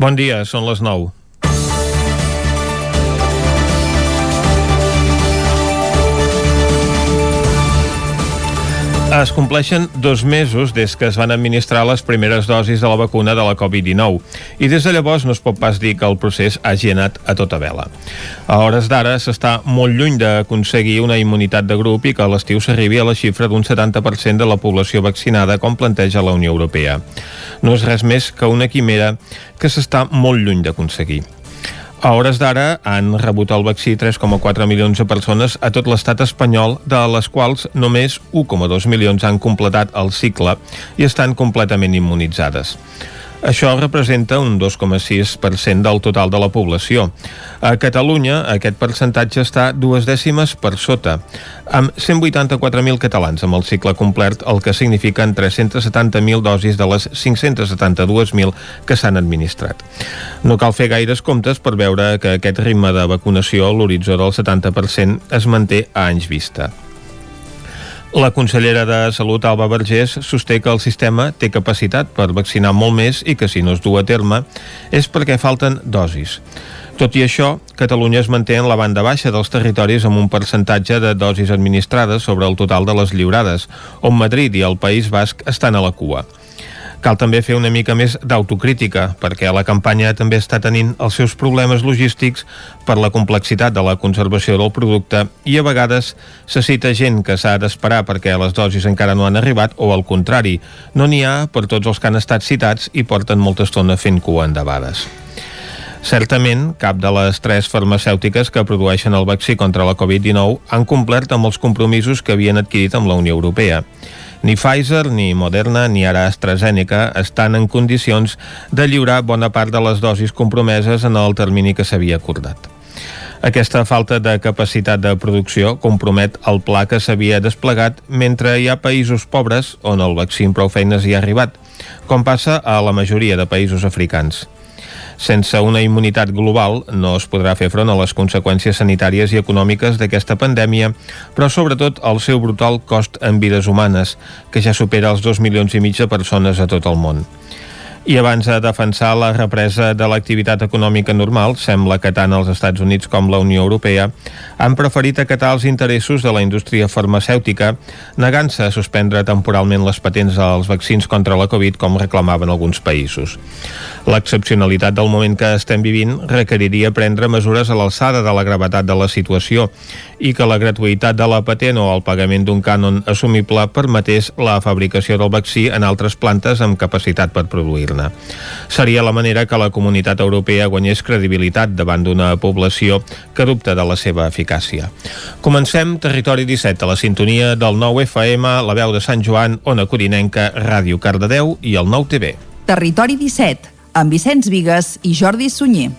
Bon dia, són les 9. Es compleixen dos mesos des que es van administrar les primeres dosis de la vacuna de la Covid-19 i des de llavors no es pot pas dir que el procés hagi anat a tota vela. A hores d'ara s'està molt lluny d'aconseguir una immunitat de grup i que a l'estiu s'arribi a la xifra d'un 70% de la població vaccinada com planteja la Unió Europea. No és res més que una quimera que s'està molt lluny d'aconseguir. A hores d'ara han rebut el vaccí 3,4 milions de persones a tot l'estat espanyol, de les quals només 1,2 milions han completat el cicle i estan completament immunitzades. Això representa un 2,6% del total de la població. A Catalunya aquest percentatge està dues dècimes per sota, amb 184.000 catalans amb el cicle complet, el que signifiquen 370.000 dosis de les 572.000 que s'han administrat. No cal fer gaires comptes per veure que aquest ritme de vacunació a l'horitzó del 70% es manté a anys vista. La consellera de Salut, Alba Vergés, sosté que el sistema té capacitat per vaccinar molt més i que si no es du a terme és perquè falten dosis. Tot i això, Catalunya es manté en la banda baixa dels territoris amb un percentatge de dosis administrades sobre el total de les lliurades, on Madrid i el País Basc estan a la cua. Cal també fer una mica més d'autocrítica, perquè la campanya també està tenint els seus problemes logístics per la complexitat de la conservació del producte i a vegades se cita gent que s'ha d'esperar perquè les dosis encara no han arribat o al contrari, no n'hi ha per tots els que han estat citats i porten molta estona fent cua endavades. Certament, cap de les tres farmacèutiques que produeixen el vaccí contra la Covid-19 han complert amb els compromisos que havien adquirit amb la Unió Europea. Ni Pfizer, ni Moderna, ni ara AstraZeneca estan en condicions de lliurar bona part de les dosis compromeses en el termini que s'havia acordat. Aquesta falta de capacitat de producció compromet el pla que s'havia desplegat mentre hi ha països pobres on el vaccí prou feines hi ha arribat, com passa a la majoria de països africans. Sense una immunitat global no es podrà fer front a les conseqüències sanitàries i econòmiques d'aquesta pandèmia, però sobretot al seu brutal cost en vides humanes, que ja supera els dos milions i mig de persones a tot el món. I abans de defensar la represa de l'activitat econòmica normal, sembla que tant els Estats Units com la Unió Europea han preferit acatar els interessos de la indústria farmacèutica, negant-se a suspendre temporalment les patents als vaccins contra la Covid, com reclamaven alguns països. L'excepcionalitat del moment que estem vivint requeriria prendre mesures a l'alçada de la gravetat de la situació i que la gratuïtat de la patent o el pagament d'un cànon assumible permetés la fabricació del vaccí en altres plantes amb capacitat per produir-ne. Seria la manera que la comunitat europea guanyés credibilitat davant d'una població que dubta de la seva eficàcia. Comencem Territori 17 a la sintonia del 9 FM, la veu de Sant Joan, Ona Corinenca, Ràdio Cardedeu i el 9 TV. Territori 17 amb Vicenç Vigues i Jordi Sunyer.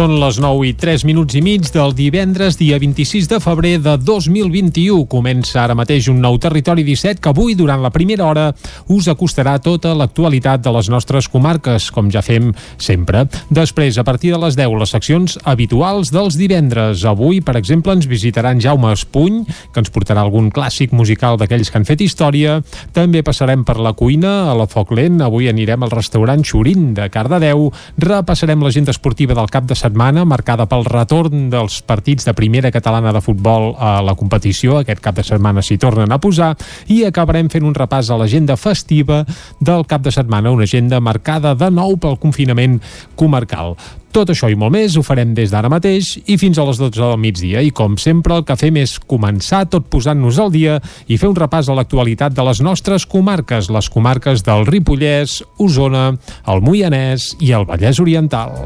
Són les 9 i 3 minuts i mig del divendres, dia 26 de febrer de 2021. Comença ara mateix un nou Territori 17 que avui, durant la primera hora, us acostarà tota l'actualitat de les nostres comarques, com ja fem sempre. Després, a partir de les 10, les seccions habituals dels divendres. Avui, per exemple, ens visitaran Jaume Espuny, que ens portarà algun clàssic musical d'aquells que han fet història. També passarem per la cuina, a la Foc Lent. Avui anirem al restaurant Xurín de Cardedeu. Repassarem l'agenda esportiva del cap de setmana marcada pel retorn dels partits de primera catalana de futbol a la competició. Aquest cap de setmana s'hi tornen a posar i acabarem fent un repàs a l'agenda festiva del cap de setmana, una agenda marcada de nou pel confinament comarcal. Tot això i molt més ho farem des d'ara mateix i fins a les 12 del migdia. I com sempre el que fem és començar tot posant-nos al dia i fer un repàs a l'actualitat de les nostres comarques, les comarques del Ripollès, Osona, el Moianès i el Vallès Oriental.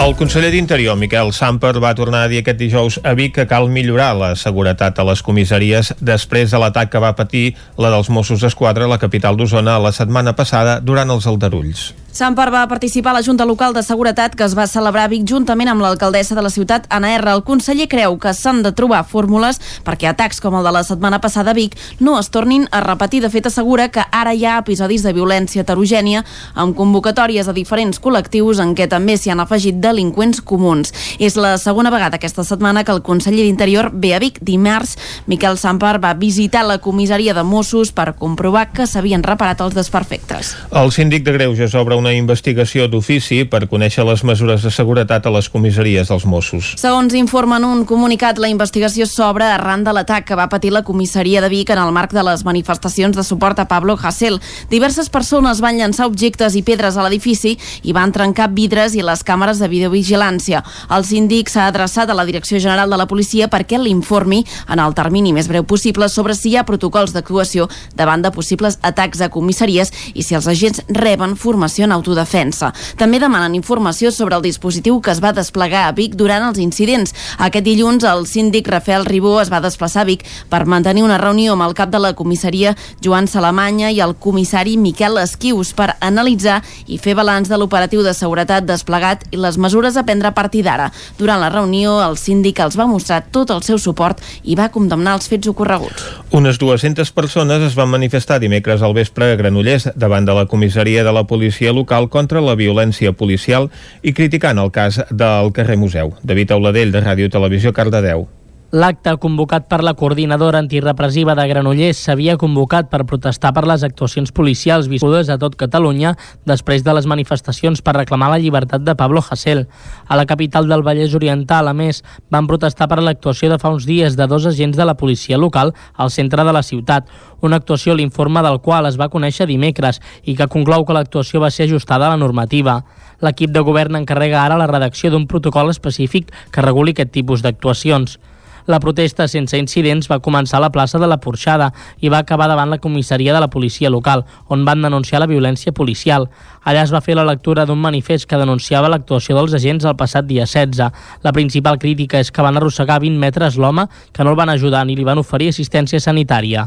El conseller d'Interior, Miquel Samper, va tornar a dir aquest dijous a Vic que cal millorar la seguretat a les comissaries després de l'atac que va patir la dels Mossos d'Esquadra a la capital d'Osona la setmana passada durant els aldarulls. Sampar va participar a la Junta Local de Seguretat que es va celebrar Vic juntament amb l'alcaldessa de la ciutat, Anna R. El conseller creu que s'han de trobar fórmules perquè atacs com el de la setmana passada a Vic no es tornin a repetir. De fet, assegura que ara hi ha episodis de violència heterogènia amb convocatòries a diferents col·lectius en què també s'hi han afegit delinqüents comuns. És la segona vegada aquesta setmana que el conseller d'Interior ve a Vic. Dimarts, Miquel Sampar va visitar la comissaria de Mossos per comprovar que s'havien reparat els desperfectes. El síndic de Greuges obre una investigació d'ofici per conèixer les mesures de seguretat a les comissaries dels Mossos. Segons informa en un comunicat, la investigació s'obre arran de l'atac que va patir la comissaria de Vic en el marc de les manifestacions de suport a Pablo Hasél. Diverses persones van llançar objectes i pedres a l'edifici i van trencar vidres i les càmeres de videovigilància. El síndic s'ha adreçat a la Direcció General de la Policia perquè l'informi en el termini més breu possible sobre si hi ha protocols d'actuació davant de possibles atacs a comissaries i si els agents reben formació en autodefensa. També demanen informació sobre el dispositiu que es va desplegar a Vic durant els incidents. Aquest dilluns el síndic Rafael Ribó es va desplaçar a Vic per mantenir una reunió amb el cap de la comissaria Joan Salamanya i el comissari Miquel Esquius per analitzar i fer balanç de l'operatiu de seguretat desplegat i les mesures a prendre a partir d'ara. Durant la reunió, el síndic els va mostrar tot el seu suport i va condemnar els fets ocorreguts. Unes 200 persones es van manifestar dimecres al vespre a Granollers davant de la comissaria de la policia local contra la violència policial i criticant el cas del carrer Museu. David Auladell, de Ràdio Televisió, Cardedeu. L'acte convocat per la coordinadora antirepressiva de Granollers s'havia convocat per protestar per les actuacions policials viscudes a tot Catalunya després de les manifestacions per reclamar la llibertat de Pablo Hasél. A la capital del Vallès Oriental, a més, van protestar per l'actuació de fa uns dies de dos agents de la policia local al centre de la ciutat, una actuació l'informe del qual es va conèixer dimecres i que conclou que l'actuació va ser ajustada a la normativa. L'equip de govern encarrega ara la redacció d'un protocol específic que reguli aquest tipus d'actuacions. La protesta sense incidents va començar a la plaça de la Porxada i va acabar davant la comissaria de la policia local, on van denunciar la violència policial. Allà es va fer la lectura d'un manifest que denunciava l'actuació dels agents el passat dia 16. La principal crítica és que van arrossegar 20 metres l'home que no el van ajudar ni li van oferir assistència sanitària.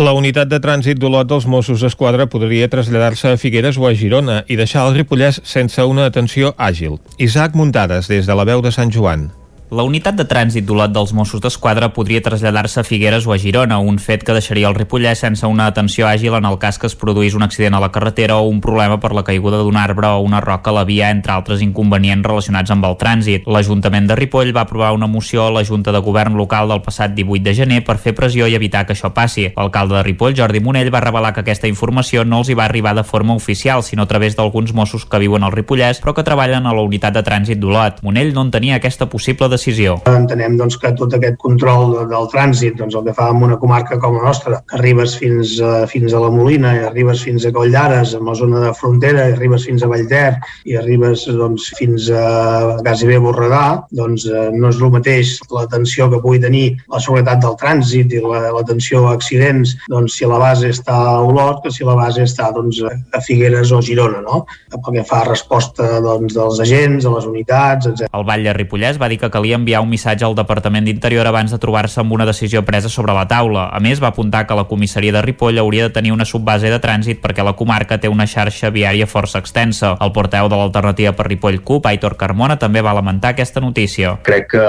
La unitat de trànsit d'Olot dels Mossos d'Esquadra podria traslladar-se a Figueres o a Girona i deixar el Ripollès sense una atenció àgil. Isaac Muntades, des de la veu de Sant Joan. La unitat de trànsit d'Olot dels Mossos d'Esquadra podria traslladar-se a Figueres o a Girona, un fet que deixaria el Ripollès sense una atenció àgil en el cas que es produís un accident a la carretera o un problema per la caiguda d'un arbre o una roca a la via, entre altres inconvenients relacionats amb el trànsit. L'Ajuntament de Ripoll va aprovar una moció a la Junta de Govern local del passat 18 de gener per fer pressió i evitar que això passi. L'alcalde de Ripoll, Jordi Monell, va revelar que aquesta informació no els hi va arribar de forma oficial, sinó a través d'alguns Mossos que viuen al Ripollès però que treballen a la unitat de trànsit d'Olot. Monell no en tenia aquesta possible decisió. Entenem doncs, que tot aquest control de, del trànsit, doncs, el que fa en una comarca com la nostra, que arribes fins a, fins a la Molina i arribes fins a Coll d'Ares, en la zona de frontera, i arribes fins a Vallter i arribes doncs, fins a gairebé Borredà, doncs eh, no és el mateix l'atenció que pugui tenir la seguretat del trànsit i l'atenció a accidents doncs, si la base està a Olot que si la base està doncs, a Figueres o Girona, no? pel que fa a resposta doncs, dels agents, de les unitats, etc. El Vall de Ripollès va dir que calia enviar un missatge al Departament d'Interior abans de trobar-se amb una decisió presa sobre la taula. A més, va apuntar que la comissaria de Ripoll hauria de tenir una subbase de trànsit perquè la comarca té una xarxa viària força extensa. El porteu de l'alternativa per Ripoll CUP, Aitor Carmona, també va lamentar aquesta notícia. Crec que,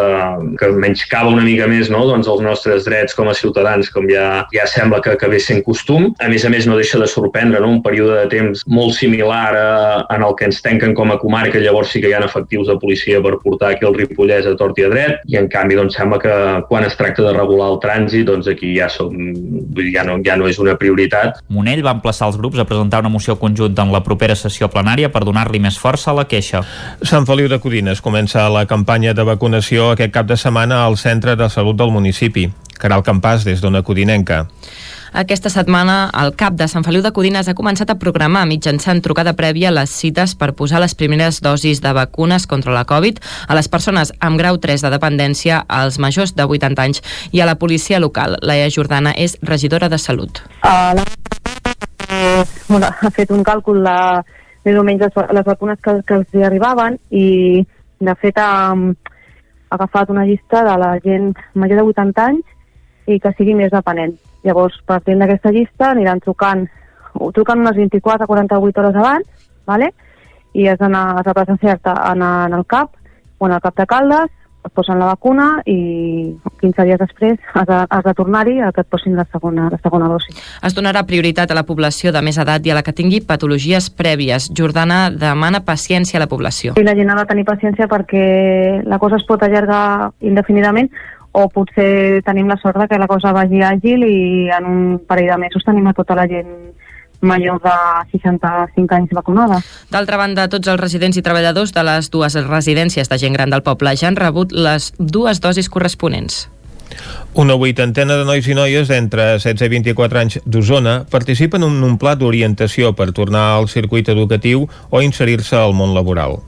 que menys cava una mica més no? doncs els nostres drets com a ciutadans, com ja, ja sembla que, ve sent costum. A més a més, no deixa de sorprendre no? un període de temps molt similar a, en el que ens tanquen com a comarca, llavors sí que hi ha efectius de policia per portar aquí el Ripollès a tort i a dret, i en canvi doncs, sembla que quan es tracta de regular el trànsit doncs aquí ja, som, ja, no, ja no és una prioritat. Monell va emplaçar els grups a presentar una moció conjunta en la propera sessió plenària per donar-li més força a la queixa. Sant Feliu de Codines comença la campanya de vacunació aquest cap de setmana al centre de salut del municipi. Caral Campàs, des d'Ona Codinenca. Aquesta setmana, el CAP de Sant Feliu de Codines ha començat a programar mitjançant trucada prèvia les cites per posar les primeres dosis de vacunes contra la Covid a les persones amb grau 3 de dependència, als majors de 80 anys i a la policia local. Laia Jordana és regidora de Salut. Uh, la... bueno, ha fet un càlcul de més o menys les, les vacunes que, que els arribaven i de fet ha, ha agafat una llista de la gent major de 80 anys i que sigui més dependent. Llavors, partint d'aquesta llista, aniran trucant, trucant unes 24 a 48 hores abans, ¿vale? i has d'anar has de presenciar-te en, en el CAP o en el CAP de Caldes et posen la vacuna i 15 dies després has de, has de tornar-hi a que et posin la segona, la segona dosi. Es donarà prioritat a la població de més edat i a la que tingui patologies prèvies. Jordana demana paciència a la població. I la gent ha de tenir paciència perquè la cosa es pot allargar indefinidament o potser tenim la sort de que la cosa vagi àgil i en un parell de mesos tenim a tota la gent major de 65 anys vacunada. D'altra banda, tots els residents i treballadors de les dues residències de gent gran del poble ja han rebut les dues dosis corresponents. Una vuitantena de nois i noies d'entre 16 i 24 anys d'Osona participen en un pla d'orientació per tornar al circuit educatiu o inserir-se al món laboral.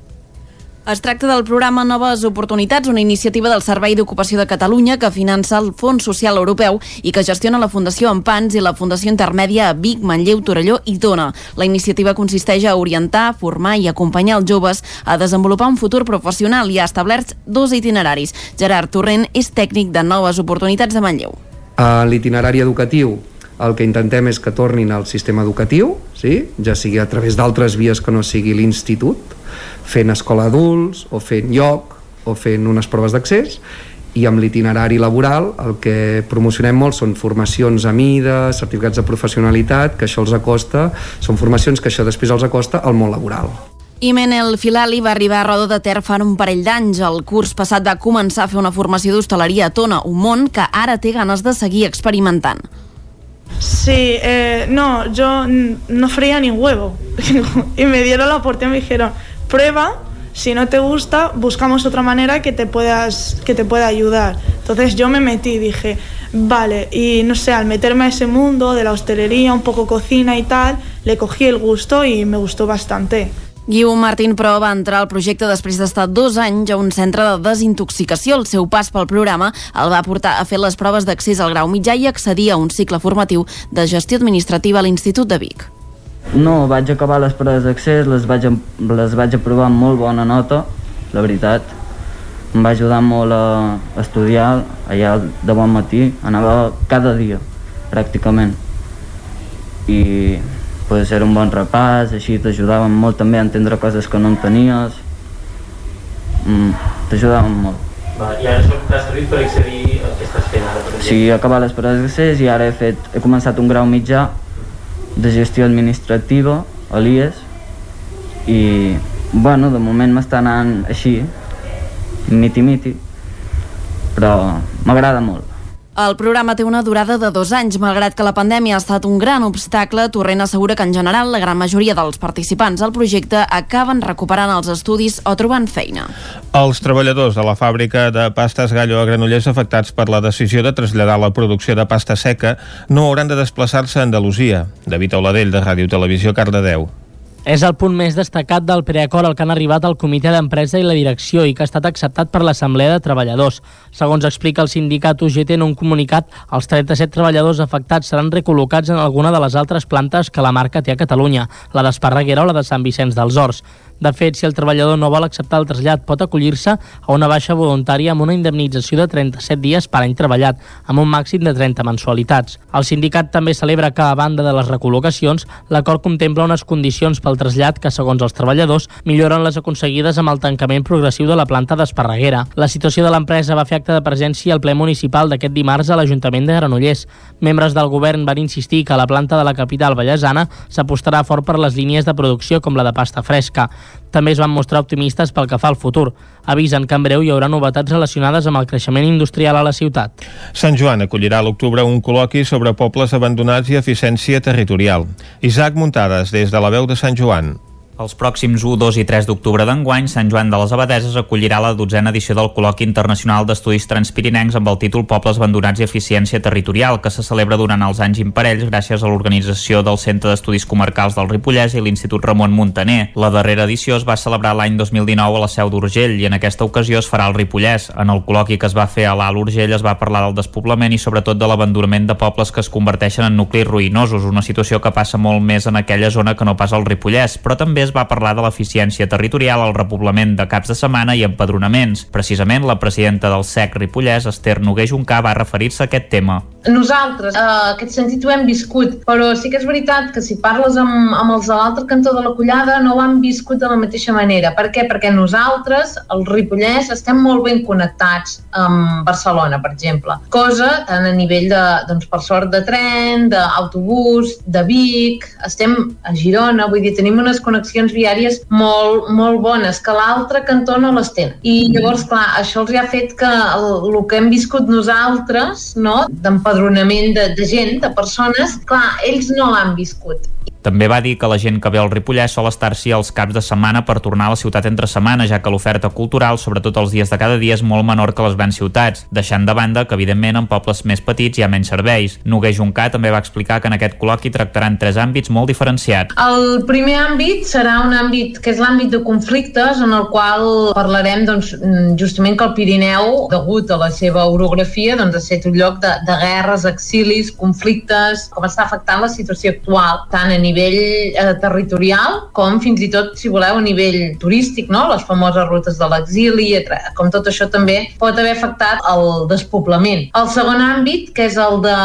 Es tracta del programa Noves Oportunitats, una iniciativa del Servei d'Ocupació de Catalunya que finança el Fons Social Europeu i que gestiona la Fundació Empans i la Fundació Intermèdia a Vic, Manlleu, Torelló i Tona. La iniciativa consisteix a orientar, formar i acompanyar els joves a desenvolupar un futur professional i ha establert dos itineraris. Gerard Torrent és tècnic de Noves Oportunitats de Manlleu. A l'itinerari educatiu el que intentem és que tornin al sistema educatiu, sí? ja sigui a través d'altres vies que no sigui l'institut, fent escola adults o fent lloc o fent unes proves d'accés i amb l'itinerari laboral el que promocionem molt són formacions a mida, certificats de professionalitat, que això els acosta, són formacions que això després els acosta al món laboral. Imenel Filali va arribar a Roda de Ter fa un parell d'anys. El curs passat va començar a fer una formació d'hostaleria a Tona, un món que ara té ganes de seguir experimentant. Sí, eh, no, yo no freía ni huevo. y me dieron la oportunidad me dijeron, prueba, si no te gusta, buscamos otra manera que te, puedas, que te pueda ayudar. Entonces yo me metí dije, vale, y no sé, al meterme a ese mundo de la hostelería, un poco cocina y tal, le cogí el gusto y me gustó bastante. Guiu Martín, però, va entrar al projecte després d'estar dos anys a un centre de desintoxicació. El seu pas pel programa el va portar a fer les proves d'accés al grau mitjà i accedir a un cicle formatiu de gestió administrativa a l'Institut de Vic. No, vaig acabar les proves d'accés, les, vaig, les vaig aprovar amb molt bona nota, la veritat. Em va ajudar molt a estudiar allà de bon matí, anava cada dia, pràcticament. I pues, era un bon repàs, així t'ajudaven molt també a entendre coses que no entenies. Mm, t'ajudaven molt. Va, I ara això t'ha servit per accedir al que estàs fent ara? Per sí, he acabat les proves d'accés i ara he, fet, he començat un grau mitjà de gestió administrativa a l'IES i bueno, de moment m'està anant així miti-miti però m'agrada molt el programa té una durada de dos anys. Malgrat que la pandèmia ha estat un gran obstacle, Torrent assegura que en general la gran majoria dels participants al projecte acaben recuperant els estudis o trobant feina. Els treballadors de la fàbrica de pastes Gallo a Granollers afectats per la decisió de traslladar la producció de pasta seca no hauran de desplaçar-se a Andalusia. David Oladell, de Ràdio Televisió, Cardedeu. És el punt més destacat del preacord al que han arribat el comitè d'empresa i la direcció i que ha estat acceptat per l'Assemblea de Treballadors. Segons explica el sindicat UGT en un comunicat, els 37 treballadors afectats seran recol·locats en alguna de les altres plantes que la marca té a Catalunya, la d'Esparreguera o la de Sant Vicenç dels Horts. De fet, si el treballador no vol acceptar el trasllat, pot acollir-se a una baixa voluntària amb una indemnització de 37 dies per any treballat, amb un màxim de 30 mensualitats. El sindicat també celebra que, a banda de les recol·locacions, l'acord contempla unes condicions pel trasllat que, segons els treballadors, milloren les aconseguides amb el tancament progressiu de la planta d'Esparreguera. La situació de l'empresa va fer acte de presència al ple municipal d'aquest dimarts a l'Ajuntament de Granollers. Membres del govern van insistir que la planta de la capital ballesana s'apostarà fort per les línies de producció com la de pasta fresca. També es van mostrar optimistes pel que fa al futur. Avisen que en breu hi haurà novetats relacionades amb el creixement industrial a la ciutat. Sant Joan acollirà a l'octubre un col·loqui sobre pobles abandonats i eficiència territorial. Isaac Muntades, des de la veu de Sant Joan. Els pròxims 1, 2 i 3 d'octubre d'enguany, Sant Joan de les Abadeses acollirà la dotzena edició del Col·loqui Internacional d'Estudis Transpirinencs amb el títol Pobles Abandonats i Eficiència Territorial, que se celebra durant els anys imparells gràcies a l'organització del Centre d'Estudis Comarcals del Ripollès i l'Institut Ramon Montaner. La darrera edició es va celebrar l'any 2019 a la Seu d'Urgell i en aquesta ocasió es farà al Ripollès. En el col·loqui que es va fer a l'Alt Urgell es va parlar del despoblament i sobretot de l'abandonament de pobles que es converteixen en nuclis ruïnosos, una situació que passa molt més en aquella zona que no pas al Ripollès, però també procés va parlar de l'eficiència territorial, el repoblament de caps de setmana i empadronaments. Precisament, la presidenta del SEC Ripollès, Esther Noguer Juncà, va referir-se a aquest tema. Nosaltres, eh, aquest sentit ho hem viscut, però sí que és veritat que si parles amb, amb els de l'altre cantó de la collada no ho han viscut de la mateixa manera. Per què? Perquè nosaltres, el Ripollès, estem molt ben connectats amb Barcelona, per exemple. Cosa tant a nivell de, doncs, per sort, de tren, d'autobús, de Vic, estem a Girona, vull dir, tenim unes connexions viàries molt, molt bones, que l'altre cantó no les tenen. I llavors, clar, això els ha fet que el, el que hem viscut nosaltres, no?, d'empadronament de, de gent, de persones, clar, ells no l'han viscut. També va dir que la gent que ve al Ripollès sol estar-s'hi els caps de setmana per tornar a la ciutat entre setmana, ja que l'oferta cultural, sobretot els dies de cada dia, és molt menor que les grans ciutats, deixant de banda que, evidentment, en pobles més petits hi ha menys serveis. Noguer Juncà també va explicar que en aquest col·loqui tractaran tres àmbits molt diferenciats. El primer àmbit serà un àmbit que és l'àmbit de conflictes, en el qual parlarem doncs, justament que el Pirineu, degut a la seva orografia, doncs, ha estat un lloc de, de guerres, exilis, conflictes, com està afectant la situació actual, tant a nivell nivell eh, territorial com fins i tot, si voleu, a nivell turístic, no? les famoses rutes de l'exili, com tot això també pot haver afectat el despoblament. El segon àmbit, que és el de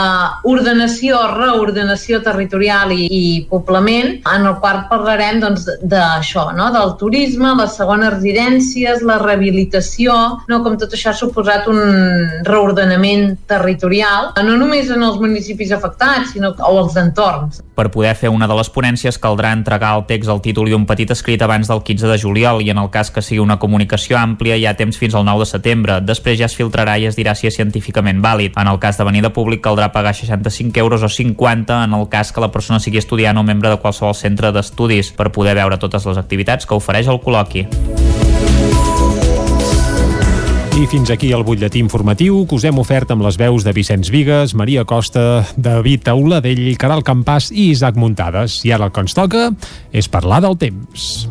ordenació, reordenació territorial i, i poblament, en el qual parlarem doncs, no? del turisme, les segones residències, la rehabilitació, no? com tot això ha suposat un reordenament territorial, no només en els municipis afectats, sinó o els entorns. Per poder fer una de les ponències caldrà entregar el text al títol i un petit escrit abans del 15 de juliol i en el cas que sigui una comunicació àmplia hi ha temps fins al 9 de setembre. Després ja es filtrarà i es dirà si és científicament vàlid. En el cas de venir de públic caldrà pagar 65 euros o 50 en el cas que la persona sigui estudiant o membre de qualsevol centre d'estudis per poder veure totes les activitats que ofereix el col·loqui. I fins aquí el butlletí informatiu que us hem ofert amb les veus de Vicenç Vigues, Maria Costa, David Auladell, Caral Campàs i Isaac Muntades. I ara el que ens toca és parlar del temps.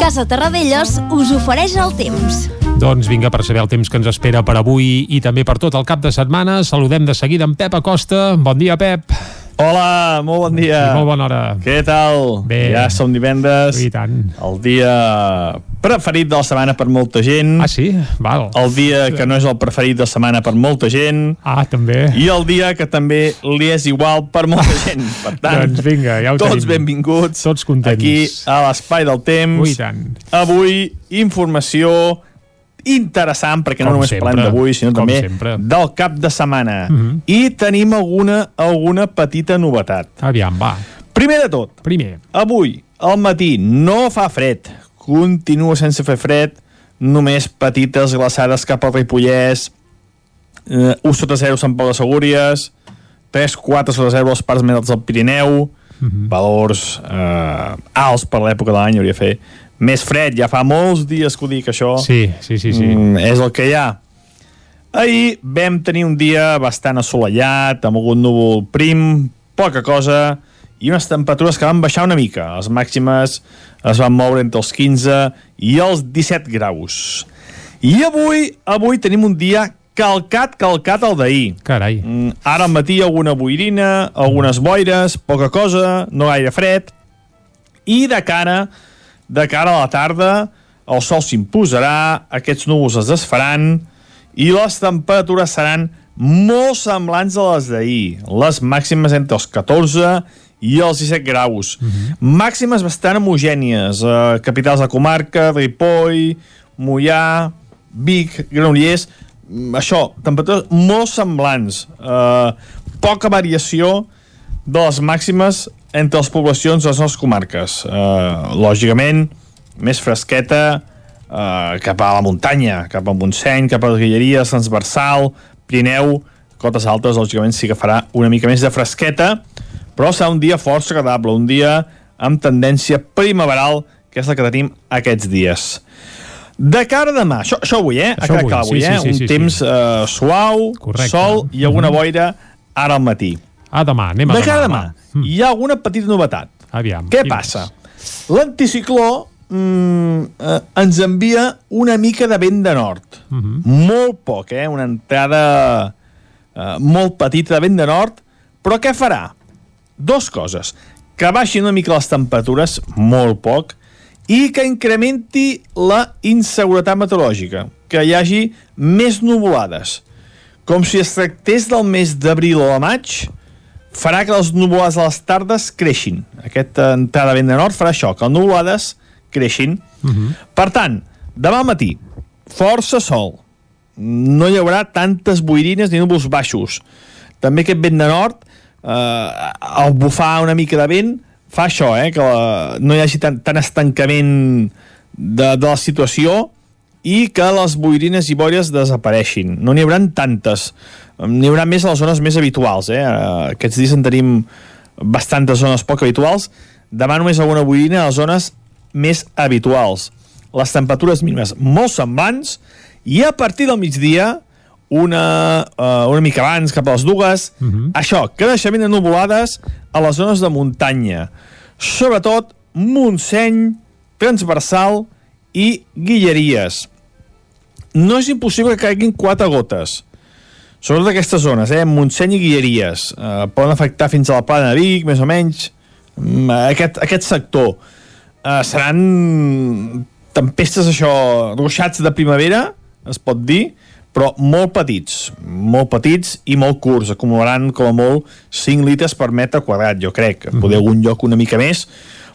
Casa Terradellos us ofereix el temps. Doncs vinga, per saber el temps que ens espera per avui i també per tot el cap de setmana, saludem de seguida en Pep Acosta. Bon dia, Pep. Hola, molt bon dia. I molt bona hora. Què tal? Bé. Ja som divendres. I tant. El dia preferit de la setmana per molta gent. Ah, sí? Val. El dia que no és el preferit de la setmana per molta gent. Ah, també. I el dia que també li és igual per molta gent. Per tant, doncs vinga, ja ho tots tenim. benvinguts. Tots contents. Aquí a l'Espai del Temps. Ui, tant. Avui, informació interessant, perquè Com no només sempre, parlem d'avui, sinó també sempre. del cap de setmana. Mhm. I tenim alguna, alguna petita novetat. Aviam, va. Primer de tot, Primer. avui, al matí, no fa fred. Continua sense fer fred, només petites glaçades cap al Ripollès, eh, 1 sota 0 Sant Pau de Segúries, 3-4 sota 0 als parts més alts del Pirineu, valors eh, alts per l'època de l'any, hauria de fer més fred, ja fa molts dies que ho dic això. Sí, sí, sí. sí. Mm, és el que hi ha. Ahir vam tenir un dia bastant assolellat, amb algun núvol prim, poca cosa, i unes temperatures que van baixar una mica. Les màximes es van moure entre els 15 i els 17 graus. I avui, avui tenim un dia calcat, calcat al d'ahir. Carai. Mm, ara al matí alguna boirina, algunes boires, poca cosa, no gaire fred. I de cara, de cara a la tarda, el sol s'imposarà, aquests núvols es desfaran i les temperatures seran molt semblants a les d'ahir. Les màximes entre els 14 i els 17 graus. Màximes bastant homogènies. Eh, capitals de comarca, Ripoll, Mollà, Vic, Granollers... Mm, Això, temperatures molt semblants. Eh, poca variació de les màximes entre les poblacions de les nostres comarques. Eh, lògicament, més fresqueta eh, cap a la muntanya, cap a Montseny, cap a les Guilleries, Transversal, Pirineu, cotes altes, lògicament sí que farà una mica més de fresqueta, però serà un dia força agradable, un dia amb tendència primaveral, que és la que tenim aquests dies. De cara a demà, això, això avui, eh? Això a avui, avui, sí, eh? sí, sí, un sí, temps eh, suau, Correcte. sol i alguna boira ara al matí. A demà, anem a De demà. cara a demà, va. hi ha alguna petita novetat. Aviam. Què passa? L'anticicló mm, eh, ens envia una mica de vent de nord. Mhm. Molt poc, eh? Una entrada eh, molt petita de vent de nord, però què farà? dos coses. Que baixin una mica les temperatures, molt poc, i que incrementi la inseguretat meteorològica, que hi hagi més nuvolades. Com si es tractés del mes d'abril o de maig, farà que les nuvolades a les tardes creixin. Aquesta entrada vent de nord farà això, que les nuvolades creixin. Uh -huh. Per tant, demà matí, força sol. No hi haurà tantes boirines ni núvols baixos. També aquest vent de nord, eh, al bufar una mica de vent, fa això, eh, que la, no hi hagi tant, tant estancament de, de la situació i que les boirines i boires desapareixin. No n'hi haurà tantes. N'hi haurà més a les zones més habituals. Eh? Aquests dies en tenim bastantes zones poc habituals. Demà només alguna boirina a les zones més habituals. Les temperatures mínimes molt semblants i a partir del migdia una, uh, una mica abans, cap a les dues, uh -huh. això, creixement de nuvolades a les zones de muntanya. Sobretot Montseny, Transversal i Guilleries. No és impossible que caiguin quatre gotes. Sobretot aquestes zones, eh? Montseny i Guilleries. Uh, poden afectar fins a la plana de Vic, més o menys. Um, aquest, aquest sector. Uh, seran tempestes, això, ruixats de primavera, es pot dir, però molt petits, molt petits i molt curts, acumularan com a molt 5 litres per metre quadrat, jo crec, mm -hmm. poder algun lloc una mica més,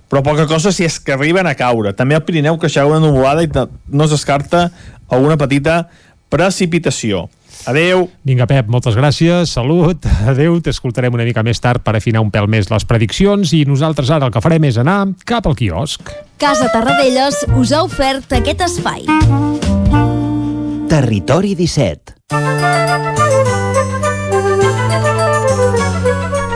però poca cosa si és que arriben a caure. També al Pirineu creixerà una nuvolada i no es descarta alguna petita precipitació. Adeu. Vinga, Pep, moltes gràcies, salut, adeu, t'escoltarem una mica més tard per afinar un pèl més les prediccions i nosaltres ara el que farem és anar cap al quiosc. Casa Tarradellas us ha ofert aquest espai. Territori 17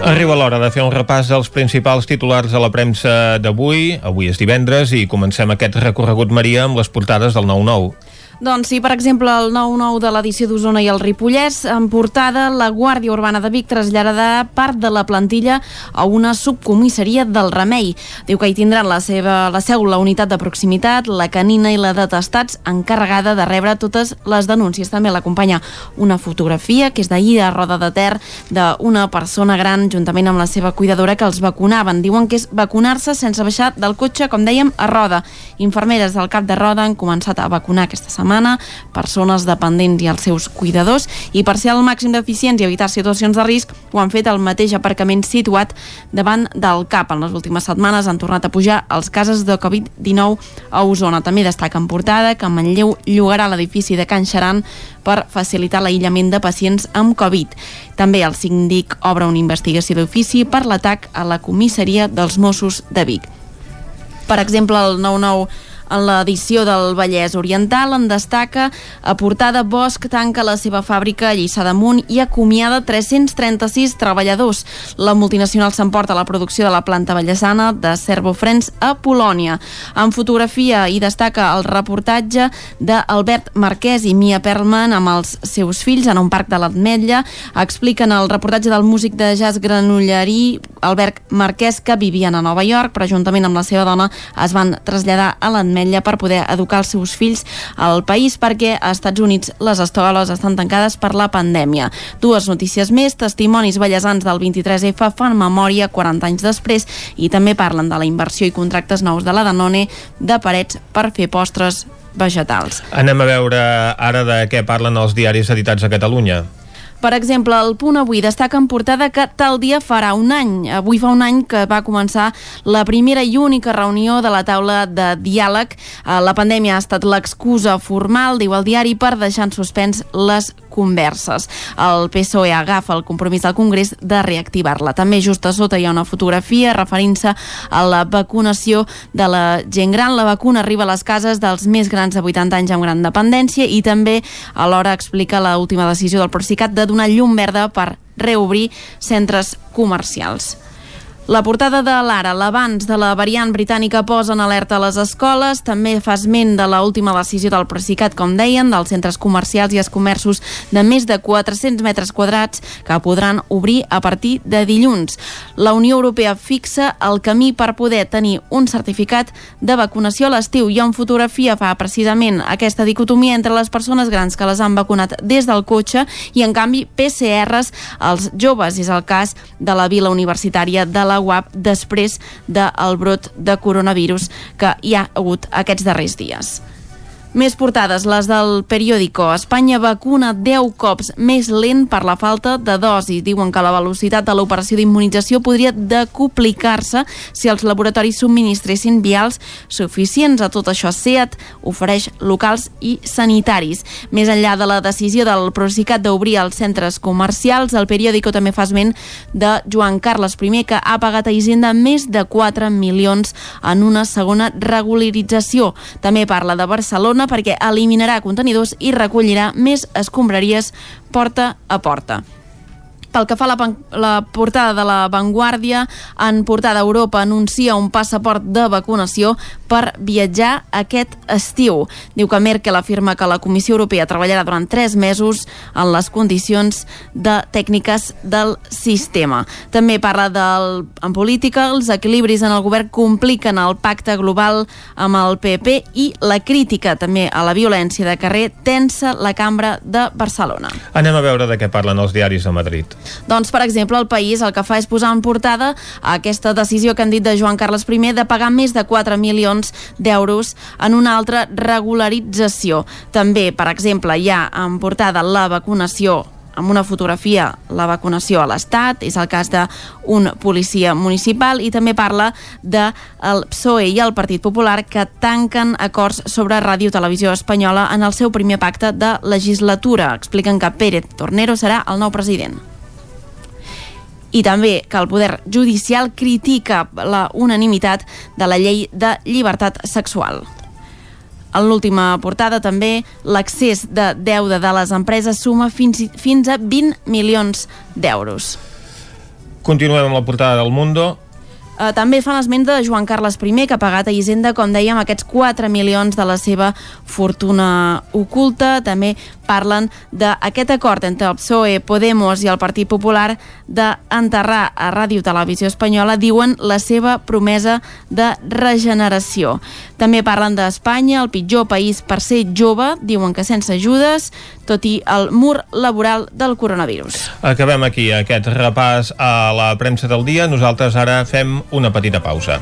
Arriba l'hora de fer un repàs dels principals titulars de la premsa d'avui. Avui és divendres i comencem aquest recorregut, Maria, amb les portades del 9-9. Doncs sí, per exemple, el 9-9 de l'edició d'Osona i el Ripollès, en portada, la Guàrdia Urbana de Vic traslladarà part de la plantilla a una subcomissaria del Remei. Diu que hi tindran la seva la seu la unitat de proximitat, la canina i la de testats encarregada de rebre totes les denúncies. També l'acompanya una fotografia que és d'ahir a Roda de Ter d'una persona gran juntament amb la seva cuidadora que els vacunaven. Diuen que és vacunar-se sense baixar del cotxe, com dèiem, a Roda. Infermeres del cap de Roda han començat a vacunar aquesta setmana setmana, persones dependents i els seus cuidadors, i per ser el màxim d'eficients i evitar situacions de risc, ho han fet al mateix aparcament situat davant del CAP. En les últimes setmanes han tornat a pujar els casos de Covid-19 a Osona. També destaca en portada que Manlleu llogarà l'edifici de Can Xaran per facilitar l'aïllament de pacients amb Covid. També el síndic obre una investigació d'ofici per l'atac a la comissaria dels Mossos de Vic. Per exemple, el 99 en l'edició del Vallès Oriental en destaca a portada Bosch tanca la seva fàbrica a Lliçà d'Amunt i acomiada 336 treballadors. La multinacional s'emporta la producció de la planta vallesana de Servofrens a Polònia. En fotografia hi destaca el reportatge d'Albert Marquès i Mia Perlman amb els seus fills en un parc de l'Atmetlla. Expliquen el reportatge del músic de jazz granollerí Albert Marquès que vivien a Nova York, però juntament amb la seva dona es van traslladar a l'Atmetlla Ametlla per poder educar els seus fills al país perquè a Estats Units les escoles estan tancades per la pandèmia. Dues notícies més, testimonis ballesans del 23F fan memòria 40 anys després i també parlen de la inversió i contractes nous de la Danone de parets per fer postres vegetals. Anem a veure ara de què parlen els diaris editats a Catalunya. Per exemple, el punt avui destaca en portada que tal dia farà un any. Avui fa un any que va començar la primera i única reunió de la taula de diàleg. Eh, la pandèmia ha estat l'excusa formal, diu el diari, per deixar en suspens les converses. El PSOE agafa el compromís del Congrés de reactivar-la. També just a sota hi ha una fotografia referint-se a la vacunació de la gent gran. La vacuna arriba a les cases dels més grans de 80 anys amb gran dependència i també alhora explica l'última última decisió del Procicat de donar llum verda per reobrir centres comercials. La portada de l'Ara, l'abans de la variant britànica posa en alerta a les escoles, també fa esment de l última decisió del Procicat, com deien, dels centres comercials i els comerços de més de 400 metres quadrats que podran obrir a partir de dilluns. La Unió Europea fixa el camí per poder tenir un certificat de vacunació a l'estiu i en fotografia fa precisament aquesta dicotomia entre les persones grans que les han vacunat des del cotxe i en canvi PCRs als joves. És el cas de la vila universitària de la UAP després del brot de coronavirus que hi ha hagut aquests darrers dies. Més portades, les del periòdico. Espanya vacuna 10 cops més lent per la falta de dosi. Diuen que la velocitat de l'operació d'immunització podria decuplicar-se si els laboratoris subministressin vials suficients. A tot això, SEAT ofereix locals i sanitaris. Més enllà de la decisió del Procicat d'obrir els centres comercials, el periòdico també fa esment de Joan Carles I, que ha pagat a Hisenda més de 4 milions en una segona regularització. També parla de Barcelona Barcelona perquè eliminarà contenidors i recollirà més escombraries porta a porta. Pel que fa a la, la portada de la Vanguardia, en portada Europa anuncia un passaport de vacunació per viatjar aquest estiu. Diu que Merkel afirma que la Comissió Europea treballarà durant tres mesos en les condicions de tècniques del sistema. També parla del, en política, els equilibris en el govern compliquen el pacte global amb el PP i la crítica també a la violència de carrer tensa la cambra de Barcelona. Anem a veure de què parlen els diaris a Madrid. Doncs, per exemple, el País el que fa és posar en portada aquesta decisió que han dit de Joan Carles I de pagar més de 4 milions d'euros en una altra regularització. També, per exemple, hi ha en portada la vacunació amb una fotografia la vacunació a l'Estat, és el cas d'un policia municipal i també parla de PSOE i el Partit Popular que tanquen acords sobre Ràdio Televisió Espanyola en el seu primer pacte de legislatura. Expliquen que Pérez Tornero serà el nou president i també que el Poder Judicial critica la unanimitat de la llei de llibertat sexual. En l'última portada també l'accés de deuda de les empreses suma fins, fins a 20 milions d'euros. Continuem amb la portada del Mundo. Eh, també fan esment de Joan Carles I, que ha pagat a Hisenda, com dèiem, aquests 4 milions de la seva fortuna oculta. També parlen d'aquest acord entre el PSOE, Podemos i el Partit Popular d'enterrar a Ràdio Televisió Espanyola, diuen la seva promesa de regeneració. També parlen d'Espanya, el pitjor país per ser jove, diuen que sense ajudes, tot i el mur laboral del coronavirus. Acabem aquí aquest repàs a la premsa del dia. Nosaltres ara fem una petita pausa.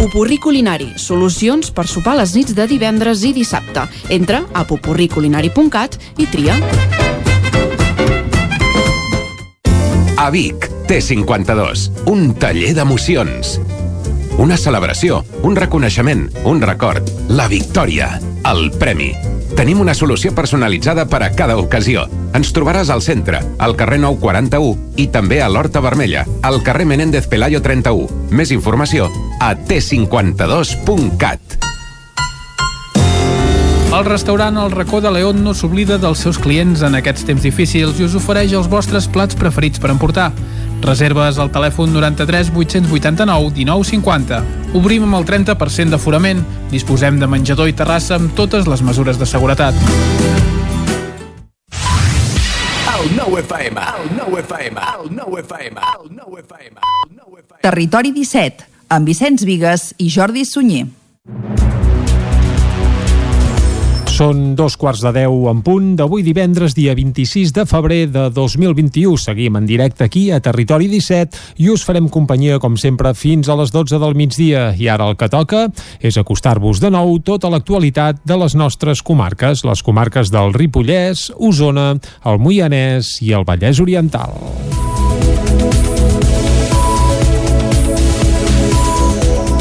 Pupurri Culinari, solucions per sopar les nits de divendres i dissabte. Entra a pupurriculinari.cat i tria. A Vic, T52, un taller d'emocions. Una celebració, un reconeixement, un record, la victòria, el premi. Tenim una solució personalitzada per a cada ocasió. Ens trobaràs al centre, al carrer 941 i també a l'Horta Vermella, al carrer Menéndez Pelayo 31. Més informació a t52.cat. El restaurant El Racó de León no s'oblida dels seus clients en aquests temps difícils i us ofereix els vostres plats preferits per emportar. Reserves al telèfon 93 889 1950. Obrim amb el 30% d'aforament. Disposem de menjador i terrassa amb totes les mesures de seguretat. Territori 17, amb Vicenç Vigues i Jordi Sunyer. Són dos quarts de deu en punt d'avui divendres, dia 26 de febrer de 2021. Seguim en directe aquí a Territori 17 i us farem companyia, com sempre, fins a les 12 del migdia. I ara el que toca és acostar-vos de nou tota l'actualitat de les nostres comarques, les comarques del Ripollès, Osona, el Moianès i el Vallès Oriental.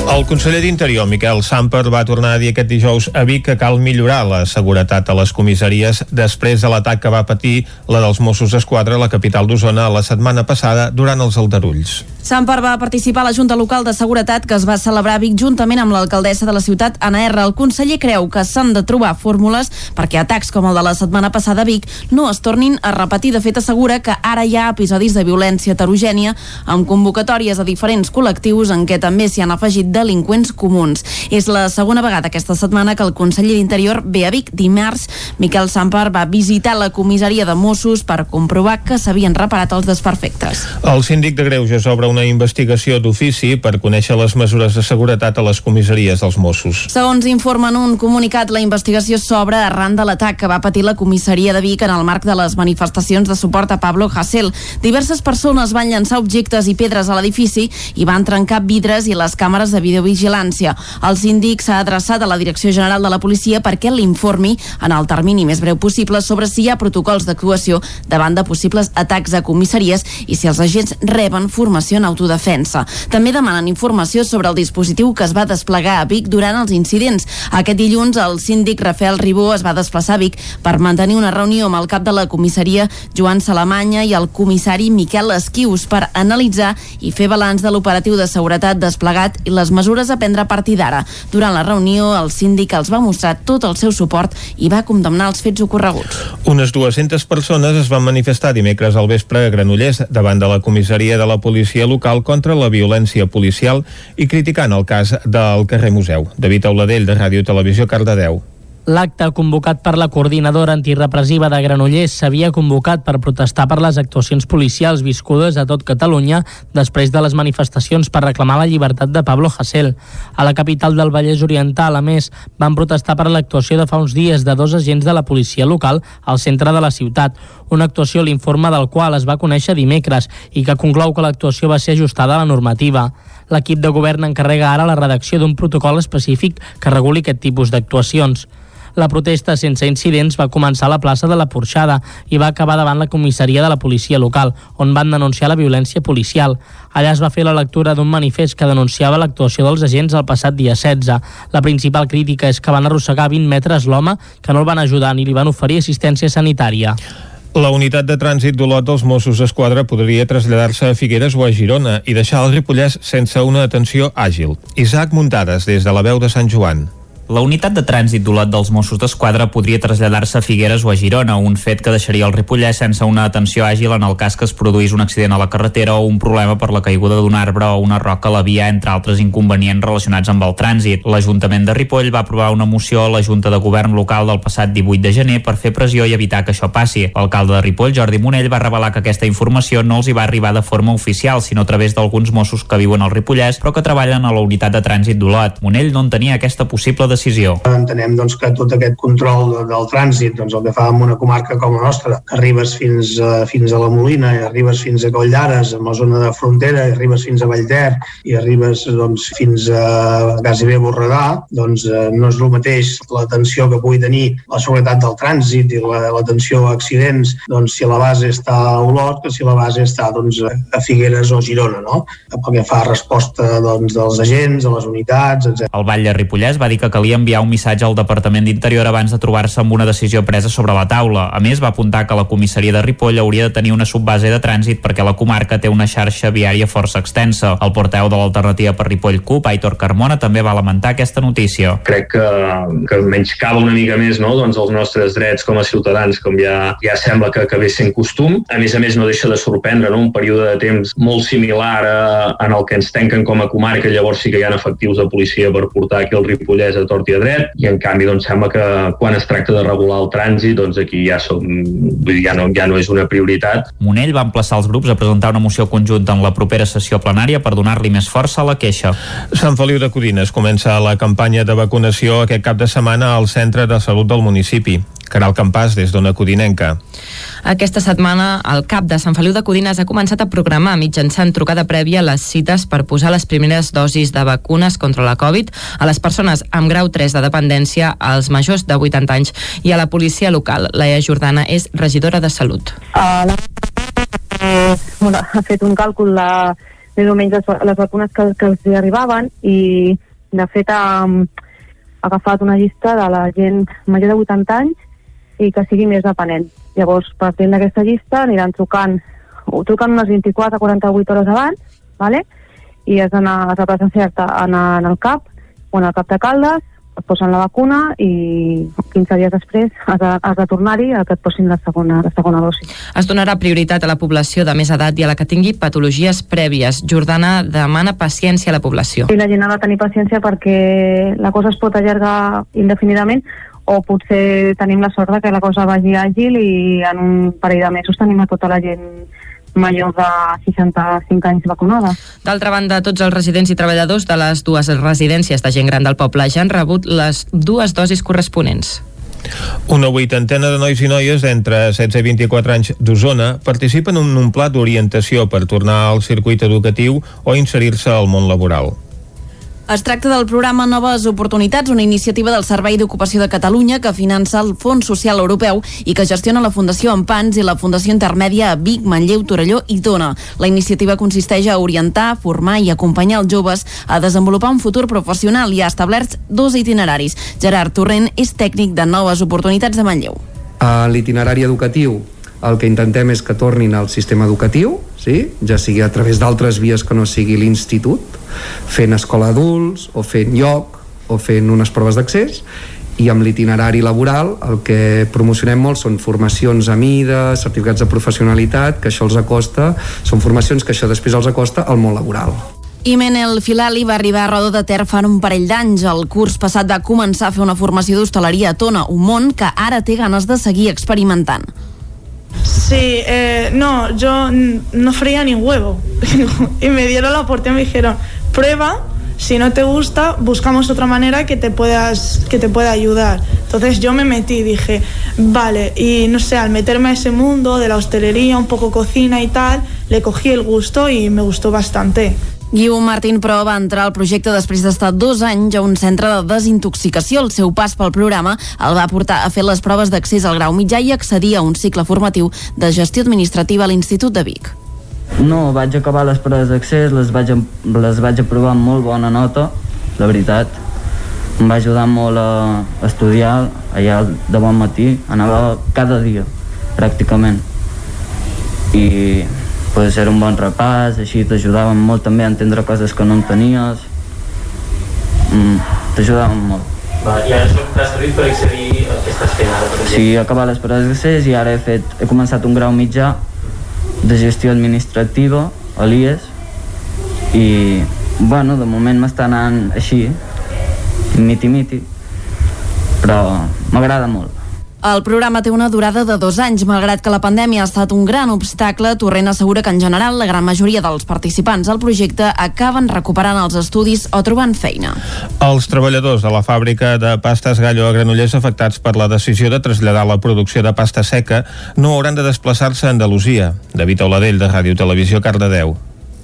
El conseller d'Interior, Miquel Samper, va tornar a dir aquest dijous a Vic que cal millorar la seguretat a les comissaries després de l'atac que va patir la dels Mossos d'Esquadra a la capital d'Osona la setmana passada durant els aldarulls. Samper va participar a la Junta Local de Seguretat que es va celebrar a Vic juntament amb l'alcaldessa de la ciutat, Anna R. El conseller creu que s'han de trobar fórmules perquè atacs com el de la setmana passada a Vic no es tornin a repetir. De fet, assegura que ara hi ha episodis de violència heterogènia amb convocatòries a diferents col·lectius en què també s'hi han afegit delinqüents comuns. És la segona vegada aquesta setmana que el conseller d'Interior ve a Vic. Dimarts, Miquel Samper va visitar la comissaria de Mossos per comprovar que s'havien reparat els desperfectes. El síndic de Greuges obre una investigació d'ofici per conèixer les mesures de seguretat a les comissaries dels Mossos. Segons informa en un comunicat, la investigació s'obre arran de l'atac que va patir la comissaria de Vic en el marc de les manifestacions de suport a Pablo Hasél. Diverses persones van llançar objectes i pedres a l'edifici i van trencar vidres i les càmeres de videovigilància. El síndic s'ha adreçat a la Direcció General de la Policia perquè l'informi en el termini més breu possible sobre si hi ha protocols d'actuació davant de possibles atacs a comissaries i si els agents reben formació en autodefensa. També demanen informació sobre el dispositiu que es va desplegar a Vic durant els incidents. Aquest dilluns el síndic Rafael Ribó es va desplaçar a Vic per mantenir una reunió amb el cap de la comissaria Joan Salamanya i el comissari Miquel Esquius per analitzar i fer balanç de l'operatiu de seguretat desplegat i les mesures a prendre a partir d'ara. Durant la reunió, el síndic els va mostrar tot el seu suport i va condemnar els fets ocorreguts. Unes 200 persones es van manifestar dimecres al vespre a Granollers davant de la comissaria de la policia local contra la violència policial i criticant el cas del carrer Museu. David Auladell, de Ràdio Televisió, Cardedeu. L'acte convocat per la coordinadora antirepressiva de Granollers s'havia convocat per protestar per les actuacions policials viscudes a tot Catalunya després de les manifestacions per reclamar la llibertat de Pablo Hasél. A la capital del Vallès Oriental, a més, van protestar per l'actuació de fa uns dies de dos agents de la policia local al centre de la ciutat, una actuació l'informe del qual es va conèixer dimecres i que conclou que l'actuació va ser ajustada a la normativa. L'equip de govern encarrega ara la redacció d'un protocol específic que reguli aquest tipus d'actuacions. La protesta sense incidents va començar a la plaça de la Porxada i va acabar davant la comissaria de la policia local, on van denunciar la violència policial. Allà es va fer la lectura d'un manifest que denunciava l'actuació dels agents el passat dia 16. La principal crítica és que van arrossegar 20 metres l'home que no el van ajudar ni li van oferir assistència sanitària. La unitat de trànsit d'Olot dels Mossos d'Esquadra podria traslladar-se a Figueres o a Girona i deixar el Ripollès sense una atenció àgil. Isaac Muntades, des de la veu de Sant Joan. La unitat de trànsit d'Olot dels Mossos d'Esquadra podria traslladar-se a Figueres o a Girona, un fet que deixaria el Ripollès sense una atenció àgil en el cas que es produís un accident a la carretera o un problema per la caiguda d'un arbre o una roca a la via, entre altres inconvenients relacionats amb el trànsit. L'Ajuntament de Ripoll va aprovar una moció a la Junta de Govern local del passat 18 de gener per fer pressió i evitar que això passi. L'alcalde de Ripoll, Jordi Monell, va revelar que aquesta informació no els hi va arribar de forma oficial, sinó a través d'alguns Mossos que viuen al Ripollès, però que treballen a la unitat de trànsit d'Olot. Monell no en tenia aquesta possible decisió. Entenem doncs, que tot aquest control de, del trànsit, doncs, el que fa en una comarca com la nostra, que arribes fins a, fins a la Molina i arribes fins a Coll d'Ares, en la zona de frontera, i arribes fins a Vallter i arribes doncs, fins a quasi bé Borredà, doncs eh, no és el mateix l'atenció que pugui tenir la seguretat del trànsit i l'atenció a accidents doncs, si la base està a Olot que si la base està doncs, a Figueres o Girona, no? pel que fa a resposta doncs, dels agents, a les unitats, etc. El Vall de Ripollès va dir que calia enviar un missatge al Departament d'Interior abans de trobar-se amb una decisió presa sobre la taula. A més, va apuntar que la comissaria de Ripoll hauria de tenir una subbase de trànsit perquè la comarca té una xarxa viària força extensa. El porteu de l'alternativa per Ripoll CUP, Aitor Carmona, també va lamentar aquesta notícia. Crec que, que menyscava una mica més no? doncs els nostres drets com a ciutadans, com ja, ja sembla que, ve sent costum. A més a més, no deixa de sorprendre no? un període de temps molt similar a, en el que ens tanquen com a comarca, llavors sí que hi ha efectius de policia per portar aquí el Ripollès a i a dret, i en canvi doncs, sembla que quan es tracta de regular el trànsit, doncs aquí ja, som, vull dir, ja, no, ja no és una prioritat. Monell va emplaçar els grups a presentar una moció conjunta en la propera sessió plenària per donar-li més força a la queixa. Sant Feliu de Codines comença la campanya de vacunació aquest cap de setmana al centre de salut del municipi. Caral Campàs, des d'Ona Codinenca. Aquesta setmana, el CAP de Sant Feliu de Codines ha començat a programar mitjançant trucada prèvia les cites per posar les primeres dosis de vacunes contra la Covid a les persones amb grau 3 de dependència, als majors de 80 anys i a la policia local. Laia Jordana és regidora de Salut. Uh, la... eh, bueno, ha fet un càlcul de més o menys les, les vacunes que, que els arribaven i de fet ha, ha agafat una llista de la gent major de 80 anys i que sigui més dependent. Llavors, partint d'aquesta llista, aniran trucant, trucant unes 24 a 48 hores abans, ¿vale? i has d'anar has de presenciar-te en, en el CAP o en el CAP de Caldes, et posen la vacuna i 15 dies després has de, has de tornar-hi a que et posin la segona, la segona dosi. Es donarà prioritat a la població de més edat i a la que tingui patologies prèvies. Jordana demana paciència a la població. I la gent ha de tenir paciència perquè la cosa es pot allargar indefinidament o potser tenim la sort de que la cosa vagi àgil i en un parell de mesos tenim a tota la gent major de 65 anys vacunada. D'altra banda, tots els residents i treballadors de les dues residències de gent gran del poble ja han rebut les dues dosis corresponents. Una vuitantena de nois i noies d'entre 16 i 24 anys d'Osona participen en un pla d'orientació per tornar al circuit educatiu o inserir-se al món laboral. Es tracta del programa Noves Oportunitats, una iniciativa del Servei d'Ocupació de Catalunya que finança el Fons Social Europeu i que gestiona la Fundació Empans i la Fundació Intermèdia a Vic, Manlleu, Torelló i Tona. La iniciativa consisteix a orientar, formar i acompanyar els joves a desenvolupar un futur professional i ha establert dos itineraris. Gerard Torrent és tècnic de Noves Oportunitats de Manlleu. A l'itinerari educatiu el que intentem és que tornin al sistema educatiu, sí? ja sigui a través d'altres vies que no sigui l'institut, fent escola adults o fent lloc o fent unes proves d'accés i amb l'itinerari laboral el que promocionem molt són formacions a mida, certificats de professionalitat, que això els acosta, són formacions que això després els acosta al món laboral. I Menel Filali va arribar a Roda de Ter fa un parell d'anys. El curs passat va començar a fer una formació d'hostaleria a Tona, un món que ara té ganes de seguir experimentant. Sí, eh, no, yo no freía ni huevo. y me dieron la oportunidad me dijeron, prueba, si no te gusta, buscamos otra manera que te, puedas, que te pueda ayudar. Entonces yo me metí dije, vale, y no sé, al meterme a ese mundo de la hostelería, un poco cocina y tal, le cogí el gusto y me gustó bastante. Guiu Martín, però, va entrar al projecte després d'estar dos anys a un centre de desintoxicació. El seu pas pel programa el va portar a fer les proves d'accés al grau mitjà i accedir a un cicle formatiu de gestió administrativa a l'Institut de Vic. No, vaig acabar les proves d'accés, les, vaig, les vaig aprovar amb molt bona nota, la veritat. Em va ajudar molt a estudiar, allà de bon matí, anava cada dia, pràcticament. I pues, era un bon repàs, així t'ajudaven molt també a entendre coses que no entenies. Mm, t'ajudaven molt. Va, I ara això t'ha servit per accedir a què estàs fent ara, per? Sí, he acabat les proves d'accés i ara he, fet, he començat un grau mitjà de gestió administrativa a l'IES i bueno, de moment m'està anant així miti-miti però m'agrada molt el programa té una durada de dos anys. Malgrat que la pandèmia ha estat un gran obstacle, Torrent assegura que en general la gran majoria dels participants al projecte acaben recuperant els estudis o trobant feina. Els treballadors de la fàbrica de pastes Gallo a Granollers afectats per la decisió de traslladar la producció de pasta seca no hauran de desplaçar-se a Andalusia. David Auladell, de Ràdio Televisió, Cardedeu.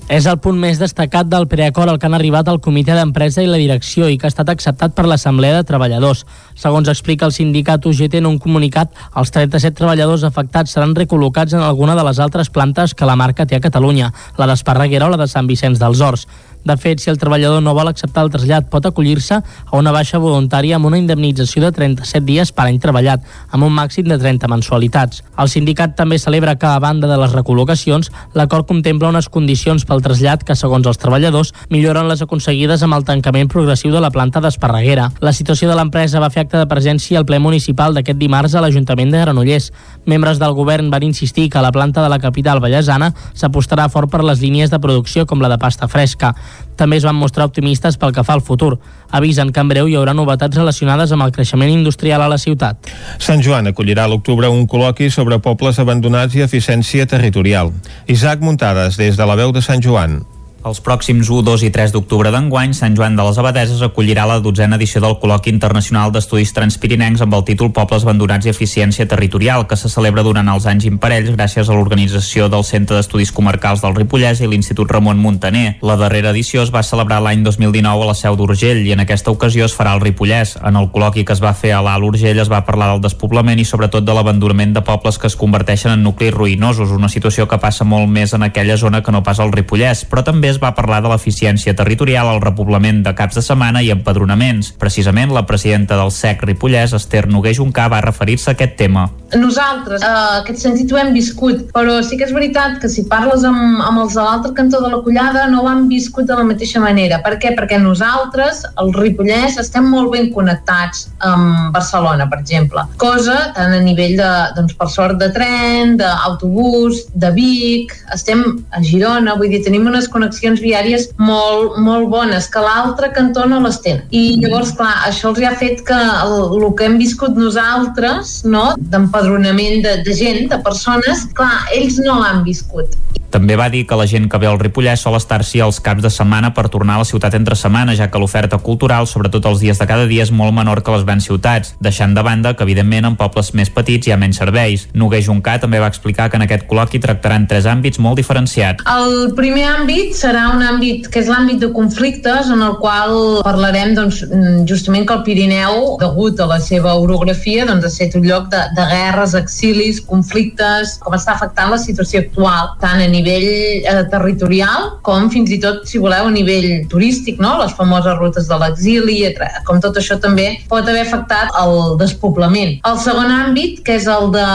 És el punt més destacat del preacord al que han arribat el comitè d'empresa i la direcció i que ha estat acceptat per l'Assemblea de Treballadors. Segons explica el sindicat UGT en un comunicat, els 37 treballadors afectats seran recol·locats en alguna de les altres plantes que la marca té a Catalunya, la d'Esparreguera o la de Sant Vicenç dels Horts. De fet, si el treballador no vol acceptar el trasllat, pot acollir-se a una baixa voluntària amb una indemnització de 37 dies per any treballat, amb un màxim de 30 mensualitats. El sindicat també celebra que, a banda de les recol·locacions, l'acord contempla unes condicions pel trasllat que, segons els treballadors, milloren les aconseguides amb el tancament progressiu de la planta d'Esparreguera. La situació de l'empresa va fer acte de presència al ple municipal d'aquest dimarts a l'Ajuntament de Granollers. Membres del govern van insistir que la planta de la capital vallesana s'apostarà fort per les línies de producció com la de pasta fresca. També es van mostrar optimistes pel que fa al futur. Avisen que en breu hi haurà novetats relacionades amb el creixement industrial a la ciutat. Sant Joan acollirà a l'octubre un col·loqui sobre pobles abandonats i eficiència territorial. Isaac Muntades, des de la veu de Sant Joan. Els pròxims 1, 2 i 3 d'octubre d'enguany, Sant Joan de les Abadeses acollirà la dotzena edició del Col·loqui Internacional d'Estudis Transpirinencs amb el títol Pobles Abandonats i Eficiència Territorial, que se celebra durant els anys imparells gràcies a l'organització del Centre d'Estudis Comarcals del Ripollès i l'Institut Ramon Muntaner. La darrera edició es va celebrar l'any 2019 a la Seu d'Urgell i en aquesta ocasió es farà al Ripollès. En el col·loqui que es va fer a l'Alt Urgell es va parlar del despoblament i sobretot de l'abandonament de pobles que es converteixen en nuclis ruïnosos, una situació que passa molt més en aquella zona que no pas al Ripollès, però també es va parlar de l'eficiència territorial, el repoblament de caps de setmana i empadronaments. Precisament, la presidenta del SEC Ripollès, Esther Noguer Juncà, va referir-se a aquest tema. Nosaltres, eh, aquest sentit ho hem viscut, però sí que és veritat que si parles amb, amb els de l'altre cantó de la collada no ho han viscut de la mateixa manera. Per què? Perquè nosaltres, el Ripollès, estem molt ben connectats amb Barcelona, per exemple. Cosa tant a nivell de, doncs, per sort, de tren, d'autobús, de Vic, estem a Girona, vull dir, tenim unes connexions viàries molt, molt bones, que l'altre cantó no les tenen. I llavors, clar, això els ha fet que el, el que hem viscut nosaltres, no?, d'empadronament de, de gent, de persones, clar, ells no l'han viscut. També va dir que la gent que ve al Ripollès sol estar-s'hi els caps de setmana per tornar a la ciutat entre setmana, ja que l'oferta cultural, sobretot els dies de cada dia, és molt menor que les grans ciutats, deixant de banda que, evidentment, en pobles més petits hi ha menys serveis. Noguer Juncà també va explicar que en aquest col·loqui tractaran tres àmbits molt diferenciats. El primer àmbit serà un àmbit que és l'àmbit de conflictes, en el qual parlarem doncs, justament que el Pirineu, degut a la seva orografia, doncs, ha estat un lloc de, de guerres, exilis, conflictes, com està afectant la situació actual, tant a nivell eh, territorial com fins i tot, si voleu, a nivell turístic, no? les famoses rutes de l'exili, com tot això també pot haver afectat el despoblament. El segon àmbit, que és el de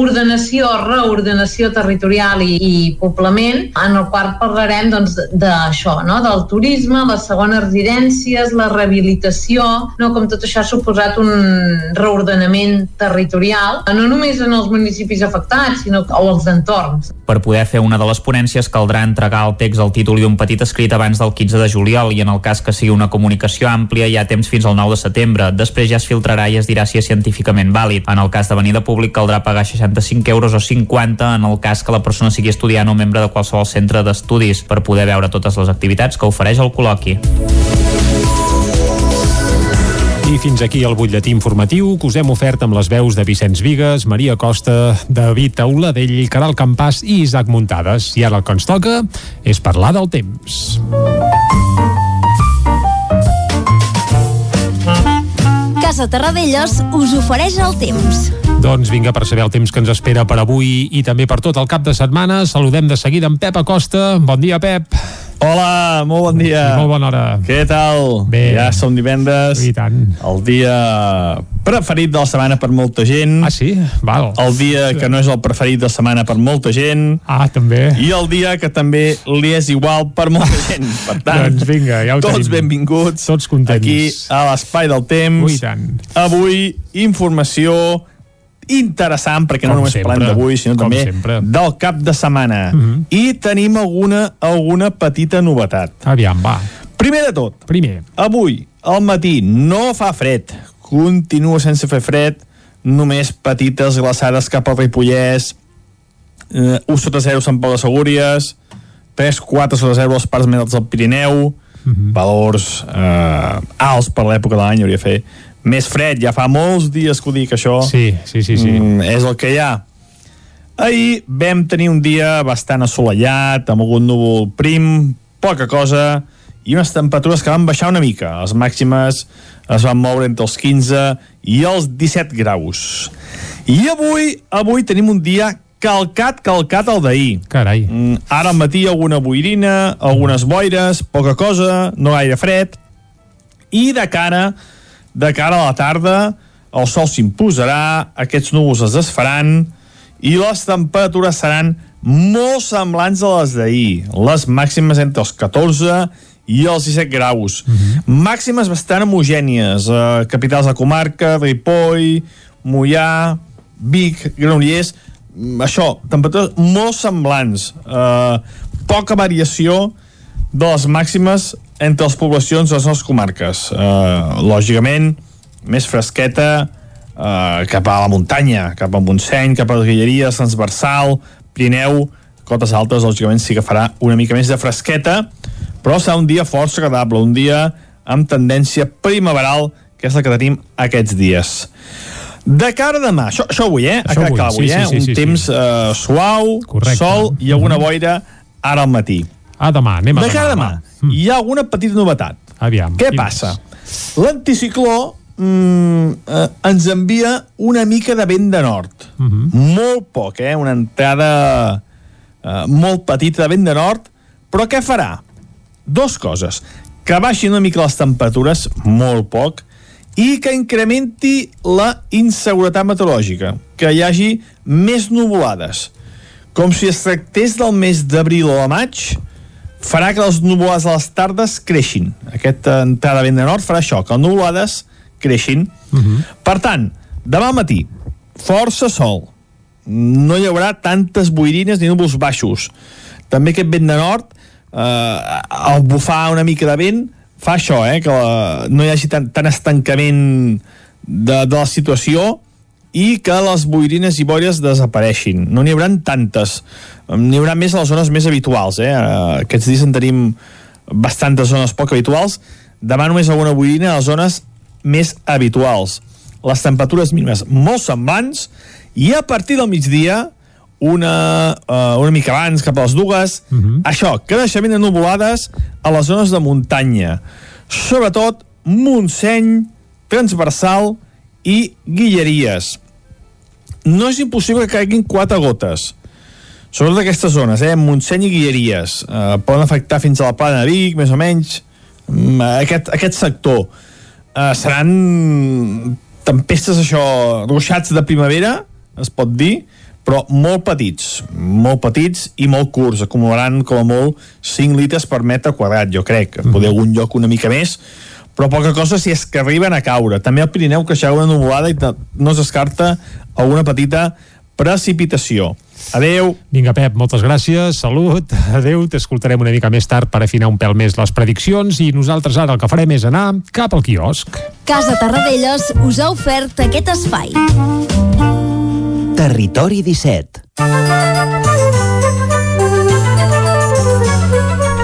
ordenació, reordenació territorial i, i poblament, en el qual parlarem doncs, d'això, no? del turisme, les segones residències, la rehabilitació, no? com tot això ha suposat un reordenament territorial, no només en els municipis afectats, sinó que als entorns. Per poder fer una de les ponències caldrà entregar el text al títol i un petit escrit abans del 15 de juliol i en el cas que sigui una comunicació àmplia hi ha temps fins al 9 de setembre. Després ja es filtrarà i es dirà si és científicament vàlid. En el cas de venir de públic caldrà pagar 65 euros o 50 en el cas que la persona sigui estudiant o membre de qualsevol centre d'estudis per poder veure totes les activitats que ofereix el col·loqui. I fins aquí el butlletí informatiu que us hem ofert amb les veus de Vicenç Vigues, Maria Costa, David Auladell, Caral Campàs i Isaac Muntades. I ara el que ens toca és parlar del temps. Casa Terradellos us ofereix el temps. Doncs vinga, per saber el temps que ens espera per avui i també per tot el cap de setmana, saludem de seguida en Pep Acosta. Bon dia, Pep. Hola, molt bon dia. Sí, molt bona hora. Què tal? Bé. Ja som divendres. I tant. El dia preferit de la setmana per molta gent. Ah, sí? Val. El dia que no és el preferit de la setmana per molta gent. Ah, també. I el dia que també li és igual per molta gent. Per tant, doncs vinga, ja ho tots tenim. benvinguts. Tots contents. Aquí a l'Espai del Temps. Ui, tant. Avui, informació interessant, perquè no Com només sempre, parlem d'avui, sinó com també sempre. del cap de setmana. Mhm. I tenim alguna, alguna petita novetat. Aviam, va. Primer de tot, Primer. avui, al matí, no fa fred. Continua sense fer fred, només petites glaçades cap al Ripollès, eh, 1 sota 0 Sant Pau de Segúries, 3, 4 sota 0 als parts més alts del Pirineu, valors eh, alts per l'època de l'any, hauria de fer més fred, ja fa molts dies que ho dic això Sí, sí, sí. sí. mm, és el que hi ha ahir vam tenir un dia bastant assolellat amb algun núvol prim poca cosa i unes temperatures que van baixar una mica les màximes es van moure entre els 15 i els 17 graus i avui avui tenim un dia calcat, calcat al d'ahir Carai. Mm, ara al matí alguna boirina, algunes boires, poca cosa, no gaire fred, i de cara, de cara a la tarda, el sol s'imposarà, aquests núvols es desfaran, i les temperatures seran molt semblants a les d'ahir. Les màximes entre els 14 i els 17 graus. Màximes bastant homogènies. Eh, capitals de comarca, Ripoll, Mollà, Vic, Granollers... Mm, Això, temperatures molt semblants. Eh, poca variació de les màximes entre les poblacions de les nostres comarques. Eh, lògicament, més fresqueta eh, cap a la muntanya, cap a Montseny, cap a les Guilleries, Transversal, Pirineu, cotes altes, lògicament sí que farà una mica més de fresqueta, però serà un dia força agradable, un dia amb tendència primaveral, que és la que tenim aquests dies. De cara a demà, això, això avui, eh? Això avui, avui, sí, eh? sí, sí, un sí, temps eh, suau, Correcte. sol i alguna boira ara al matí. Ah, demà, anem a De cara a demà, va. hi ha alguna petita novetat. Aviam. Què passa? L'anticicló mm, eh, ens envia una mica de vent de nord. Mhm. Molt poc, eh? Una entrada eh, molt petita de vent de nord, però què farà? Dos coses. Que baixin una mica les temperatures, molt poc, i que incrementi la inseguretat meteorològica, que hi hagi més nuvolades. Com si es tractés del mes d'abril o de maig, farà que les nuvolades a les tardes creixin. Aquesta entrada vent de nord farà això, que les nuvolades creixin. Per tant, demà al matí, força sol. No hi haurà tantes boirines ni núvols baixos. També aquest vent de nord, eh, al bufar una mica de vent, fa això, eh, que la, no hi hagi tant, tant estancament de, de la situació i que les boirines i boires desapareixin. No n'hi haurà tantes. N'hi haurà més a les zones més habituals. Eh? Eh, Aquests dies en tenim bastantes zones poc habituals. Demà només alguna boirina a les zones més habituals. Les temperatures mínimes molt semblants i a partir del migdia una, uh, una mica abans, cap a les dues, uh -huh. això, creixement de nuvolades a les zones de muntanya. Sobretot Montseny, Transversal i Guilleries. No és impossible que caiguin quatre gotes. Sobretot aquestes zones, eh? Montseny i Guilleries. Eh, poden afectar fins a la plana de Vic, més o menys. Mm, Aquest, aquest sector. Eh, seran tempestes, això, ruixats de primavera, es pot dir, però molt petits, molt petits i molt curts, acumularan com a molt 5 litres per metre quadrat, jo crec, -hmm. poder algun lloc una mica més, però poca cosa si és que arriben a caure. També al Pirineu que una nuvolada i no es descarta alguna petita precipitació. Adeu. Vinga, Pep, moltes gràcies, salut, adeu, t'escoltarem una mica més tard per afinar un pèl més les prediccions i nosaltres ara el que farem és anar cap al quiosc. Casa Tarradellas us ha ofert aquest espai. Territori 17.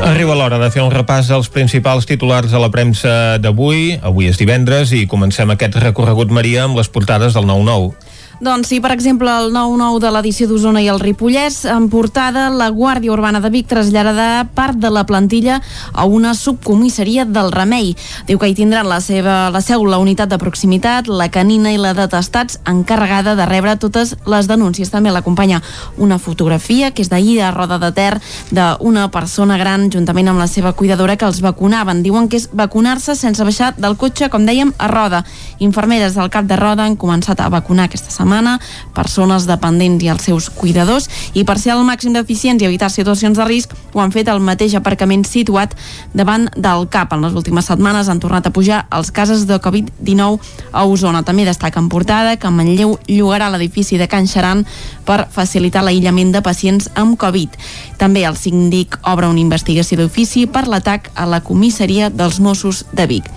Arriba l'hora de fer un repàs dels principals titulars de la premsa d'avui. Avui és divendres i comencem aquest recorregut, Maria, amb les portades del 9-9. Doncs sí, per exemple, el 9-9 de l'edició d'Osona i el Ripollès, en portada, la Guàrdia Urbana de Vic traslladarà part de la plantilla a una subcomissaria del Remei. Diu que hi tindran la seva la seu la unitat de proximitat, la canina i la de testats encarregada de rebre totes les denúncies. També l'acompanya una fotografia que és d'ahir a Roda de Ter d'una persona gran juntament amb la seva cuidadora que els vacunaven. Diuen que és vacunar-se sense baixar del cotxe, com dèiem, a Roda. Infermeres del cap de Roda han començat a vacunar aquesta setmana setmana, persones dependents i els seus cuidadors, i per ser al màxim d'eficients i evitar situacions de risc, ho han fet al mateix aparcament situat davant del CAP. En les últimes setmanes han tornat a pujar els casos de Covid-19 a Osona. També destaca en portada que Manlleu llogarà l'edifici de Can Xaran per facilitar l'aïllament de pacients amb Covid. També el síndic obre una investigació d'ofici per l'atac a la comissaria dels Mossos de Vic.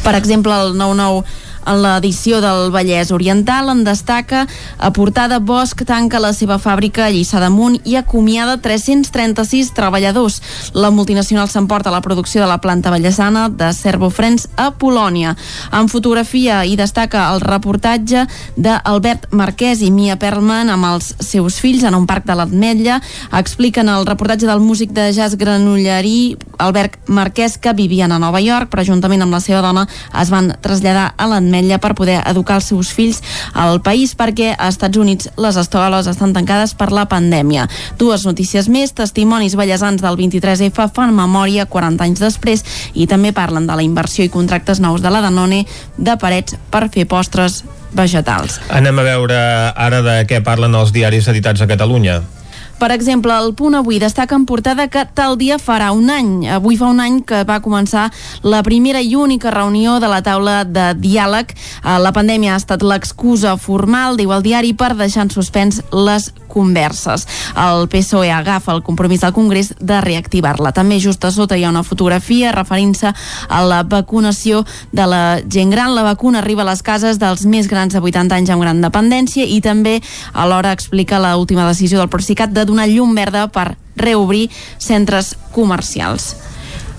Per exemple, el 99 en l'edició del Vallès Oriental en destaca a portada Bosch tanca la seva fàbrica a Lliçà d'Amunt i acomiada 336 treballadors. La multinacional s'emporta la producció de la planta vallesana de Servofrens a Polònia. En fotografia hi destaca el reportatge d'Albert Marquès i Mia Perlman amb els seus fills en un parc de l'Atmetlla. Expliquen el reportatge del músic de jazz granollerí Albert Marquès que vivien a Nova York, però juntament amb la seva dona es van traslladar a l'Atmetlla l'Ametlla per poder educar els seus fills al país perquè a Estats Units les escoles estan tancades per la pandèmia. Dues notícies més, testimonis ballesans del 23F fan memòria 40 anys després i també parlen de la inversió i contractes nous de la Danone de parets per fer postres vegetals. Anem a veure ara de què parlen els diaris editats a Catalunya. Per exemple, el punt avui destaca en portada que tal dia farà un any. Avui fa un any que va començar la primera i única reunió de la taula de diàleg. Eh, la pandèmia ha estat l'excusa formal, diu el diari, per deixar en suspens les converses. El PSOE agafa el compromís del Congrés de reactivar-la. També just a sota hi ha una fotografia referint-se a la vacunació de la gent gran. La vacuna arriba a les cases dels més grans de 80 anys amb gran dependència i també alhora explica l'última decisió del Procicat de donar llum verda per reobrir centres comercials.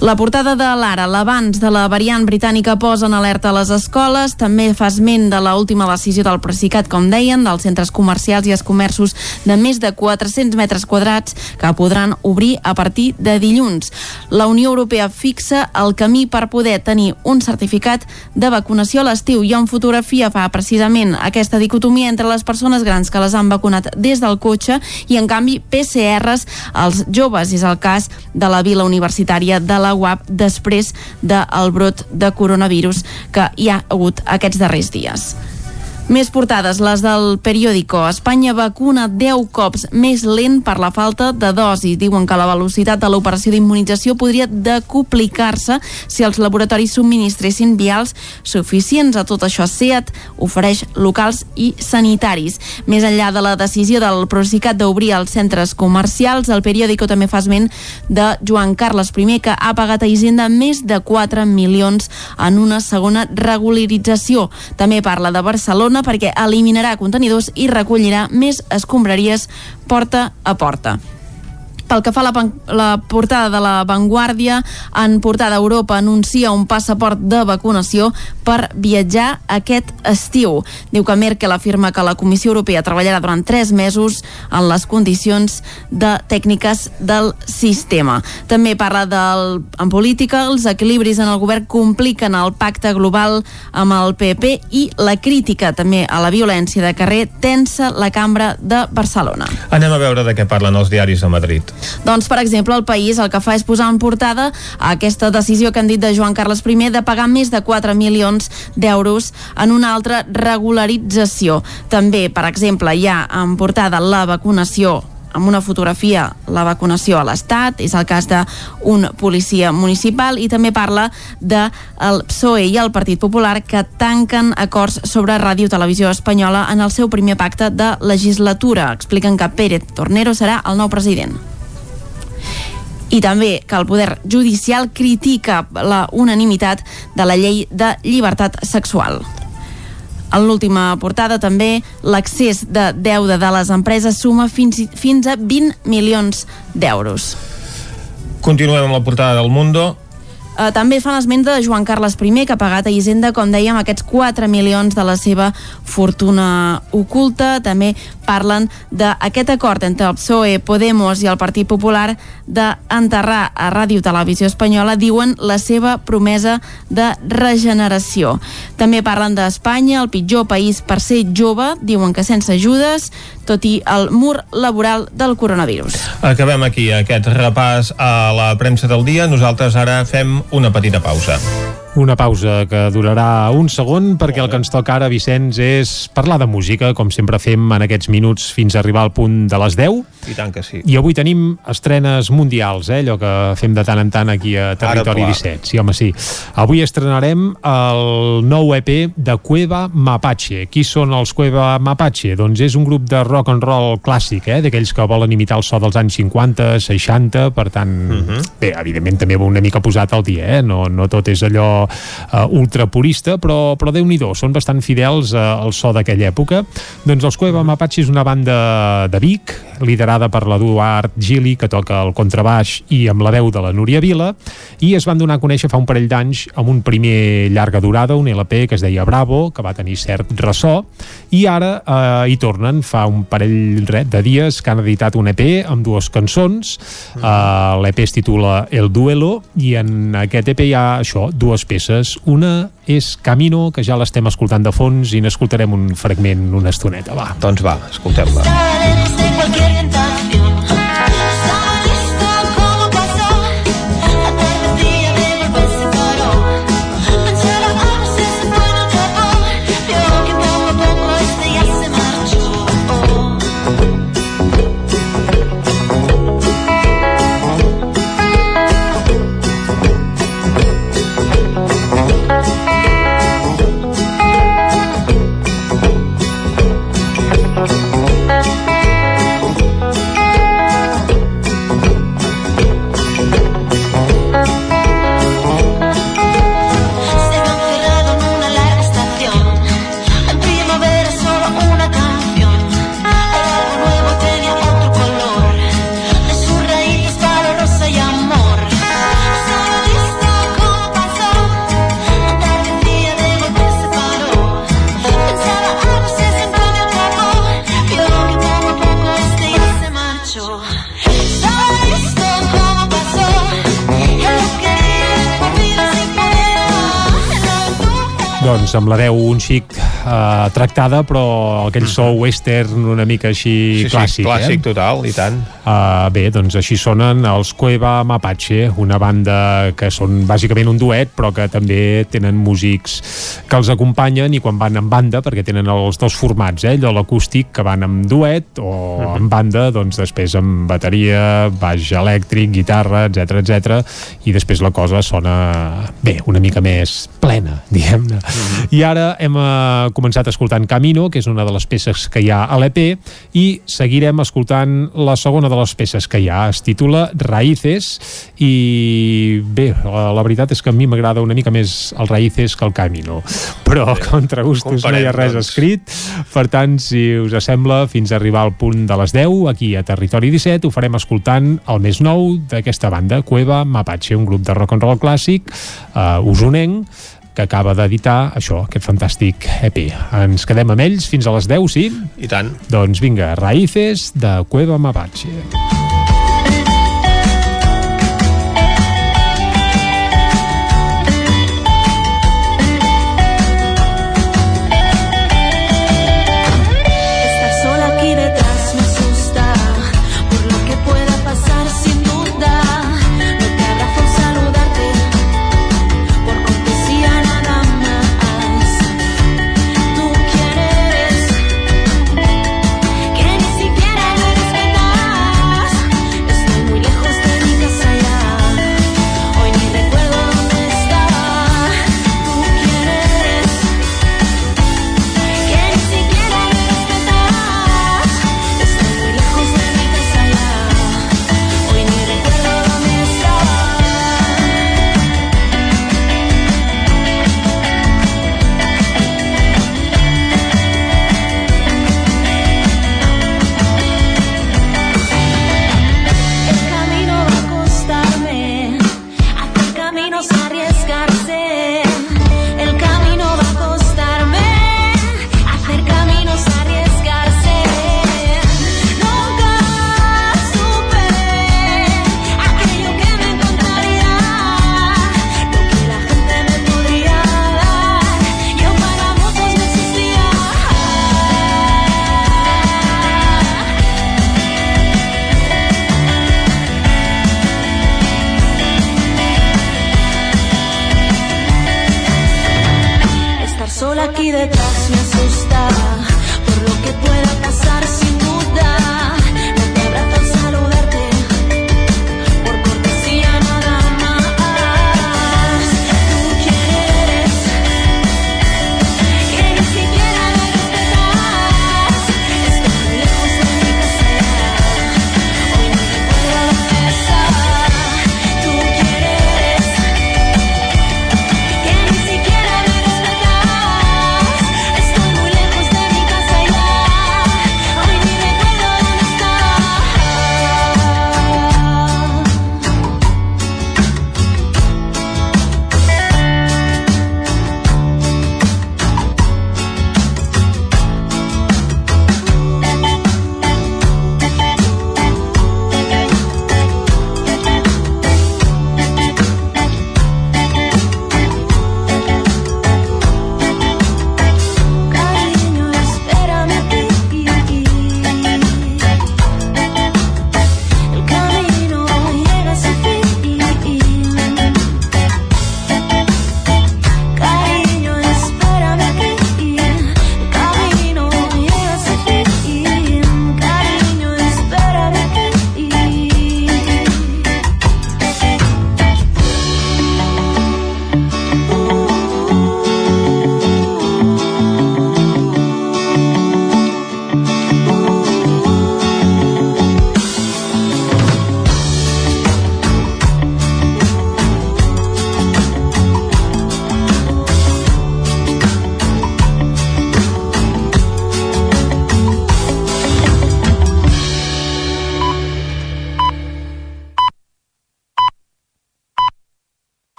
La portada de l'Ara, l'abans de la variant britànica posa en alerta a les escoles, també fa esment de l última decisió del Procicat, com deien, dels centres comercials i els comerços de més de 400 metres quadrats que podran obrir a partir de dilluns. La Unió Europea fixa el camí per poder tenir un certificat de vacunació a l'estiu i en fotografia fa precisament aquesta dicotomia entre les persones grans que les han vacunat des del cotxe i en canvi PCRs als joves. És el cas de la vila universitària de la UAP després del brot de coronavirus que hi ha hagut aquests darrers dies. Més portades, les del periòdico. Espanya vacuna 10 cops més lent per la falta de dosi. Diuen que la velocitat de l'operació d'immunització podria decuplicar-se si els laboratoris subministressin vials suficients. A tot això, SEAT ofereix locals i sanitaris. Més enllà de la decisió del Procicat d'obrir els centres comercials, el periòdico també fa esment de Joan Carles I, que ha pagat a Hisenda més de 4 milions en una segona regularització. També parla de Barcelona Barcelona perquè eliminarà contenidors i recollirà més escombraries porta a porta. Pel que fa a la, la portada de la Vanguardia, en portada Europa anuncia un passaport de vacunació per viatjar aquest estiu. Diu que Merkel afirma que la Comissió Europea treballarà durant tres mesos en les condicions de tècniques del sistema. També parla del, en política, els equilibris en el govern compliquen el pacte global amb el PP i la crítica també a la violència de carrer tensa la cambra de Barcelona. Anem a veure de què parlen els diaris a Madrid. Doncs, per exemple, el País el que fa és posar en portada aquesta decisió que han dit de Joan Carles I de pagar més de 4 milions d'euros en una altra regularització. També, per exemple, hi ha en portada la vacunació amb una fotografia la vacunació a l'Estat, és el cas d'un policia municipal i també parla de PSOE i el Partit Popular que tanquen acords sobre ràdio televisió espanyola en el seu primer pacte de legislatura. Expliquen que Pérez Tornero serà el nou president i també que el Poder Judicial critica la unanimitat de la llei de llibertat sexual. En l'última portada també l'accés de deuda de les empreses suma fins, fins a 20 milions d'euros. Continuem amb la portada del Mundo. Eh, també fan esment de Joan Carles I, que ha pagat a Hisenda, com dèiem, aquests 4 milions de la seva fortuna oculta. També parlen d'aquest acord entre el PSOE, Podemos i el Partit Popular d'enterrar a Ràdio Televisió Espanyola, diuen la seva promesa de regeneració. També parlen d'Espanya, el pitjor país per ser jove, diuen que sense ajudes, tot i el mur laboral del coronavirus. Acabem aquí aquest repàs a la premsa del dia. Nosaltres ara fem una petita pausa. Una pausa que durarà un segon perquè el que ens toca ara, Vicenç, és parlar de música, com sempre fem en aquests minuts fins a arribar al punt de les 10. I tant que sí. I avui tenim estrenes mundials, eh? allò que fem de tant en tant aquí a Territori clar. 17. Sí, home, sí. Avui estrenarem el nou EP de Cueva Mapache. Qui són els Cueva Mapache? Doncs és un grup de rock and roll clàssic, eh? d'aquells que volen imitar el so dels anys 50, 60, per tant, Mhm. bé, evidentment també va una mica posat al dia, eh? no, no tot és allò uh, ultrapurista, però, però déu nhi són bastant fidels uh, al so d'aquella època. Doncs els Cueva Mapache és una banda de Vic, liderada per l'Eduard Gili, que toca el contrabaix i amb la veu de la Núria Vila, i es van donar a conèixer fa un parell d'anys amb un primer llarga durada, un LP que es deia Bravo, que va tenir cert ressò, i ara eh, hi tornen, fa un parell de dies que han editat un EP amb dues cançons, eh, l'EP es titula El Duelo, i en aquest EP hi ha això, dues peces, una és Camino, que ja l'estem escoltant de fons i n'escoltarem un fragment una estoneta, va. Doncs va, escoltem-la. Amb la veu un xic eh, tractada, però aquell so western una mica així Mhm. Sí, sí, clàssic. clàssic, eh? total, i tant. Uh, bé, doncs així sonen els Cueva Mapache, una banda que són bàsicament un duet, però que també tenen músics que els acompanyen i quan van en banda, perquè tenen els dos formats, eh? allò l'acústic que van amb duet o en banda, doncs després amb bateria, baix elèctric, guitarra, etc etc. i després la cosa sona bé, una mica més plena, diguem-ne. I ara hem eh, començat escoltant Camino, que és una de les peces que hi ha a l'EP, i seguirem escoltant la segona de les peces que hi ha. Es titula Raíces, i bé, la, la veritat és que a mi m'agrada una mica més el Raíces que el Camino, però contra gustos no hi ha res doncs. escrit, per tant, si us sembla, fins a arribar al punt de les 10, aquí a Territori 17, ho farem escoltant el més nou d'aquesta banda, Cueva Mapache, un grup de rock and roll clàssic, uh, usonenc, que acaba d'editar això, aquest fantàstic EP. Ens quedem amb ells fins a les 10, sí? I tant. Doncs vinga, Raíces de Cueva Mapache. Estar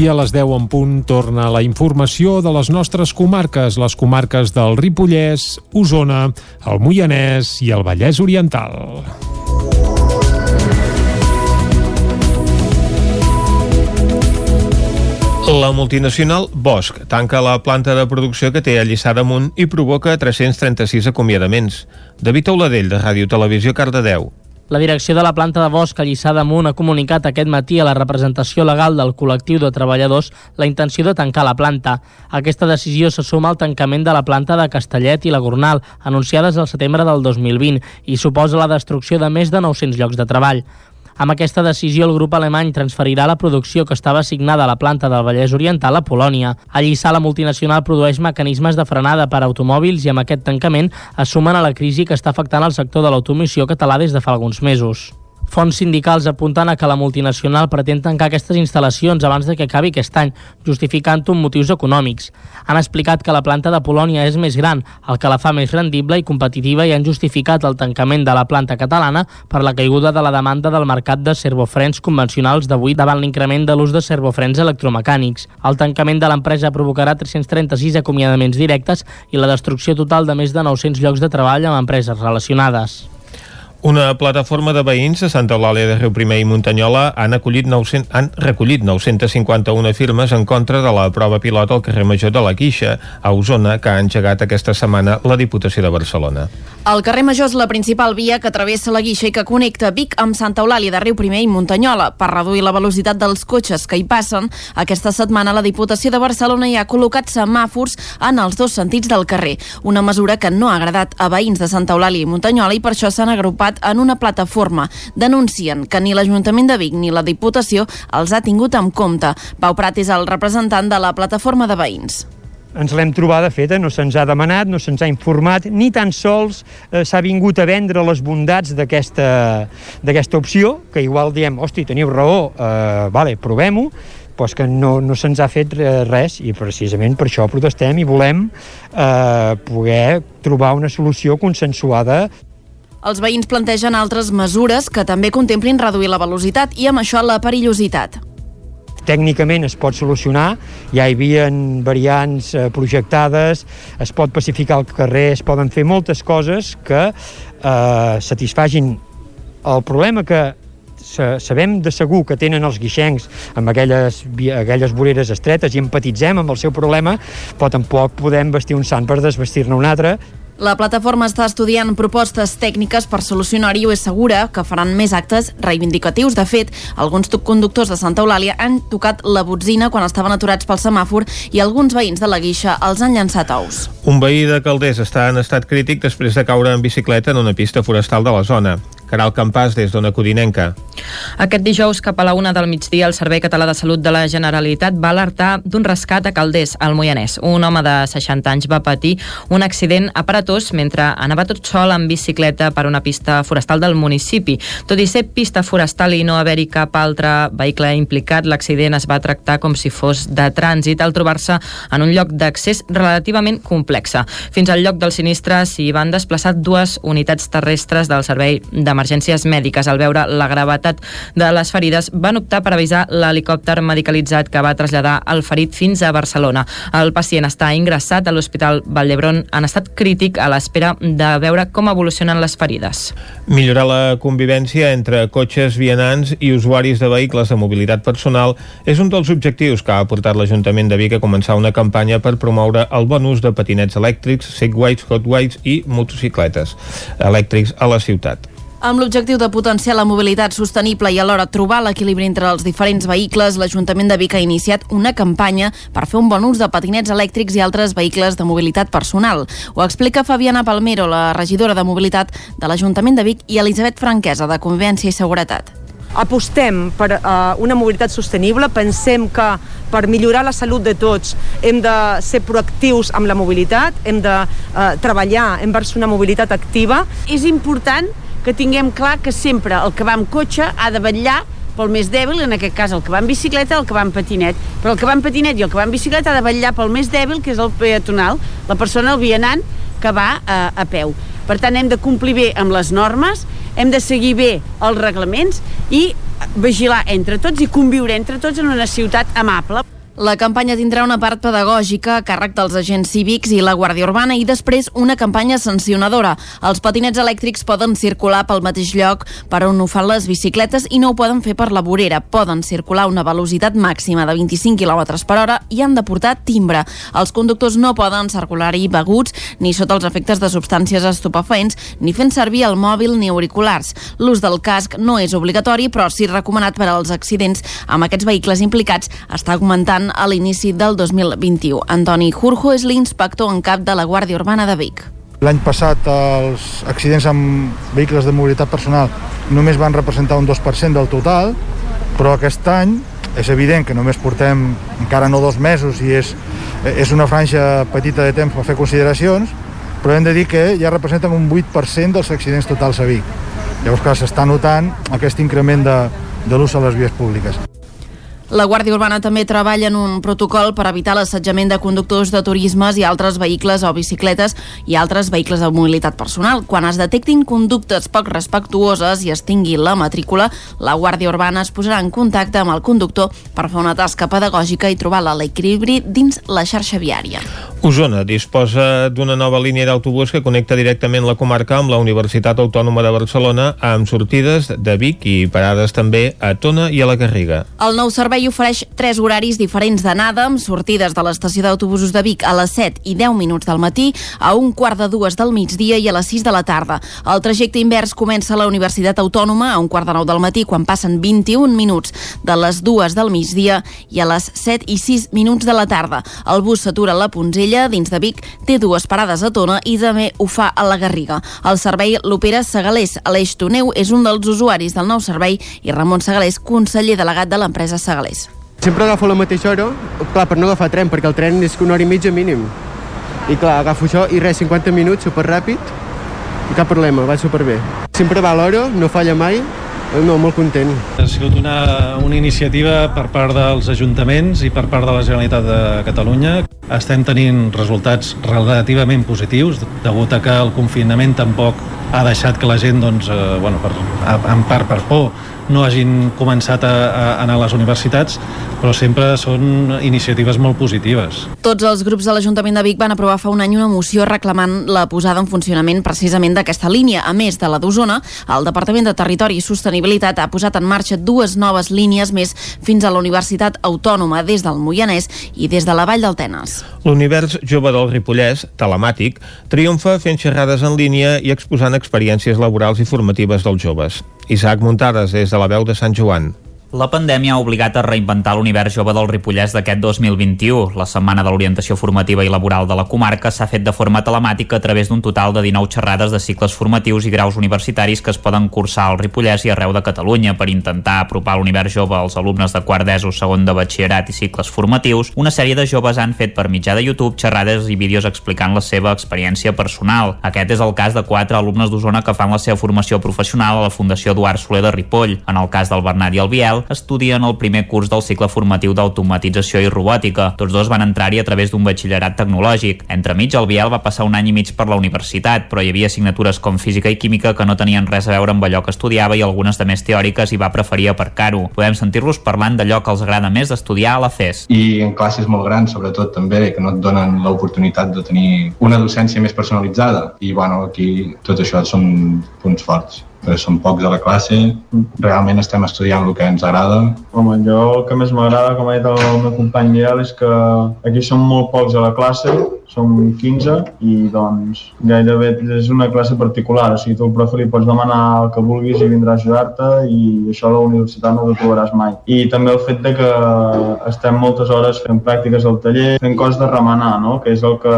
I a les 10 en punt torna la informació de les nostres comarques, les comarques del Ripollès, Osona, el Moianès i el Vallès Oriental. La multinacional Bosch tanca la planta de producció que té a Lliçà d'Amunt i provoca 336 acomiadaments. David Auladell, de Ràdio Televisió, Cardedeu. La direcció de la planta de Bosch a Lliçà d'Amunt ha comunicat aquest matí a la representació legal del col·lectiu de treballadors la intenció de tancar la planta. Aquesta decisió se suma al tancament de la planta de Castellet i la Gornal, anunciades al setembre del 2020, i suposa la destrucció de més de 900 llocs de treball. Amb aquesta decisió, el grup alemany transferirà la producció que estava assignada a la planta del Vallès Oriental a Polònia. A Lliçà, la multinacional produeix mecanismes de frenada per a automòbils i amb aquest tancament es sumen a la crisi que està afectant el sector de l'automoció català des de fa alguns mesos. Fonts sindicals apunten a que la multinacional pretén tancar aquestes instal·lacions abans de que acabi aquest any, justificant-ho amb motius econòmics. Han explicat que la planta de Polònia és més gran, el que la fa més rendible i competitiva i han justificat el tancament de la planta catalana per la caiguda de la demanda del mercat de servofrens convencionals d'avui davant l'increment de l'ús de servofrens electromecànics. El tancament de l'empresa provocarà 336 acomiadaments directes i la destrucció total de més de 900 llocs de treball amb empreses relacionades. Una plataforma de veïns a Santa Eulàlia de Riu Primer i Muntanyola han, acollit 900, han recollit 951 firmes en contra de la prova pilot al carrer Major de la Quixa, a Osona, que ha engegat aquesta setmana la Diputació de Barcelona. El carrer Major és la principal via que travessa la guixa i que connecta Vic amb Santa Eulàlia de Riu Primer i Muntanyola. Per reduir la velocitat dels cotxes que hi passen, aquesta setmana la Diputació de Barcelona hi ha col·locat semàfors en els dos sentits del carrer. Una mesura que no ha agradat a veïns de Santa Eulàlia i Muntanyola i per això s'han agrupat en una plataforma. Denuncien que ni l'Ajuntament de Vic ni la Diputació els ha tingut en compte. Pau Prat és el representant de la plataforma de veïns ens l'hem trobada feta, no se'ns ha demanat, no se'ns ha informat, ni tan sols eh, s'ha vingut a vendre les bondats d'aquesta opció, que igual diem, hosti, teniu raó, eh, vale, provem-ho, doncs que no, no se'ns ha fet res i precisament per això protestem i volem eh, poder trobar una solució consensuada els veïns plantegen altres mesures que també contemplin reduir la velocitat i amb això la perillositat. tècnicament es pot solucionar, ja hi havia variants eh, projectades, es pot pacificar el carrer, es poden fer moltes coses que eh, satisfagin el problema que sa- sabem de segur que tenen els guixencs amb aquelles, aquelles voreres estretes i empatitzem amb el seu problema, però tampoc podem vestir un sant per desvestir-ne un altre. La plataforma està estudiant propostes tècniques per solucionar-hi i és segura que faran més actes reivindicatius. De fet, alguns conductors de Santa Eulàlia han tocat la botzina quan estaven aturats pel semàfor i alguns veïns de la guixa els han llançat ous. Un veí de Calders està en estat crític després de caure en bicicleta en una pista forestal de la zona. Caral Campàs, des d'Ona Codinenca. Aquest dijous, cap a la una del migdia, el Servei Català de Salut de la Generalitat va alertar d'un rescat a Calders, al Moianès. Un home de 60 anys va patir un accident aparatós mentre anava tot sol en bicicleta per una pista forestal del municipi. Tot i ser pista forestal i no haver-hi cap altre vehicle implicat, l'accident es va tractar com si fos de trànsit al trobar-se en un lloc d'accés relativament complex. Fins al lloc del sinistre s'hi van desplaçar dues unitats terrestres del Servei d'Emergències Mèdiques. Al veure la gravetat de les ferides, van optar per avisar l'helicòpter medicalitzat que va traslladar el ferit fins a Barcelona. El pacient està ingressat a l'Hospital Vall en estat crític a l'espera de veure com evolucionen les ferides. Millorar la convivència entre cotxes, vianants i usuaris de vehicles de mobilitat personal és un dels objectius que ha portat l'Ajuntament de Vic a començar una campanya per promoure el bon ús de patinets elèctrics, segways, hotways i motocicletes elèctrics a la ciutat. Amb l'objectiu de potenciar la mobilitat sostenible i alhora trobar l'equilibri entre els diferents vehicles, l'Ajuntament de Vic ha iniciat una campanya per fer un bon ús de patinets elèctrics i altres vehicles de mobilitat personal. Ho explica Fabiana Palmero, la regidora de mobilitat de l'Ajuntament de Vic, i Elisabet Franquesa, de Convivència i Seguretat. apostem per uh, una mobilitat sostenible, pensem que per millorar la salut de tots hem de ser proactius amb la mobilitat, hem de uh, treballar envers una mobilitat activa. És important que tinguem clar que sempre el que va amb cotxe ha de vetllar pel més dèbil, en aquest cas el que va en bicicleta, el que va en patinet. Però el que va en patinet i el que va en bicicleta ha de vetllar pel més dèbil, que és el peatonal, la persona, el vianant, que va a, a peu. Per tant, hem de complir bé amb les normes, hem de seguir bé els reglaments i vigilar entre tots i conviure entre tots en una ciutat amable. La campanya tindrà una part pedagògica a càrrec dels agents cívics i la Guàrdia Urbana i després una campanya sancionadora. Els patinets elèctrics poden circular pel mateix lloc per on ho fan les bicicletes i no ho poden fer per la vorera. Poden circular a una velocitat màxima de 25 km per hora i han de portar timbre. Els conductors no poden circular-hi beguts ni sota els efectes de substàncies estupefaents ni fent servir el mòbil ni auriculars. L'ús del casc no és obligatori però sí recomanat per als accidents amb aquests vehicles implicats està augmentant a l'inici del 2021. Antoni Jurjo és l'inspector en cap de la Guàrdia Urbana de Vic. L'any passat els accidents amb vehicles de mobilitat personal només van representar un 2% del total, però aquest any és evident que només portem encara no dos mesos i és, és una franja petita de temps per fer consideracions, però hem de dir que ja representen un 8% dels accidents totals a Vic. Llavors, clar, s'està notant aquest increment de, de l'ús a les vies públiques. La Guàrdia Urbana també treballa en un protocol per evitar l'assetjament de conductors de turismes i altres vehicles o bicicletes i altres vehicles de mobilitat personal. Quan es detectin conductes poc respectuoses i es tingui la matrícula, la Guàrdia Urbana es posarà en contacte amb el conductor per fer una tasca pedagògica i trobar l'equilibri dins la xarxa viària. Osona disposa d'una nova línia d'autobús que connecta directament la comarca amb la Universitat Autònoma de Barcelona amb sortides de Vic i parades també a Tona i a la Garriga. El nou servei ofereix tres horaris diferents d'anada amb sortides de l'estació d'autobusos de Vic a les 7 i 10 minuts del matí, a un quart de dues del migdia i a les 6 de la tarda. El trajecte invers comença a la Universitat Autònoma a un quart de nou del matí quan passen 21 minuts de les dues del migdia i a les 7 i 6 minuts de la tarda. El bus s'atura a la Ponzella, dins de Vic, té dues parades a Tona i també ho fa a la Garriga. El servei l'opera Segalés. Aleix Toneu és un dels usuaris del nou servei i Ramon Segalés, conseller delegat de l'empresa Segalés. Sempre agafo la mateixa hora, clar, per no agafar tren, perquè el tren és una hora i mitja mínim. I clar, agafo això i res, 50 minuts, super ràpid, i cap problema, va superbé. Sempre va a l'hora, no falla mai, no, molt content. Ha sigut una, una iniciativa per part dels ajuntaments i per part de la Generalitat de Catalunya. Estem tenint resultats relativament positius, degut a que el confinament tampoc ha deixat que la gent, doncs, eh, bueno, per, en part per por, no hagin començat a, a anar a les universitats, però sempre són iniciatives molt positives. Tots els grups de l'Ajuntament de Vic van aprovar fa un any una moció reclamant la posada en funcionament precisament d'aquesta línia. A més de la d'Osona, el Departament de Territori i Sostenibilitat ha posat en marxa dues noves línies més fins a la Universitat Autònoma des del Moianès i des de la Vall del Tenes. L'univers jove del Ripollès, telemàtic, triomfa fent xerrades en línia i exposant experiències laborals i formatives dels joves. Isaac Muntades, des de la veu de Sant Joan. La pandèmia ha obligat a reinventar l'univers jove del Ripollès d'aquest 2021. La Setmana de l'Orientació Formativa i Laboral de la comarca s'ha fet de forma telemàtica a través d'un total de 19 xerrades de cicles formatius i graus universitaris que es poden cursar al Ripollès i arreu de Catalunya per intentar apropar l'univers jove als alumnes de quart d'ESO, segon de batxillerat i cicles formatius. Una sèrie de joves han fet per mitjà de YouTube xerrades i vídeos explicant la seva experiència personal. Aquest és el cas de quatre alumnes d'Osona que fan la seva formació professional a la Fundació Eduard Soler de Ripoll. En el cas del Bernat i el Biel, estudien el primer curs del cicle formatiu d'automatització i robòtica. Tots dos van entrar-hi a través d'un batxillerat tecnològic. Entremig, el Biel va passar un any i mig per la universitat, però hi havia assignatures com física i química que no tenien res a veure amb allò que estudiava i algunes de més teòriques i va preferir aparcar-ho. Podem sentir-los parlant d'allò que els agrada més d'estudiar a la FES. i en classes molt grans, sobretot també, que no et donen l'oportunitat de tenir una docència més personalitzada. I bueno, aquí tot això són punts forts perquè som pocs a la classe, realment estem estudiant el que ens agrada. Home, jo el que més m'agrada, com ha dit el meu company Biel, és que aquí som molt pocs a la classe, som 15 i doncs gairebé és una classe particular, o sigui, tu al profe li pots demanar el que vulguis i vindrà a ajudar-te i això a la universitat no ho trobaràs mai. I també el fet de que estem moltes hores fent pràctiques al taller, fent coses de remenar, no? que és el que,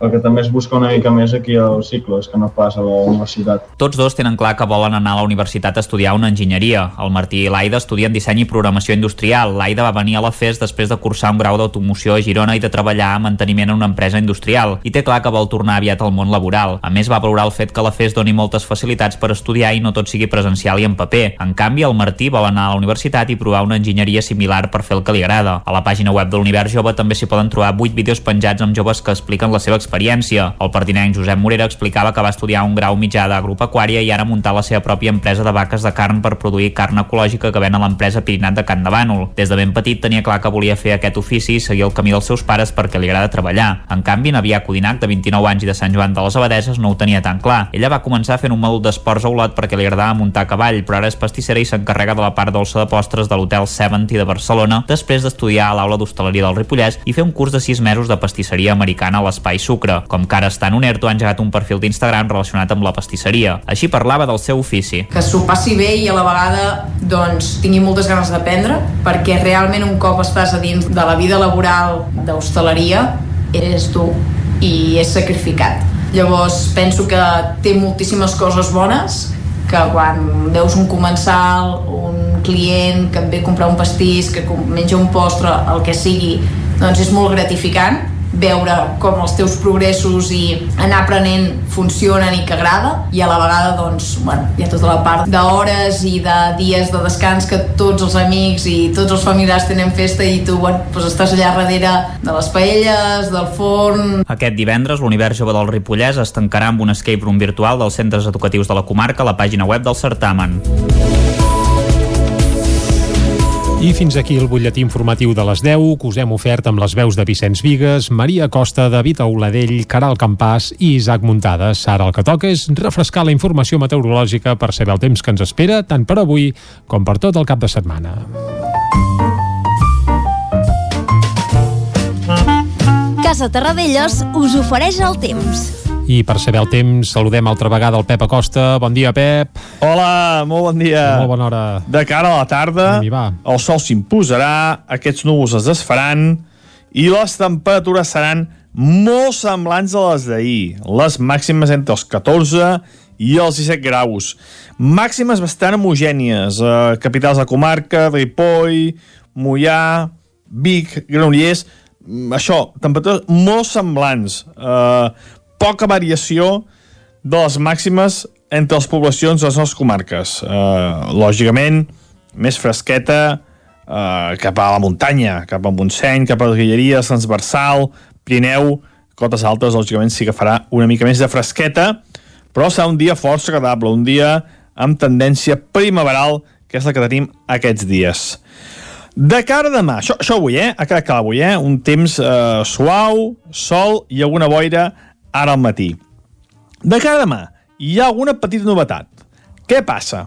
el que també es busca una mica més aquí als cicles, que no pas a la universitat. Tots dos tenen clar que volen anar a la universitat a estudiar una enginyeria. El Martí i l'Aida estudien disseny i programació industrial. L'Aida va venir a la FES després de cursar un grau d'automoció a Girona i de treballar a manteniment en una empresa industrial. I té clar que vol tornar aviat al món laboral. A més, va valorar el fet que la FES doni moltes facilitats per estudiar i no tot sigui presencial i en paper. En canvi, el Martí vol anar a la universitat i provar una enginyeria similar per fer el que li agrada. A la pàgina web de l'Univers Jove també s'hi poden trobar 8 vídeos penjats amb joves que expliquen la seva experiència. El pertinent Josep Morera explicava que va estudiar un grau mitjà d'agropecuària i ara muntar la seva pròpia empresa de vaques de carn per produir carn ecològica que ven a l'empresa Pirinat de Can de Bànol. Des de ben petit tenia clar que volia fer aquest ofici i seguir el camí dels seus pares perquè li agrada treballar. En canvi, Navià Codinac, de 29 anys i de Sant Joan de les Abadeses, no ho tenia tan clar. Ella va començar fent un mòdul d'esports a Olot perquè li agradava muntar a cavall, però ara és pastissera i s'encarrega de la part dolça de postres de l'hotel Seventy de Barcelona després d'estudiar a l'aula d'hostaleria del Ripollès i fer un curs de 6 mesos de pastisseria americana a l'Espai Sucre. Com que ara està en un ERTO, ha engegat un perfil d'Instagram relacionat amb la pastisseria. Així parlava del seu ofici. que s'ho passi bé i a la vegada doncs, tingui moltes ganes d'aprendre perquè realment un cop estàs a dins de la vida laboral d'hostaleria eres tu i és sacrificat llavors penso que té moltíssimes coses bones que quan veus un comensal un client que et ve a comprar un pastís que menja un postre, el que sigui doncs és molt gratificant veure com els teus progressos i anar aprenent funcionen i que agrada i a la vegada doncs, bueno, hi ha tota la part d'hores i de dies de descans que tots els amics i tots els familiars tenen festa i tu bueno, doncs estàs allà darrere de les paelles, del forn Aquest divendres, l'Univers Jove del Ripollès es tancarà amb un escape room virtual dels centres educatius de la comarca a la pàgina web del certamen. I fins aquí el butlletí informatiu de les 10 que us hem ofert amb les veus de Vicenç Vigues, Maria Costa, David Auladell, Caral Campàs i Isaac Muntades. Ara el que toca és refrescar la informació meteorològica per saber el temps que ens espera tant per avui com per tot el cap de setmana. Casa Terradellos us ofereix el temps. I per saber el temps saludem altra vegada el Pep Acosta. Bon dia, Pep. Hola, molt bon dia. Molt bona hora. De cara a la tarda, va. el sol s'imposarà, aquests núvols es desfaran i les temperatures seran molt semblants a les d'ahir. Les màximes entre els 14 i els 17 graus. Màximes bastant homogènies. Eh, capitals de comarca, Ripoll, Mollà, Vic, Granollers... Mm, Això, temperatures molt semblants. Eh, poca variació de les màximes entre les poblacions de les nostres comarques. Eh, lògicament, més fresqueta eh, cap a la muntanya, cap a Montseny, cap a les Guilleries, Transversal, Pirineu, cotes altes, lògicament sí que farà una mica més de fresqueta, però serà un dia força agradable, un dia amb tendència primaveral que és la que tenim aquests dies. De cara a demà, això, això avui, eh? Ha quedat clar avui, eh? Un temps eh, suau, sol i alguna boira ara al matí. De cara a demà, hi ha alguna petita novetat. Què passa?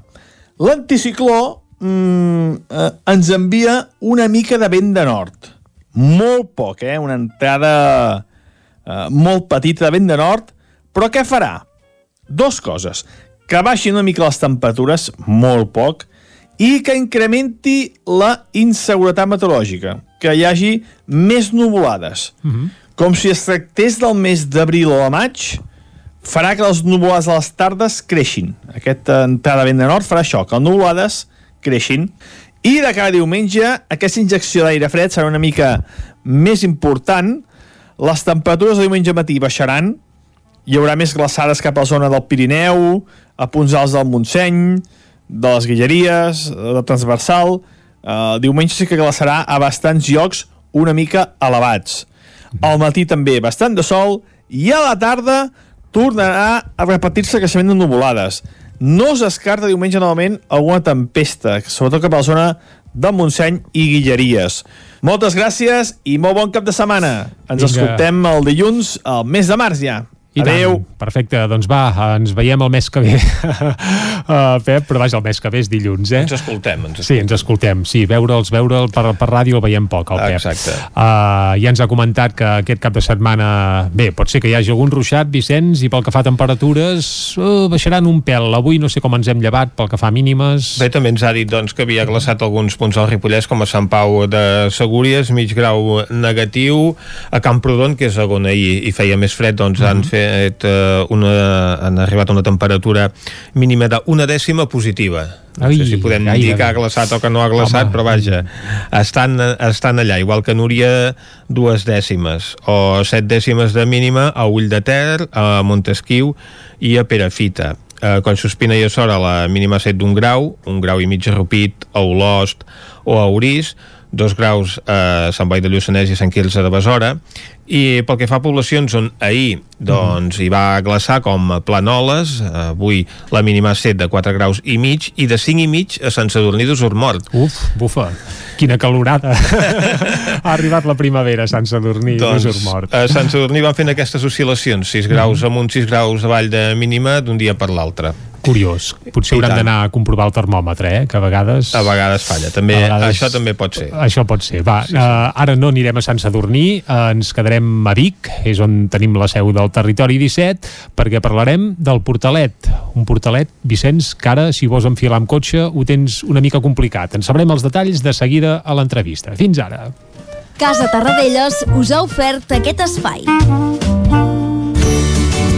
L'anticicló mm, eh, ens envia una mica de vent de nord. Molt poc, eh? Una entrada eh, molt petita de vent de nord, però què farà? Dos coses. Que baixin una mica les temperatures, molt poc, i que incrementi la inseguretat meteorològica, que hi hagi més nuvolades. Mm -hmm. Com si es tractés del mes d'abril o de maig, farà que les nuvolades a les tardes creixin. Aquesta entrada vent de nord farà això, que les nuvolades creixin. I de cara a diumenge, aquesta injecció d'aire fred serà una mica més important. Les temperatures de diumenge matí baixaran, hi haurà més glaçades cap a la zona del Pirineu, a punts alts del Montseny, de les Guilleries, de Transversal. Uh, diumenge sí que glaçarà a bastants llocs una mica elevats. Al matí també bastant de sol i a la tarda tornarà a repetir-se el creixement de nuvolades. No es descarta diumenge novament alguna tempesta, sobretot cap a la zona del Montseny i Guilleries. Moltes gràcies i molt bon cap de setmana. Ens Vinga. escoltem el dilluns, al mes de març ja. I Adéu. Tant. Perfecte, doncs va, ens veiem el mes que ve, uh, Pep, però vaja, el mes que ve és dilluns, eh? Ens escoltem, ens Sí, ens escoltem, sí, veure'ls, veure'l per, per ràdio el veiem poc, el Pep. Exacte. Uh, ja ens ha comentat que aquest cap de setmana, bé, pot ser que hi hagi algun ruixat, Vicenç, i pel que fa a temperatures, uh, baixaran un pèl. Avui no sé com ens hem llevat pel que fa a mínimes. Bé, també ens ha dit doncs, que havia glaçat alguns punts al Ripollès, com a Sant Pau de Segúries, mig grau negatiu, a Camprodon, que és on ahir hi feia més fred, doncs han fet eh, una, han arribat a una temperatura mínima d'una dècima positiva. No Ai, sé si podem gaire. dir que ha glaçat o que no ha glaçat, Home. però vaja, estan, estan allà, igual que Núria, dues dècimes, o set dècimes de mínima a Ull de Ter, a Montesquieu i a Perafita. A Collsospina i a Sora la mínima ha set d'un grau, un grau i mig a Rupit, a Olost o a Orís, dos graus a Sant Boi de Lluçanès i Sant Quirze de Besora i pel que fa a poblacions on ahir doncs, hi va glaçar com a Planoles avui la mínima set de 4 graus i mig i de 5 i mig a Sant Sadurní d'Usormort Uf, bufa, quina calorada. ha arribat la primavera a Sant Sadurní, doncs, doncs, mort. a Sant Sadurní van fent aquestes oscil·lacions 6 graus amunt, 6 graus avall de mínima d'un dia per l'altre Curiós. Potser hauran d'anar a comprovar el termòmetre, eh? que a vegades... a vegades falla, també, A vegades- això també pot ser Això pot ser. Va, sí, sí. Uh, ara no anirem a Sant Sadurní, uh, ens quedarem a Vic, és on tenim la seu del Territori 17, perquè parlarem del Portalet. Un Portalet, Vicenç, que ara, si vols enfilar amb cotxe, ho tens una mica complicat. En sabrem els detalls de seguida a l'entrevista. Fins ara. Casa Tarradellas us ha ofert aquest espai.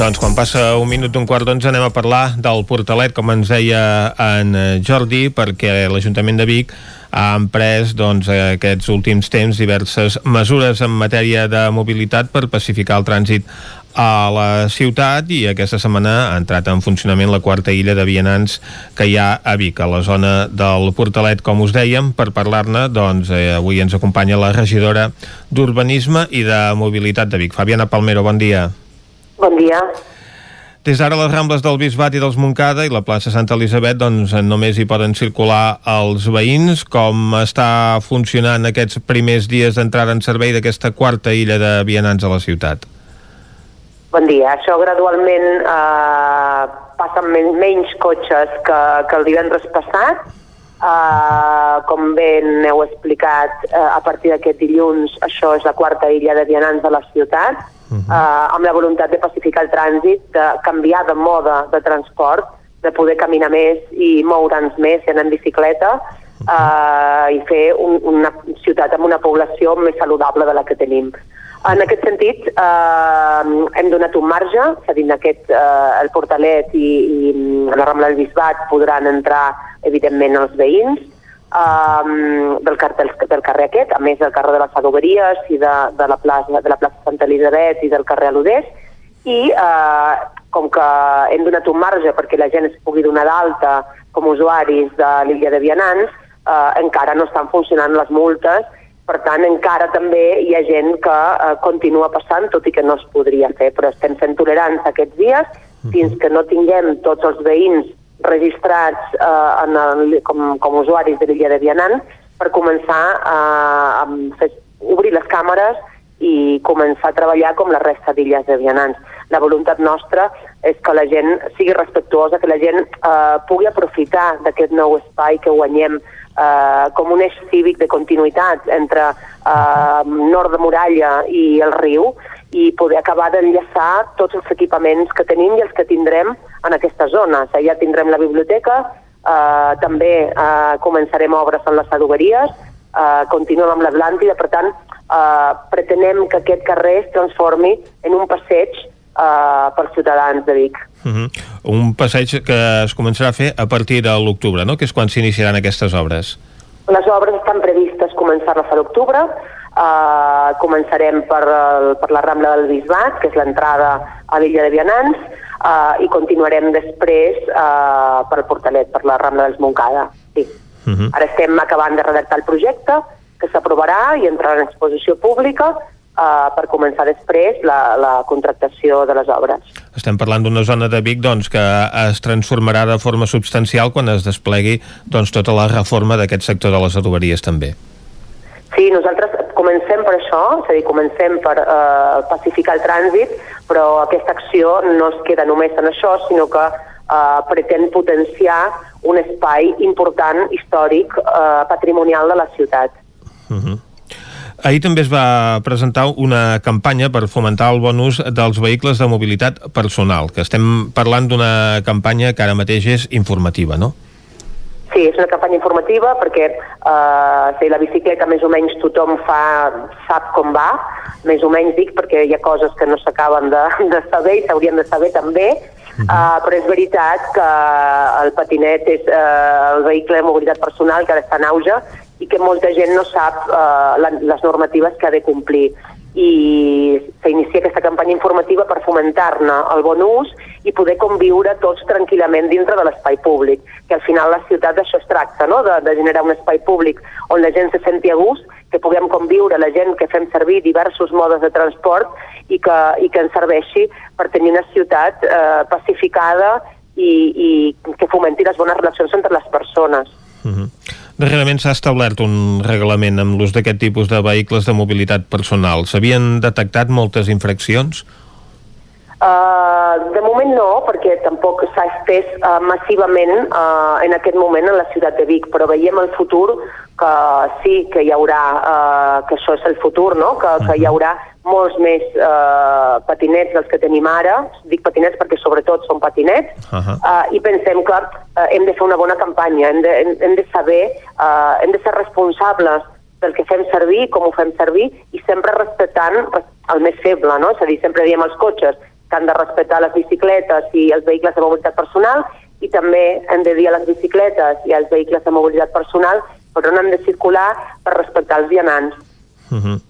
Doncs quan passa un minut d'un quart d'onze anem a parlar del Portalet, com ens deia en eh, Jordi, perquè l'Ajuntament de Vic ha emprès doncs, aquests últims temps diverses mesures en matèria de mobilitat per pacificar el trànsit a la ciutat i aquesta setmana ha entrat en funcionament la quarta illa de vianants que hi ha a Vic, a la zona del Portalet, com us dèiem. Per parlar-ne, doncs, eh, avui ens acompanya la regidora d'Urbanisme i de Mobilitat de Vic, Fabiana Palmero, bon dia. Bon dia. Des d'ara les Rambles del Bisbat i dels Montcada i la plaça Santa Elisabet doncs, només hi poden circular els veïns. Com està funcionant aquests primers dies d'entrada en servei d'aquesta quarta illa de vianants a la ciutat? Bon dia. Això gradualment eh, passen men menys cotxes que, que el divendres passat. Eh, com bé n'heu explicat, eh, a partir d'aquest dilluns això és la quarta illa de vianants de la ciutat, uh -huh. eh, amb la voluntat de pacificar el trànsit, de canviar de mode de transport, de poder caminar més i moure'ns més i anar en bicicleta, eh, i fer un, una ciutat amb una població més saludable de la que tenim. En aquest sentit, eh, hem donat un marge, és a dir, aquest, eh, el Portalet i, i la Rambla del Bisbat podran entrar, evidentment, els veïns eh, del, del, del carrer aquest, a més del carrer de les Adoberies i de, de, la plaça, de la plaça Santa Elisabet i del carrer Aludés, i eh, com que hem donat un marge perquè la gent es pugui donar d'alta com usuaris de l'illa de Vianants, eh, encara no estan funcionant les multes, per tant, encara també hi ha gent que eh, continua passant, tot i que no es podria fer, però estem sent tolerants aquests dies, fins que no tinguem tots els veïns registrats eh, en el, com, com usuaris de l'illa de Vianant, per començar a, a fer, obrir les càmeres i començar a treballar com la resta d'illes de vianants. La voluntat nostra és que la gent sigui respectuosa, que la gent eh, pugui aprofitar d'aquest nou espai que guanyem eh, com un eix cívic de continuïtat entre eh, nord de Muralla i el riu i poder acabar d'enllaçar tots els equipaments que tenim i els que tindrem en aquesta zona. Ja tindrem la biblioteca, eh, també eh, començarem obres en les adoberies, eh, continuem amb l'Atlàntida, per tant, eh, pretenem que aquest carrer es transformi en un passeig eh, pels ciutadans de Vic. Uh -huh. Un passeig que es començarà a fer a partir de l'octubre, no? que és quan s'iniciaran aquestes obres. Les obres estan previstes començar-les a l'octubre. Uh, començarem per, el, per la Rambla del Bisbat, que és l'entrada a l'illa de Vianants, uh, i continuarem després uh, per el Portalet, per la Rambla dels Montcada. Sí. Uh -huh. Ara estem acabant de redactar el projecte, que s'aprovarà i entrarà en exposició pública uh, per començar després la, la contractació de les obres. Estem parlant d'una zona de Vic doncs, que es transformarà de forma substancial quan es desplegui doncs, tota la reforma d'aquest sector de les adoberies també. Sí, nosaltres comencem per això, és a dir, comencem per eh, pacificar el trànsit, però aquesta acció no es queda només en això, sinó que eh, pretén potenciar un espai important, històric, eh, patrimonial de la ciutat. Uh -huh. Ahir també es va presentar una campanya per fomentar el bon ús dels vehicles de mobilitat personal, que estem parlant d'una campanya que ara mateix és informativa, no? Sí, és una campanya informativa perquè eh, sí, la bicicleta més o menys tothom fa, sap com va, més o menys dic perquè hi ha coses que no s'acaben de, de saber i s'haurien de saber també, uh -huh. uh, però és veritat que el patinet és uh, el vehicle de mobilitat personal que ara està en auge i que molta gent no sap la, les normatives que ha de complir i s'inicia aquesta campanya informativa per fomentar-ne el bon ús i poder conviure tots tranquil·lament dintre de l'espai públic, que al final la ciutat d'això es tracta, no? de, de generar un espai públic on la gent se senti a gust, que puguem conviure la gent que fem servir diversos modes de transport i que, i que ens serveixi per tenir una ciutat eh, pacificada i, i que fomenti les bones relacions entre les persones. Uh -huh. Darrerament s'ha establert un reglament amb l'ús d'aquest tipus de vehicles de mobilitat personal. S'havien detectat moltes infraccions? Uh, de moment no, perquè tampoc s'ha estès uh, massivament uh, en aquest moment en la ciutat de Vic, però veiem el futur que sí que hi haurà, uh, que això és el futur, no? que, que hi haurà molts més uh, patinets dels que tenim ara, dic patinets perquè sobretot són patinets, Uh -huh. uh, i pensem que uh, hem de fer una bona campanya, hem de, hem, hem de saber, uh, hem de ser responsables del que fem servir, com ho fem servir, i sempre respectant el més feble, no? És a dir, sempre diem als cotxes que han de respectar les bicicletes i els vehicles de mobilitat personal, i també hem de dir a les bicicletes i als vehicles de mobilitat personal per on han de circular per respectar els vianants. Uh -huh.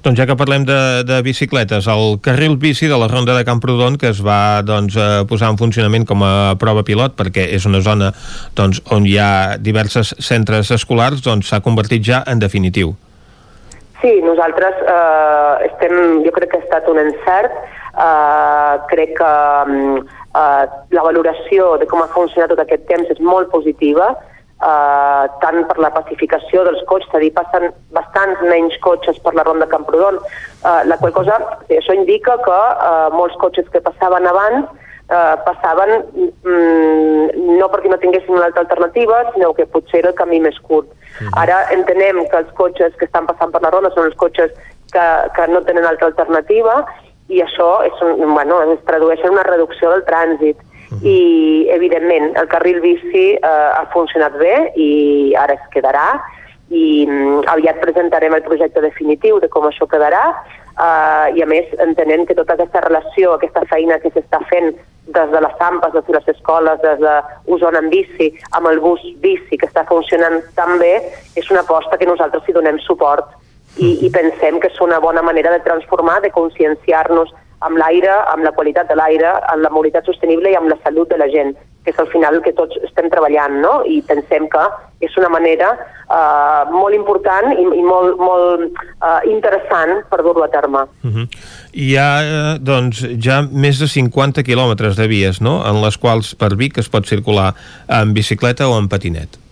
Doncs ja que parlem de, de bicicletes, el carril bici de la Ronda de Camprodon, que es va doncs, eh, posar en funcionament com a prova pilot, perquè és una zona doncs, on hi ha diversos centres escolars, doncs s'ha convertit ja en definitiu. Sí, nosaltres eh, estem, jo crec que ha estat un encert, eh, crec que mm, eh, la valoració de com ha funcionat tot aquest temps és molt positiva, eh, tant per la pacificació dels cotxes, és a dir, passen bastants menys cotxes per la ronda Camprodon, eh, la qual cosa, això indica que eh, molts cotxes que passaven abans eh, passaven mm, no perquè no tinguessin una altra alternativa, sinó que potser era el camí més curt. Ara entenem que els cotxes que estan passant per la ronda són els cotxes que, que no tenen altra alternativa i això és un, bueno, es tradueix en una reducció del trànsit. I, evidentment, el carril bici eh, ha funcionat bé i ara es quedarà. I mm, aviat presentarem el projecte definitiu de com això quedarà. Eh, i a més entenent que tota aquesta relació, aquesta feina que s'està fent des de les AMPAs, des de les escoles, des de Osona en bici, amb el bus bici que està funcionant tan bé, és una aposta que nosaltres hi donem suport. I, i pensem que és una bona manera de transformar, de conscienciar-nos amb l'aire, amb la qualitat de l'aire, amb la mobilitat sostenible i amb la salut de la gent, que és al final el que tots estem treballant, no? I pensem que és una manera eh, molt important i, i molt, molt eh, interessant per dur-ho a terme. Uh -huh. Hi ha, eh, doncs, ja més de 50 quilòmetres de vies, no?, en les quals per Vic es pot circular en bicicleta o en patinet.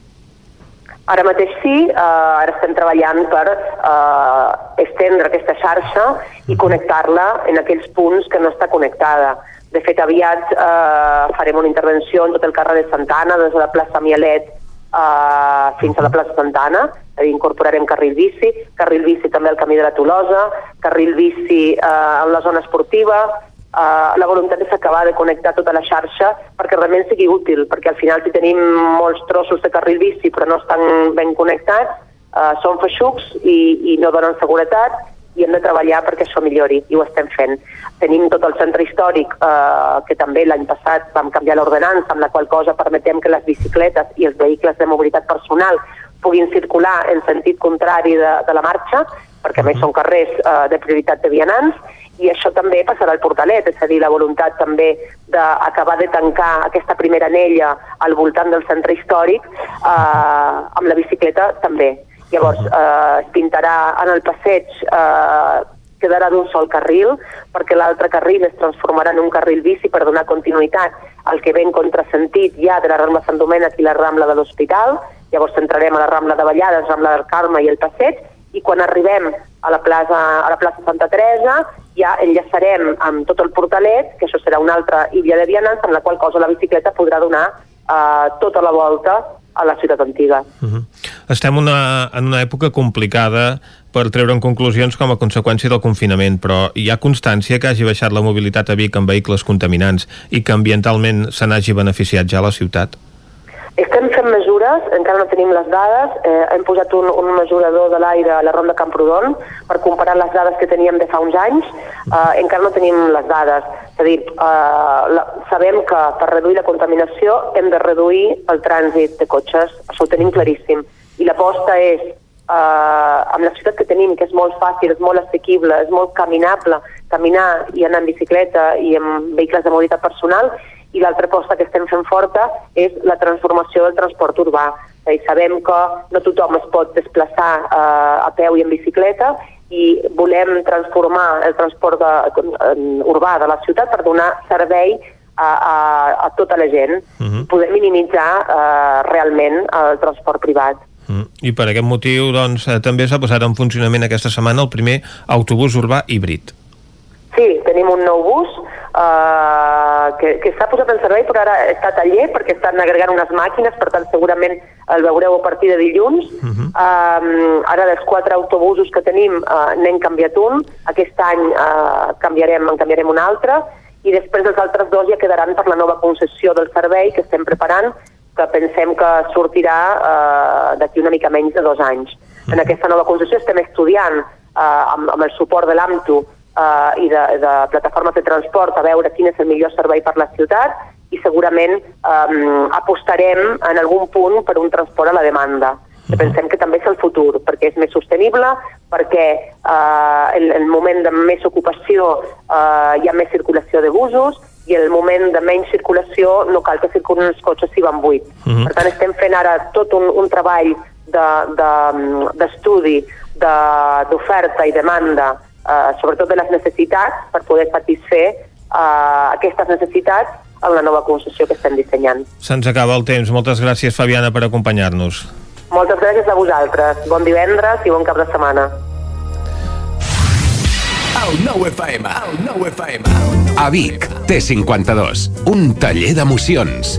Ara mateix sí, eh, ara estem treballant per eh, estendre aquesta xarxa i connectar-la en aquells punts que no està connectada. De fet, aviat eh, farem una intervenció en tot el carrer de Santana, des de la plaça Mielet eh, fins a la plaça Santana, és a dir, incorporarem carril bici, carril bici també al camí de la Tolosa, carril bici eh, en la zona esportiva, Uh, la voluntat és acabar de connectar tota la xarxa perquè realment sigui útil, perquè al final si tenim molts trossos de carril bici però no estan ben connectats, uh, són feixucs i, i no donen seguretat i hem de treballar perquè això millori i ho estem fent. Tenim tot el centre històric eh, que també l'any passat vam canviar l'ordenança amb la qual cosa permetem que les bicicletes i els vehicles de mobilitat personal puguin circular en sentit contrari de, de la marxa perquè a més són carrers eh, de prioritat de vianants i això també passarà al portalet, és a dir, la voluntat també d'acabar de tancar aquesta primera anella al voltant del centre històric eh, amb la bicicleta també. Llavors, eh, es pintarà en el passeig, eh, quedarà d'un sol carril, perquè l'altre carril es transformarà en un carril bici per donar continuïtat al que ve en contrasentit ja de la Rambla Sant Domènec i la Rambla de l'Hospital, llavors entrarem a la Rambla de Vallades, Rambla del Carme i el passeig, i quan arribem a la plaça, a la plaça Santa Teresa ja enllaçarem amb tot el portalet, que això serà una altra illa de vianants, amb la qual cosa la bicicleta podrà donar eh, tota la volta a la ciutat antiga. Uh -huh. Estem una, en una època complicada per treure'n conclusions com a conseqüència del confinament, però hi ha constància que hagi baixat la mobilitat a Vic amb vehicles contaminants i que ambientalment se n'hagi beneficiat ja la ciutat? Estem fent mesures, encara no tenim les dades, eh, hem posat un, un mesurador de l'aire a la Ronda Camprodon per comparar les dades que teníem de fa uns anys, eh, encara no tenim les dades. És a dir, eh, la, sabem que per reduir la contaminació hem de reduir el trànsit de cotxes, això ho tenim claríssim. I l'aposta és, eh, amb la ciutat que tenim, que és molt fàcil, és molt assequible, és molt caminable, caminar i anar en bicicleta i amb vehicles de mobilitat personal, i l'altra aposta que estem fent forta és la transformació del transport urbà. És dir, sabem que no tothom es pot desplaçar eh, a peu i en bicicleta i volem transformar el transport de, urbà de la ciutat per donar servei a, a, a tota la gent uh -huh. i poder minimitzar eh, realment el transport privat. Mm. I per aquest motiu doncs, eh, també s'ha posat en funcionament aquesta setmana el primer autobús urbà híbrid. Sí, tenim un nou bus uh, que, que s'ha posat en servei però ara està taller perquè estan agregant unes màquines, per tant segurament el veureu a partir de dilluns. Uh -huh. um, ara dels quatre autobusos que tenim uh, n'hem canviat un, aquest any uh, canviarem, en canviarem un altre i després els altres dos ja quedaran per la nova concessió del servei que estem preparant que pensem que sortirà uh, d'aquí una mica menys de dos anys. Uh -huh. En aquesta nova concessió estem estudiant uh, amb, amb el suport de l'AMTU uh, i de, de plataformes de transport a veure quin és el millor servei per la ciutat i segurament um, apostarem en algun punt per un transport a la demanda. Que pensem que també és el futur, perquè és més sostenible, perquè eh, en el moment de més ocupació eh, hi ha més circulació de busos i el moment de menys circulació no cal que circulin els cotxes si van buits. Uh -huh. Per tant, estem fent ara tot un, un treball d'estudi de, de, d'oferta i demanda eh, sobretot de les necessitats, per poder satisfer eh, aquestes necessitats en la nova concessió que estem dissenyant. Se'ns acaba el temps. Moltes gràcies, Fabiana, per acompanyar-nos. Moltes gràcies a vosaltres. Bon divendres i bon cap de setmana. El nou FM, el nou FM. A Vic, T52, un taller d'emocions.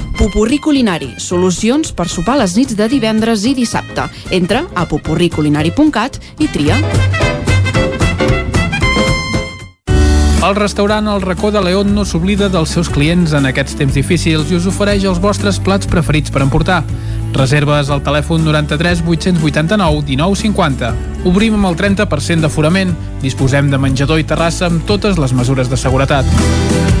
Pupurri Culinari, solucions per sopar les nits de divendres i dissabte. Entra a pupurriculinari.cat i tria. El restaurant El Racó de León no s'oblida dels seus clients en aquests temps difícils i us ofereix els vostres plats preferits per emportar. Reserves al telèfon 93 889 1950. Obrim amb el 30% d'aforament. Disposem de menjador i terrassa amb totes les mesures de seguretat.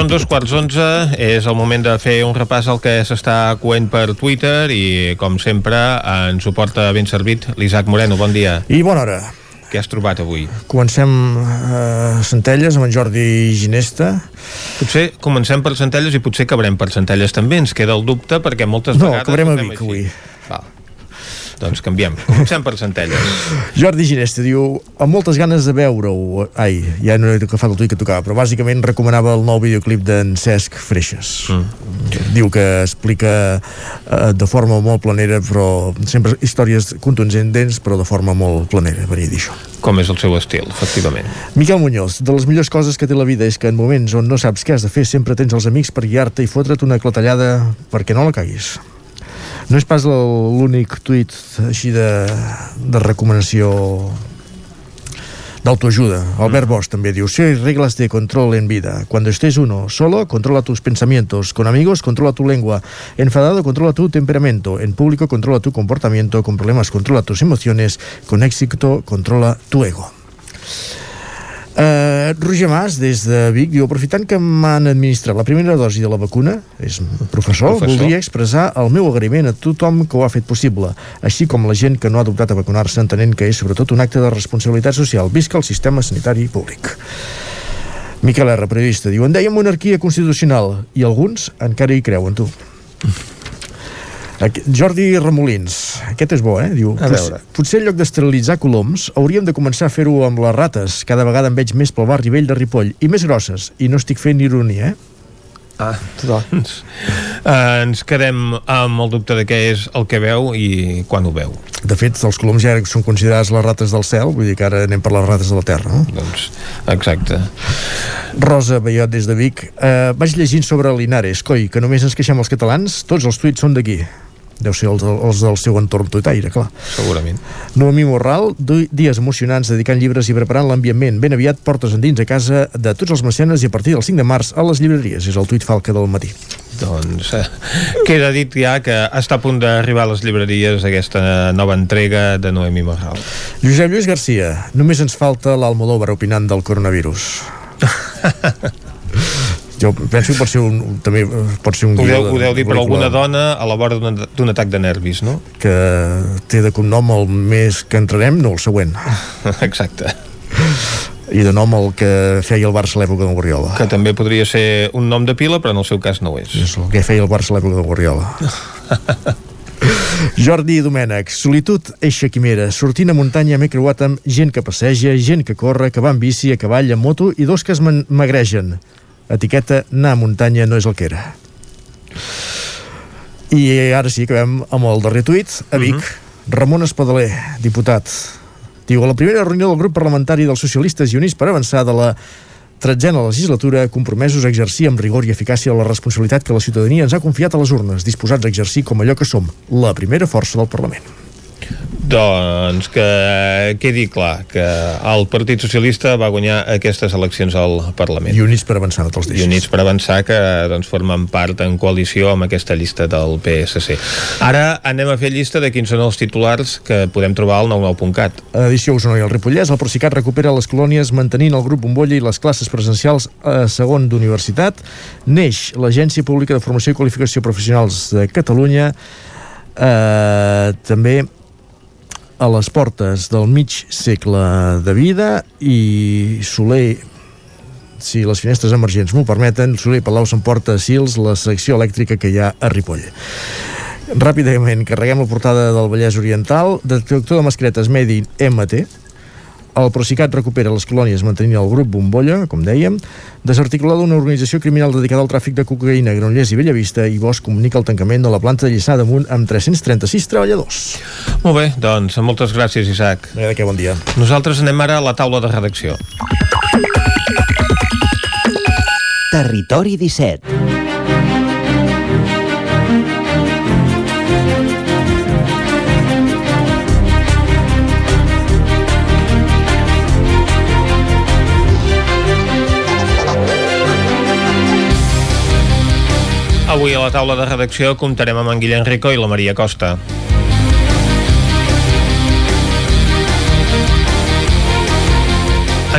Són dos quarts onze, és el moment de fer un repàs al que s'està coent per Twitter i, com sempre, ens ho porta ben servit l'Isaac Moreno. Bon dia. I bona hora. Què has trobat avui? Comencem a Centelles amb en Jordi Ginesta. Potser comencem per Centelles i potser acabarem per Centelles també. Ens queda el dubte perquè moltes No, vegades... acabarem a Vic avui. Doncs canviem. Comencem per Centelles. Jordi Ginesta diu amb moltes ganes de veure-ho ai, ja no he agafat el tuit que tocava però bàsicament recomanava el nou videoclip d'en Cesc Freixes mm. diu que explica eh, de forma molt planera però sempre històries contundents però de forma molt planera, venia a dir això Com és el seu estil, efectivament. Miquel Muñoz, de les millors coses que té la vida és que en moments on no saps què has de fer sempre tens els amics per guiar-te i fotre't una clatellada perquè no la caguis. No és pas l'únic tuit així de, de recomanació d'autoajuda. Albert Bosch també diu, si hay reglas de control en vida. Cuando estés uno solo, controla tus pensamientos. Con amigos, controla tu lengua. Enfadado, controla tu temperamento. En público, controla tu comportamiento. Con problemas, controla tus emociones. Con éxito, controla tu ego. Uh, Roger Mas, des de Vic, diu aprofitant que m'han administrat la primera dosi de la vacuna, és professor, Professor. voldria expressar el meu agraïment a tothom que ho ha fet possible, així com la gent que no ha adoptat a vacunar-se entenent que és sobretot un acte de responsabilitat social. Visca el sistema sanitari públic. Miquel R, periodista, diu en dèiem monarquia constitucional i alguns encara hi creuen, tu. Jordi Remolins, aquest és bo, eh? Diu, A "Potser- veure. Potser en lloc d'esterilitzar coloms, hauríem de començar a fer-ho amb les rates. Cada vegada en veig més pel barri vell de Ripoll, i més grosses, i no estic fent ironia, eh? Ah, total. Uh, ens quedem amb el dubte de què és el que veu i quan ho veu. De fet, els coloms ja són considerats les rates del cel, vull dir que ara anem per les rates de la terra, no? Doncs, exacte. Rosa Baiot des de Vic. Uh, vaig llegint sobre Linares, coi, que només ens queixem els catalans, tots els tuits són d'aquí. Deu ser els, els del seu entorn tuitaire, clar. Segurament. Noemí Morral, dies emocionants dedicant llibres i preparant l'ambient. Ben aviat portes endins a casa de tots els mecenes i a partir del 5 de març a les llibreries. És el tuit falca del matí. doncs eh, queda dit ja que està a punt d'arribar a les llibreries aquesta nova entrega de Noemi Marral. Josep Lluís Garcia, només ens falta l'Almodóvar opinant del coronavirus. jo penso que pot ser un, també pot ser un Ho guió deu, de- ho deu dir per alguna dona a la vora d'un atac de nervis, no? que té de cognom el més que entrarem, no el següent. Exacte. I de nom el que feia el Barça a l'època del Guardiola. Que també podria ser un nom de pila, però en el seu cas no ho és. És el que feia el Barça a l'època del Guardiola. Jordi Domènech, solitud eixa quimera. Sortint a muntanya m'he creuat amb gent que passeja, gent que corre, que va en bici, a cavall, en moto i dos que es magregen. Etiqueta, anar a muntanya no és el que era. I ara sí, acabem amb el darrer tuit. A Vic, Ramon Espadaler, diputat. Diu, a la primera reunió del grup parlamentari dels socialistes i units per avançar de la tretzena legislatura, compromesos a exercir amb rigor i eficàcia la responsabilitat que la ciutadania ens ha confiat a les urnes, disposats a exercir com allò que som, la primera força del Parlament. Doncs que quedi clar que el Partit Socialista va guanyar aquestes eleccions al Parlament. I Units per avançar, no te'ls I deixis. Units per avançar que doncs, formen part en coalició amb aquesta llista del PSC. Ara anem a fer llista de quins són els titulars que podem trobar al 99.cat. Edició Osona i el Ripollès, el Procicat recupera les colònies mantenint el grup Bombolla i les classes presencials a segon d'universitat. Neix l'Agència Pública de Formació i Qualificació Professionals de Catalunya. Eh, també a les portes del mig segle de vida i Soler si les finestres emergents m'ho permeten, Soler Palau s'emporta a Sils la secció elèctrica que hi ha a Ripoll. Ràpidament, carreguem la portada del Vallès Oriental, detector de mascaretes Medi MT, el Procicat recupera les colònies mantenint el grup Bombolla, com dèiem, desarticulada una organització criminal dedicada al tràfic de cocaïna a Granollers i Bellavista i Bosch comunica el tancament de la planta de Lliçà damunt amb 336 treballadors. Molt bé, doncs moltes gràcies, Isaac. De què, bon dia. Nosaltres anem ara a la taula de redacció. Territori 17. Avui a la taula de redacció comptarem amb en Guillem Rico i la Maria Costa.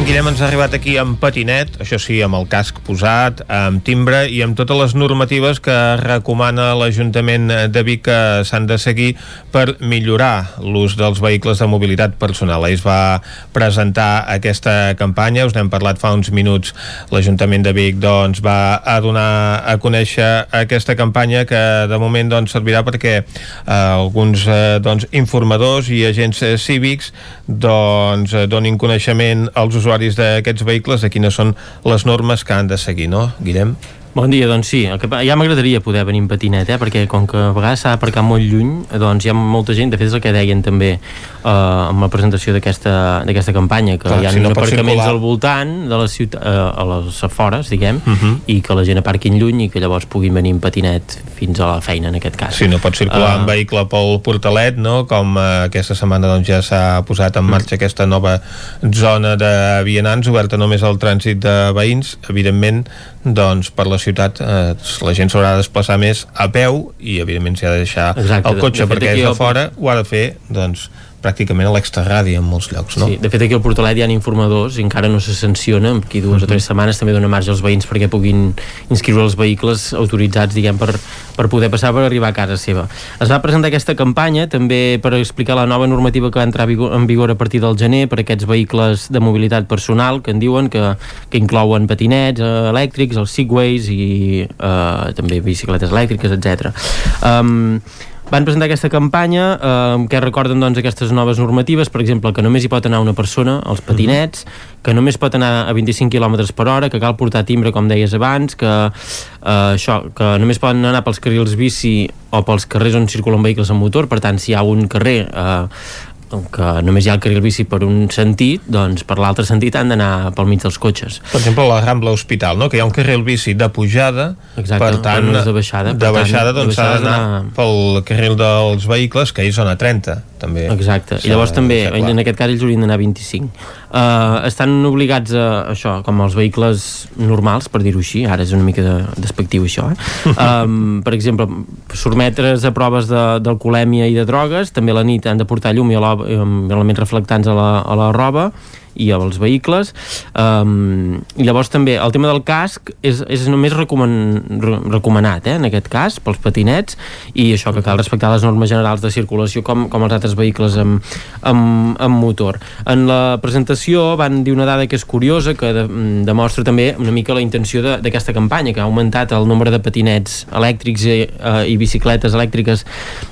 En Guillem ens ha arribat aquí amb patinet, això sí, amb el casc posat, amb timbre i amb totes les normatives que recomana l'Ajuntament de Vic que s'han de seguir per millorar l'ús dels vehicles de mobilitat personal. Ahir es va presentar aquesta campanya, us n'hem parlat fa uns minuts. L'Ajuntament de Vic doncs, va a donar a conèixer aquesta campanya que de moment doncs, servirà perquè eh, alguns eh, doncs, informadors i agents eh, cívics doncs, eh, donin coneixement als usuaris d'aquests vehicles de quines són les normes que han de seguir, no, Guillem? Bon dia, doncs sí, el que, ja m'agradaria poder venir en patinet, eh? perquè com que a vegades s'ha d'aparcar molt lluny, doncs hi ha molta gent, de fet és el que deien també eh, amb la presentació d'aquesta campanya, que Clar, hi ha si no aparcaments circular. al voltant de la ciutat, eh, a les afores, diguem, Mhm. i que la gent aparquin lluny i que llavors puguin venir en patinet fins a la feina, en aquest cas. Si no pots circular Ah. en vehicle pel Portalet, no? com eh, aquesta setmana doncs, ja s'ha posat en marxa aquesta nova zona de vianants oberta només al trànsit de veïns, evidentment doncs per la ciutat eh, la gent s'haurà de desplaçar més a peu i evidentment s'hi ha de deixar Exacte, el de- cotxe de fet, perquè és de al- fora, ho ha de fer doncs, pràcticament a l'extrarradi en molts llocs no? Sí, de fet aquí al Portalet hi ha informadors i encara no se sanciona, aquí dues o tres setmanes també dona marge als veïns perquè puguin inscriure els vehicles autoritzats diguem per, per poder passar per arribar a casa seva. Es va presentar aquesta campanya també per explicar la nova normativa que va entrar en vigor a partir del gener per aquests vehicles de mobilitat personal que en diuen que, que inclouen patinets eh, elèctrics, els segways i eh, també bicicletes elèctriques, etc. Um, van presentar aquesta campanya eh, que recorden doncs, aquestes noves normatives, per exemple, que només hi pot anar una persona, els patinets, que només pot anar a 25 km per hora, que cal portar timbre, com deies abans, que, eh, això, que només poden anar pels carrils bici o pels carrers on circulen vehicles amb motor, per tant, si hi ha un carrer eh, que només hi ha el carril bici per un sentit, doncs per l'altre sentit han d'anar pel mig dels cotxes. Per exemple, la Rambla Hospital, no? que hi ha un carril bici de pujada, Exacte, per tant, no de baixada, per de baixada doncs s'ha d'anar pel carril dels vehicles, que és zona 30, també. Exacte, i llavors també, en aquest cas ells haurien d'anar a 25. Eh, estan obligats a això, com els vehicles normals, per dir-ho així, ara és una mica de, despectiu això, eh? um, per exemple, sotmetre's a proves d'alcoholèmia i de drogues, també a la nit han de portar llum i olo- amb elements reflectants a la, a la roba i als vehicles. Um, llavors també el tema del casc és, és només recoman, re, recomanat eh, en aquest cas pels patinets i això que cal respectar les normes generals de circulació com, com els altres vehicles amb, amb, amb motor. En la presentació van dir una dada que és curiosa que de, demostra també una mica la intenció d'aquesta campanya que ha augmentat el nombre de patinets elèctrics i, eh, i bicicletes elèctriques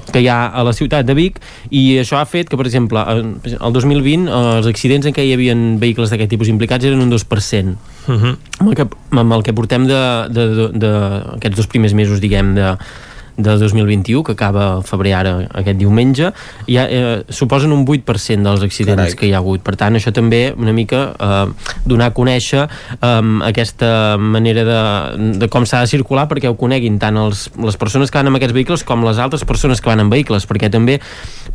que hi ha a la ciutat de Vic i això ha fet que, per exemple, el 2020 eh, els accidents en què hi havia vehicles d'aquest tipus implicats eren un 2%. Uh -huh. Amb el que, amb el que portem de, de, de, de aquests dos primers mesos, diguem, de, de 2021, que acaba el febrer ara aquest diumenge, ja, eh, suposen un 8% dels accidents Carai. que hi ha hagut. Per tant, això també una mica eh, donar a conèixer eh, aquesta manera de, de com s'ha de circular perquè ho coneguin tant els, les persones que van amb aquests vehicles com les altres persones que van amb vehicles, perquè també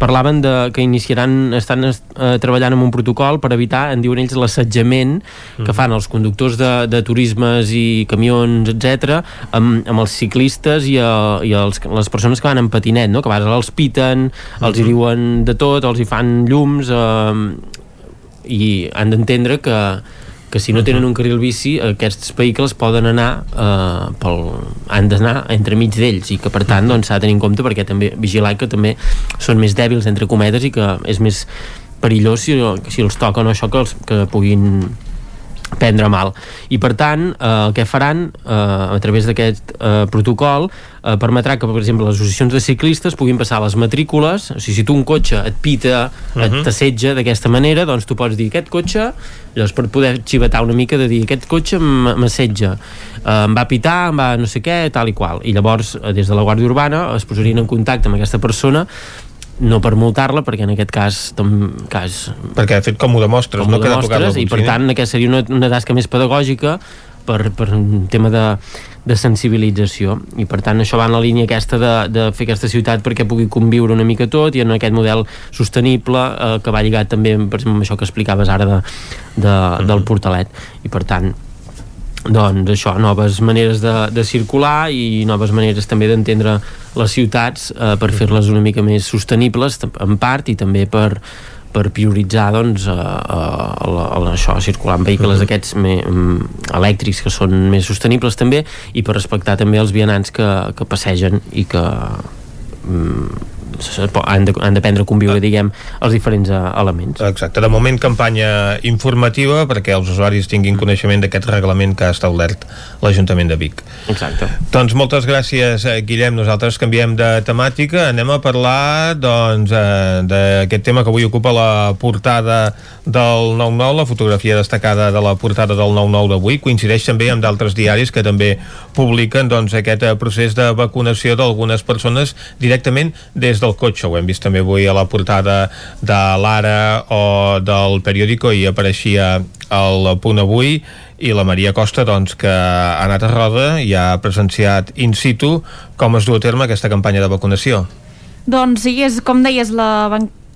parlaven de que iniciaran, estan eh, treballant amb un protocol per evitar, en diuen ells, l'assetjament que fan els conductors de, de turismes i camions, etc amb, amb els ciclistes i, a, i els, les persones que van en patinet, no? que a vegades els piten, els hi diuen de tot, els hi fan llums eh, i han d'entendre que que si no tenen un carril bici aquests vehicles poden anar eh, pel, han d'anar entremig d'ells i que per tant doncs, s'ha de tenir en compte perquè també vigilar que també són més dèbils entre cometes i que és més perillós si, si els toca o no això que, els, que puguin prendre mal. I per tant eh, el que faran? Eh, a través d'aquest eh, protocol eh, permetrà que per exemple les associacions de ciclistes puguin passar les matrícules. O sigui, si tu un cotxe et pita uh -huh. et t'assetja d'aquesta manera doncs tu pots dir aquest cotxe llavors per poder xivatar una mica de dir aquest cotxe m'assetja eh, em va pitar, em va no sé què tal i qual. I llavors eh, des de la Guàrdia Urbana es posarien en contacte amb aquesta persona no per multar-la, perquè en aquest cas, cas perquè de fet com ho demostres com no ho queda tocat demostres, i per tant aquesta seria una, una tasca més pedagògica per, per un tema de, de sensibilització. I per tant això va en la línia aquesta de, de fer aquesta ciutat perquè pugui conviure una mica tot i en aquest model sostenible eh, que va lligat també per exemple, amb això que explicaves ara de, de, del portalet. I per tant doncs això, noves maneres de, de circular i noves maneres també d'entendre les ciutats eh, per fer-les una mica més sostenibles en part i també per, per prioritzar doncs, a, a, a, a, això, circular amb vehicles aquests me, mm, elèctrics que són més sostenibles també i per respectar també els vianants que, que passegen i que mm, han de- han d'aprendre a conviure diguem els diferents eh, elements Exacte, de moment campanya informativa perquè els usuaris tinguin coneixement d'aquest reglament que ha establert l'Ajuntament de Vic. Exacte. Doncs moltes gràcies, eh, Guillem. Nosaltres canviem de temàtica. Anem a parlar doncs, eh, d'aquest tema que avui ocupa la portada del 9-9, la fotografia destacada de la portada del 9-9 d'avui. Coincideix també amb d'altres diaris que també publiquen doncs, aquest procés de vacunació d'algunes persones directament des del cotxe. Ho hem vist també avui a la portada de l'Ara o del periòdico i apareixia el punt avui i la Maria Costa doncs, que ha anat a Roda i ha presenciat in situ com es du a terme aquesta campanya de vacunació. Doncs sí, és com deies la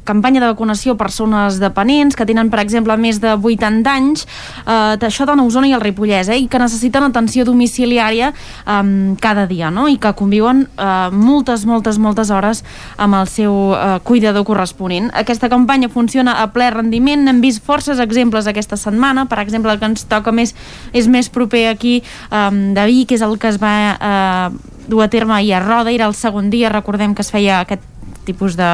campanya de vacunació a persones dependents que tenen, per exemple, més de 80 anys, eh, d'això dona Osona i el Ripollès, eh, i que necessiten atenció domiciliària eh, cada dia, no? i que conviuen eh, moltes, moltes, moltes hores amb el seu eh, cuidador corresponent. Aquesta campanya funciona a ple rendiment, n'hem vist forces exemples aquesta setmana, per exemple, el que ens toca més és més proper aquí eh, de Vic, que és el que es va eh, dur a terme ahir a Roda, era el segon dia, recordem que es feia aquest tipus de,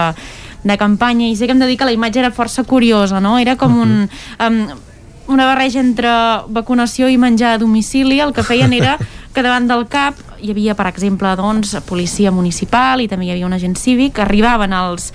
de campanya i sé que hem de dir que la imatge era força curiosa, no? Era com un... Um, una barreja entre vacunació i menjar a domicili, el que feien era que davant del CAP hi havia, per exemple, doncs, policia municipal i també hi havia un agent cívic, arribaven els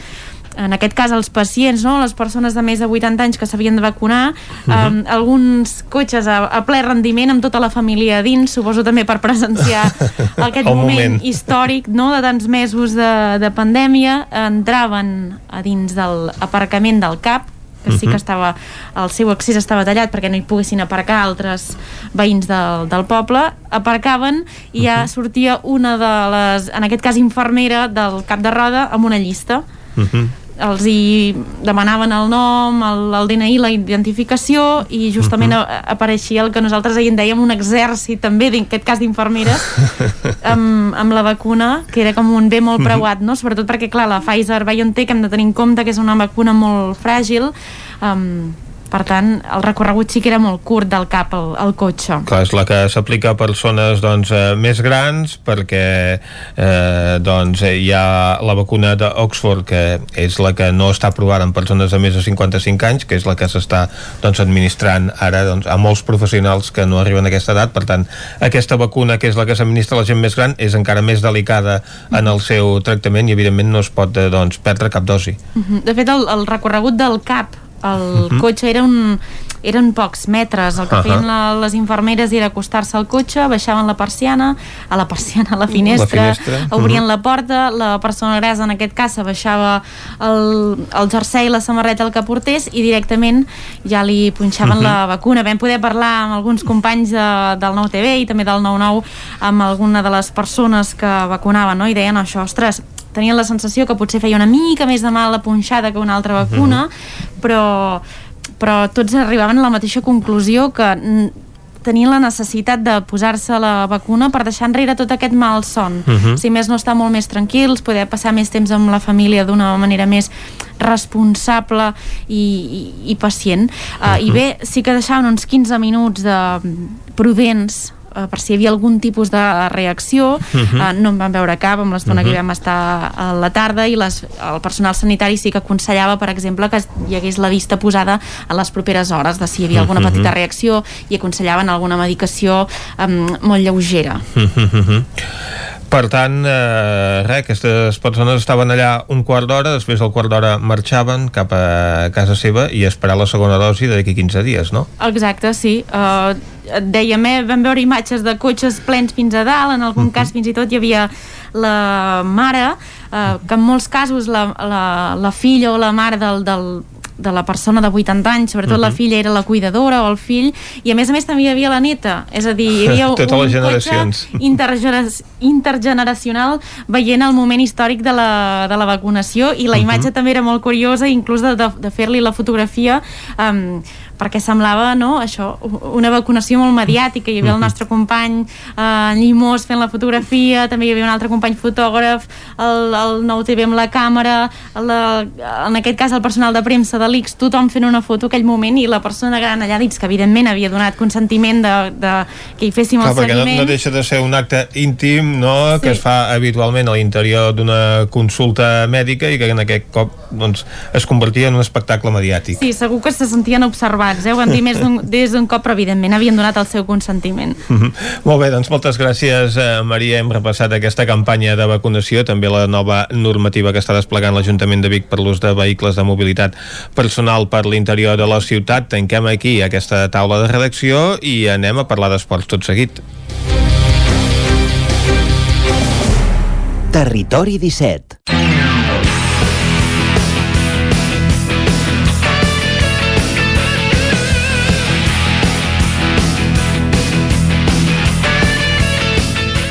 en aquest cas els pacients, no? les persones de més de 80 anys que s'havien de vacunar, uh -huh. um, alguns cotxes a, a ple rendiment amb tota la família a dins, suposo també per presenciar aquest moment, moment. històric no? de tants mesos de, de pandèmia, entraven a dins del aparcament del CAP, que sí Mhm. que estava, el seu accés estava tallat perquè no hi poguessin aparcar altres veïns del, del poble, aparcaven i ja sortia una de les, en aquest cas infermera del cap de roda amb una llista Uh -huh. Els hi demanaven el nom, el, el DNI, la identificació i justament uh -huh. apareixia el que nosaltres ahir en dèiem un exèrcit també, en aquest cas d'infermeres amb, amb la vacuna que era com un bé molt preuat, no? sobretot perquè clar, la Pfizer-BioNTech hem de tenir en compte que és una vacuna molt fràgil um, per tant, el recorregut sí que era molt curt del cap al, al cotxe. Clar, és la que s'aplica a persones doncs, eh, més grans perquè eh, doncs, hi ha la vacuna d'Oxford que és la que no està aprovada en persones de més de 55 anys, que és la que s'està doncs, administrant ara doncs, a molts professionals que no arriben a aquesta edat, per tant, aquesta vacuna que és la que s'administra a la gent més gran és encara més delicada en el seu tractament i evidentment no es pot eh, doncs, perdre cap dosi. -huh. De fet, el, el recorregut del cap el uh -huh. cotxe era un, eren pocs metres, el que uh -huh. feien la, les infermeres era acostar-se al cotxe, baixaven la persiana, a la persiana, a la finestra, la finestra. obrien uh -huh. la porta, la persona grasa en aquest cas baixava el, el jersei la samarreta el que portés i directament ja li punxaven uh -huh. la vacuna. Vam poder parlar amb alguns companys de, del Nou TV i també del 9-9 amb alguna de les persones que vacunaven no? i deien això, ostres, tenien la sensació que potser feia una mica més de mal la punxada que una altra vacuna, mm -hmm. però, però tots arribaven a la mateixa conclusió que tenien la necessitat de posar-se la vacuna per deixar enrere tot aquest mal son. Uh -huh. Si més no estar molt més tranquils, poder passar més temps amb la família d'una manera més responsable i, i, i pacient. Uh, uh -huh. I bé, sí que deixaven uns 15 minuts de prudents eh, per si hi havia algun tipus de reacció uh -huh. eh, no en vam veure cap amb l'estona uh -huh. que hi vam estar a la tarda i les, el personal sanitari sí que aconsellava per exemple que hi hagués la vista posada a les properes hores de si hi havia alguna petita reacció i aconsellaven alguna medicació eh, molt lleugera uh -huh. Per tant, eh, res, aquestes persones estaven allà un quart d'hora, després del quart d'hora marxaven cap a casa seva i esperar la segona dosi d'aquí 15 dies, no? Exacte, sí. Uh, et dèiem, eh, vam veure imatges de cotxes plens fins a dalt, en algun uh -huh. cas fins i tot hi havia la mare, eh, que en molts casos la, la, la filla o la mare del, del, de la persona de 80 anys, sobretot uh -huh. la filla era la cuidadora o el fill, i a més a més també hi havia la neta, és a dir, hi havia Totes un les generacions. intergener intergeneracional veient el moment històric de la, de la vacunació i la imatge uh -huh. també era molt curiosa, inclús de, de, de fer-li la fotografia um, perquè semblava no, això, una vacunació molt mediàtica. Hi havia el nostre company eh, Llimós fent la fotografia, també hi havia un altre company fotògraf, el, el nou TV amb la càmera, la, en aquest cas el personal de premsa de l'ICS, tothom fent una foto aquell moment i la persona gran allà dins, que evidentment havia donat consentiment de, de que hi féssim Clar, el seguiment. No, no deixa de ser un acte íntim no? sí. que es fa habitualment a l'interior d'una consulta mèdica i que en aquest cop doncs, es convertia en un espectacle mediàtic. Sí, segur que se sentien observats abans, eh? ho vam dir més des d'un cop, però evidentment havien donat el seu consentiment. Mm -hmm. Molt bé, doncs moltes gràcies, eh, Maria. Hem repassat aquesta campanya de vacunació, també la nova normativa que està desplegant l'Ajuntament de Vic per l'ús de vehicles de mobilitat personal per l'interior de la ciutat. Tanquem aquí aquesta taula de redacció i anem a parlar d'esports tot seguit. Territori 17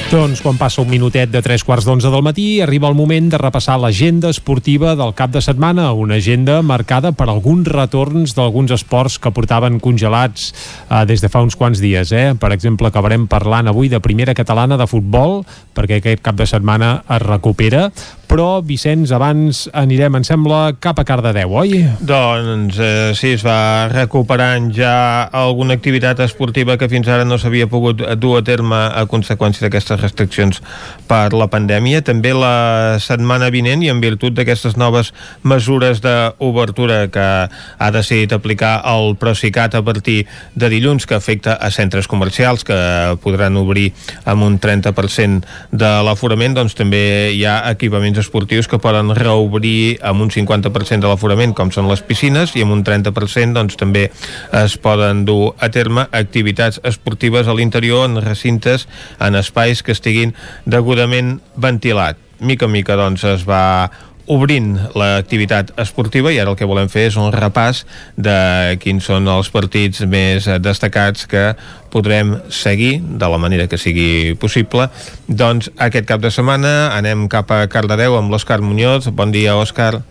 Doncs quan passa un minutet de tres quarts d'onze del matí arriba el moment de repassar l'agenda esportiva del cap de setmana, una agenda marcada per alguns retorns d'alguns esports que portaven congelats eh, des de fa uns quants dies. Eh? Per exemple, acabarem parlant avui de primera catalana de futbol, perquè aquest cap de setmana es recupera, però Vicenç, abans anirem, em sembla, cap a Cardedeu, oi? Doncs eh, sí, es va recuperant ja alguna activitat esportiva que fins ara no s'havia pogut dur a terme a conseqüència d'aquestes restriccions per la pandèmia. També la setmana vinent i en virtut d'aquestes noves mesures d'obertura que ha decidit aplicar el Procicat a partir de dilluns que afecta a centres comercials que podran obrir amb un 30% de l'aforament, doncs també hi ha equipaments esportius que poden reobrir amb un 50% de l'aforament, com són les piscines, i amb un 30% doncs, també es poden dur a terme activitats esportives a l'interior en recintes, en espais que estiguin degudament ventilat. Mica en mica doncs, es va obrint l'activitat esportiva i ara el que volem fer és un repàs de quins són els partits més destacats que podrem seguir de la manera que sigui possible. Doncs aquest cap de setmana anem cap a Cardedeu amb l'Òscar Muñoz. Bon dia, Òscar.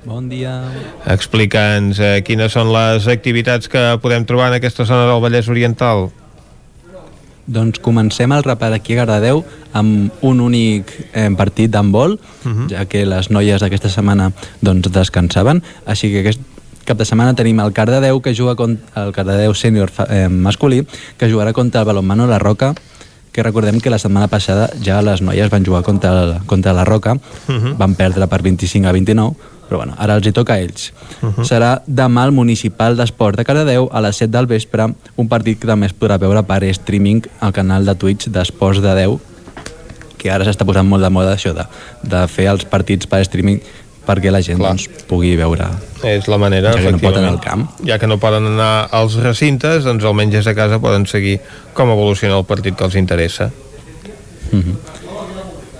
Bon dia. Explica'ns eh, quines són les activitats que podem trobar en aquesta zona del Vallès Oriental. Doncs comencem el rapat aquí a Cardedeu amb un únic eh, partit d'handbol, uh -huh. ja que les noies d'aquesta setmana doncs, descansaven, així que aquest cap de setmana tenim el Cardedeu que juga contra el Cardedeu sènior eh, masculí que jugarà contra el Balonmano La Roca que recordem que la setmana passada ja les noies van jugar contra, el, contra la Roca uh -huh. van perdre per 25 a 29 però bueno, ara els hi toca a ells. Uh -huh. Serà demà al Municipal d'Esport de Cardedeu a les 7 del vespre, un partit que també es podrà veure per streaming al canal de Twitch d'Esports de Déu, que ara s'està posant molt de moda això de, de fer els partits per streaming perquè la gent doncs, pugui veure és la manera, ja que no pot anar al camp ja que no poden anar als recintes doncs almenys des de casa poden seguir com evoluciona el partit que els interessa uh -huh.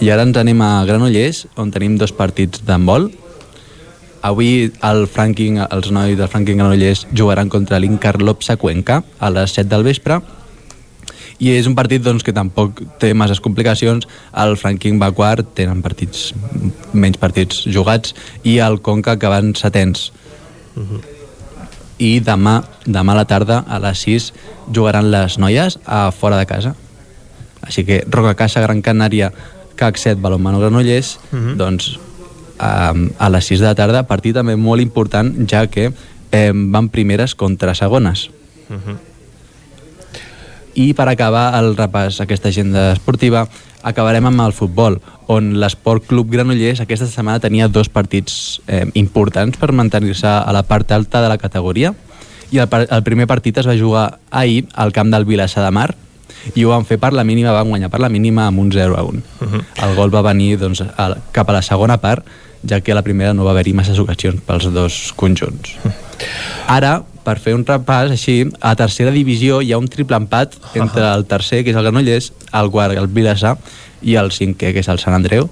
i ara ens anem a Granollers on tenim dos partits d'handbol Avui el Franking, els nois del Franking Granollers jugaran contra l'Incar Lopsa Cuenca a les 7 del vespre i és un partit doncs, que tampoc té masses complicacions el Franking va quart, tenen partits menys partits jugats i el Conca que van setens uh -huh. i demà, demà a la tarda a les 6 jugaran les noies a fora de casa així que Roca Casa, Gran Canària CAC 7, Balonmano Granollers uh -huh. doncs a, a les 6 de la tarda partit també molt important ja que eh, van primeres contra segones uh -huh i per acabar el repàs aquesta agenda esportiva acabarem amb el futbol on l'Esport Club Granollers aquesta setmana tenia dos partits eh, importants per mantenir-se a la part alta de la categoria i el, el primer partit es va jugar ahir al camp del Vilassar de Mar i ho van fer per la mínima, van guanyar per la mínima amb un 0 a 1. Uh -huh. El gol va venir doncs, a, cap a la segona part, ja que a la primera no va haver-hi masses ocasions pels dos conjunts. Ara, per fer un repàs així, a tercera divisió hi ha un triple empat entre el tercer, que és el Granollers, el quart, el Vilassar, i el cinquè, que és el Sant Andreu,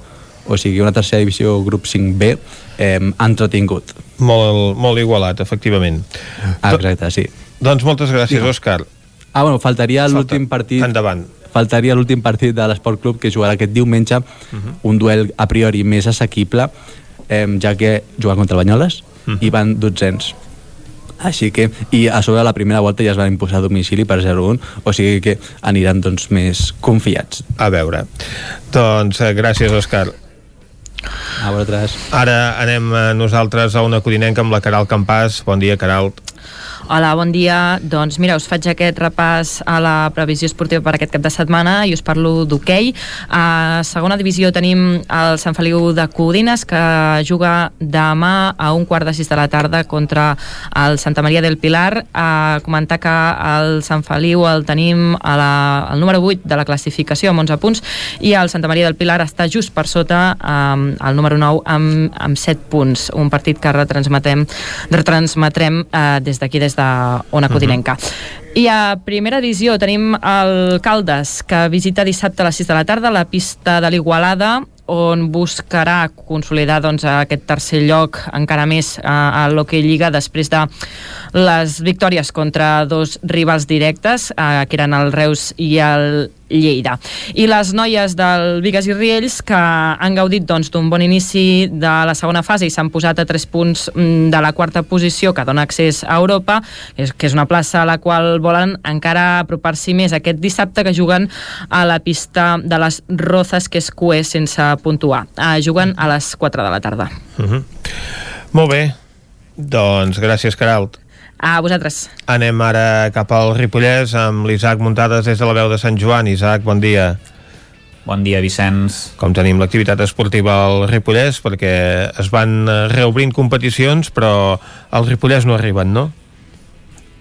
o sigui, una tercera divisió grup 5B eh, entretingut. Molt, molt igualat, efectivament. Exacte, sí. Doncs moltes gràcies, Òscar. Ah, bueno, faltaria l'últim partit... Endavant. Faltaria l'últim partit de l'Esport Club que jugarà aquest diumenge, uh -huh. un duel a priori més assequible, eh, ja que juga contra el Banyoles uh -huh. i van dotzens. Així que, i a sobre la primera volta ja es van imposar a domicili per 0-1, o sigui que aniran doncs més confiats. A veure. Doncs eh, gràcies, Òscar. A vosaltres. Ara anem eh, nosaltres a una codinenca amb la Caral Campàs. Bon dia, Caral. Hola, bon dia. Doncs mira, us faig aquest repàs a la previsió esportiva per aquest cap de setmana i us parlo d'hoquei. A segona divisió tenim el Sant Feliu de Codines que juga demà a un quart de sis de la tarda contra el Santa Maria del Pilar. A comentar que el Sant Feliu el tenim a la, al número 8 de la classificació amb 11 punts i el Santa Maria del Pilar està just per sota um, el número 9 amb, amb 7 punts. Un partit que retransmetem, retransmetrem uh, des d'aquí, des de Ona Codinenca. Uh -huh. I a primera edició tenim el Caldes, que visita dissabte a les 6 de la tarda la pista de l'Igualada, on buscarà consolidar doncs, aquest tercer lloc encara més a, a l'Hockey Lliga després de les victòries contra dos rivals directes, eh, que eren el Reus i el Lleida. I les noies del Vigues i Riells que han gaudit doncs, d'un bon inici de la segona fase i s'han posat a 3 punts mm, de la quarta posició que dona accés a Europa, que és una plaça a la qual volen encara apropar-s'hi més aquest dissabte que juguen a la pista de les Rozas, que és QE sense puntuar. Uh, juguen a les 4 de la tarda. Uh -huh. Molt bé. Doncs gràcies, Caralt. A vosaltres. Anem ara cap al Ripollès amb l'Isaac Muntades des de la veu de Sant Joan. Isaac, bon dia. Bon dia, Vicenç. Com tenim l'activitat esportiva al Ripollès? Perquè es van reobrint competicions, però al Ripollès no arriben, no?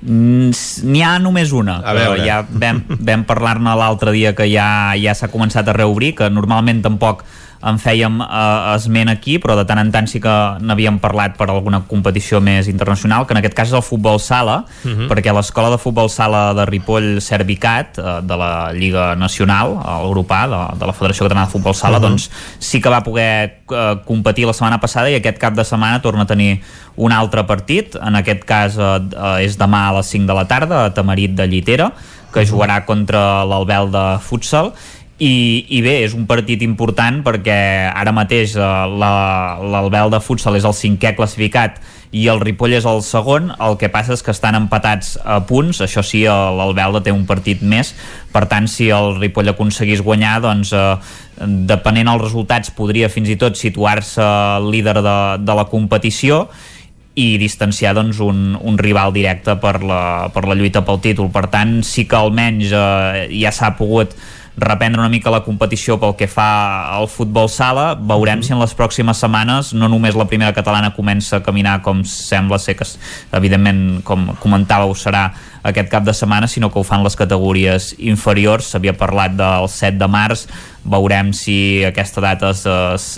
N'hi ha només una, a però veure. ja vam, vam parlar-ne l'altre dia que ja ja s'ha començat a reobrir, que normalment tampoc en fèiem eh, esment aquí, però de tant en tant sí que n'havíem parlat per alguna competició més internacional, que en aquest cas és el futbol sala, uh -huh. perquè l'escola de futbol sala de Ripoll Servicat, eh, de la Lliga Nacional, europà, de, de la Federació Catalana de Futbol Sala, uh -huh. doncs sí que va poder eh, competir la setmana passada i aquest cap de setmana torna a tenir un altre partit, en aquest cas eh, eh, és demà a les 5 de la tarda a Tamarit de Llitera, que jugarà contra l'Albel de futsal i, i bé, és un partit important perquè ara mateix eh, l'Albel de futsal és el cinquè classificat i el Ripoll és el segon, el que passa és que estan empatats a punts, això sí l'Albelda té un partit més, per tant si el Ripoll aconseguís guanyar doncs eh, depenent dels resultats podria fins i tot situar-se líder de, de la competició i distanciar doncs, un, un rival directe per la, per la lluita pel títol. Per tant, sí que almenys eh, ja s'ha pogut reprendre una mica la competició pel que fa al futbol sala. Veurem mm -hmm. si en les pròximes setmanes no només la primera catalana comença a caminar com sembla ser que, evidentment, com comentàveu, serà aquest cap de setmana, sinó que ho fan les categories inferiors. S'havia parlat del 7 de març, veurem si aquesta data es, es,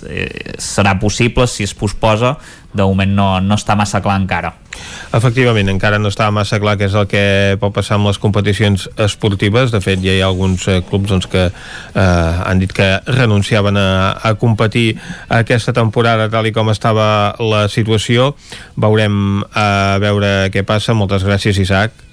serà possible, si es posposa. De moment no, no està massa clar encara. Efectivament, encara no està massa clar què és el que pot passar amb les competicions esportives. De fet, ja hi ha alguns eh, clubs doncs, que eh, han dit que renunciaven a, a competir aquesta temporada tal i com estava la situació. Veurem a veure què passa. Moltes gràcies, Isaac.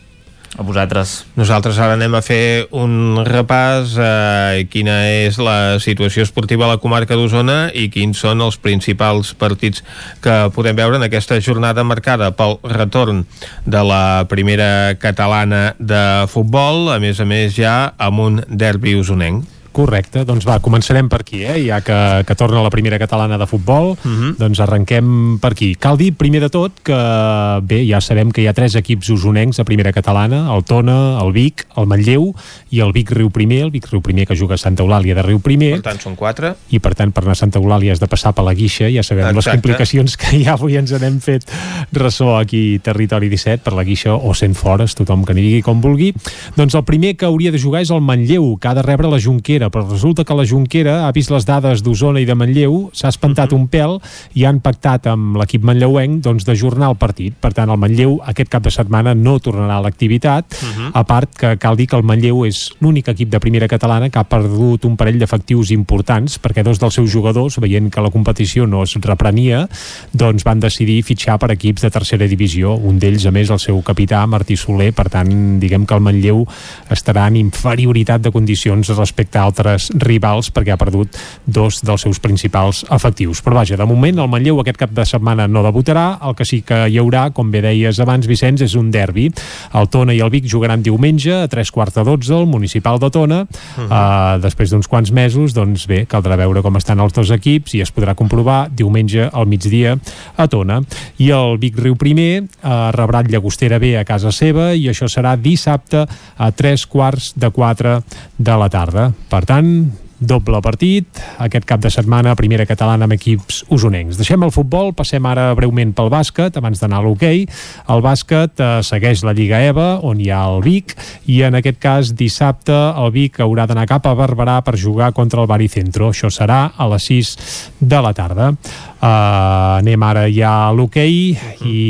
A vosaltres. Nosaltres ara anem a fer un repàs a eh, quina és la situació esportiva a la comarca d'Osona i quins són els principals partits que podem veure en aquesta jornada marcada pel retorn de la primera catalana de futbol, a més a més ja amb un derbi usonenc. Correcte, doncs va, començarem per aquí, eh? ja que, que torna la primera catalana de futbol, uh Mhm. -huh. doncs arrenquem per aquí. Cal dir, primer de tot, que bé, ja sabem que hi ha tres equips usonencs a primera catalana, el Tona, el Vic, el Manlleu i el Vic Riu Primer, el Vic Riu Primer que juga a Santa Eulàlia de Riu Primer. Per tant, són quatre. I per tant, per anar a Santa Eulàlia has de passar per la guixa, ja sabem les Exacte. complicacions que ja avui ens n'hem fet ressò aquí Territori 17, per la guixa o sent fores, tothom que n'hi digui com vulgui. Doncs el primer que hauria de jugar és el Manlleu, que ha de rebre la Junquera, però resulta que la Junquera ha vist les dades d'Osona i de Manlleu, s'ha espantat un pèl i han pactat amb l'equip manlleuenc doncs, d'ajornar el partit. Per tant, el Manlleu aquest cap de setmana no tornarà a l'activitat, a part que cal dir que el Manlleu és l'únic equip de primera catalana que ha perdut un parell d'efectius importants perquè dos dels seus jugadors, veient que la competició no es reprenia, doncs van decidir fitxar per equips de tercera divisió. Un d'ells, a més, el seu capità, Martí Soler. Per tant, diguem que el Manlleu estarà en inferioritat de condicions respecte a altres rivals perquè ha perdut dos dels seus principals efectius. Però vaja, de moment el Manlleu aquest cap de setmana no debutarà, el que sí que hi haurà, com bé deies abans, Vicenç, és un derbi. El Tona i el Vic jugaran diumenge a tres quarts de dotze al municipal de Tona. Uh -huh. uh, després d'uns quants mesos, doncs bé, caldrà veure com estan els dos equips i es podrà comprovar diumenge al migdia a Tona. I el Vic Riu Primer uh, rebrà el Llagostera B a casa seva i això serà dissabte a tres quarts de quatre de la tarda. Per tant, doble partit, aquest cap de setmana primera catalana amb equips usonencs. Deixem el futbol, passem ara breument pel bàsquet, abans d'anar a l'hoquei. El bàsquet eh, segueix la Lliga EVA, on hi ha el Vic, i en aquest cas dissabte el Vic haurà d'anar cap a Barberà per jugar contra el Baricentro. Això serà a les 6 de la tarda. Uh, anem ara ja a l'hoquei i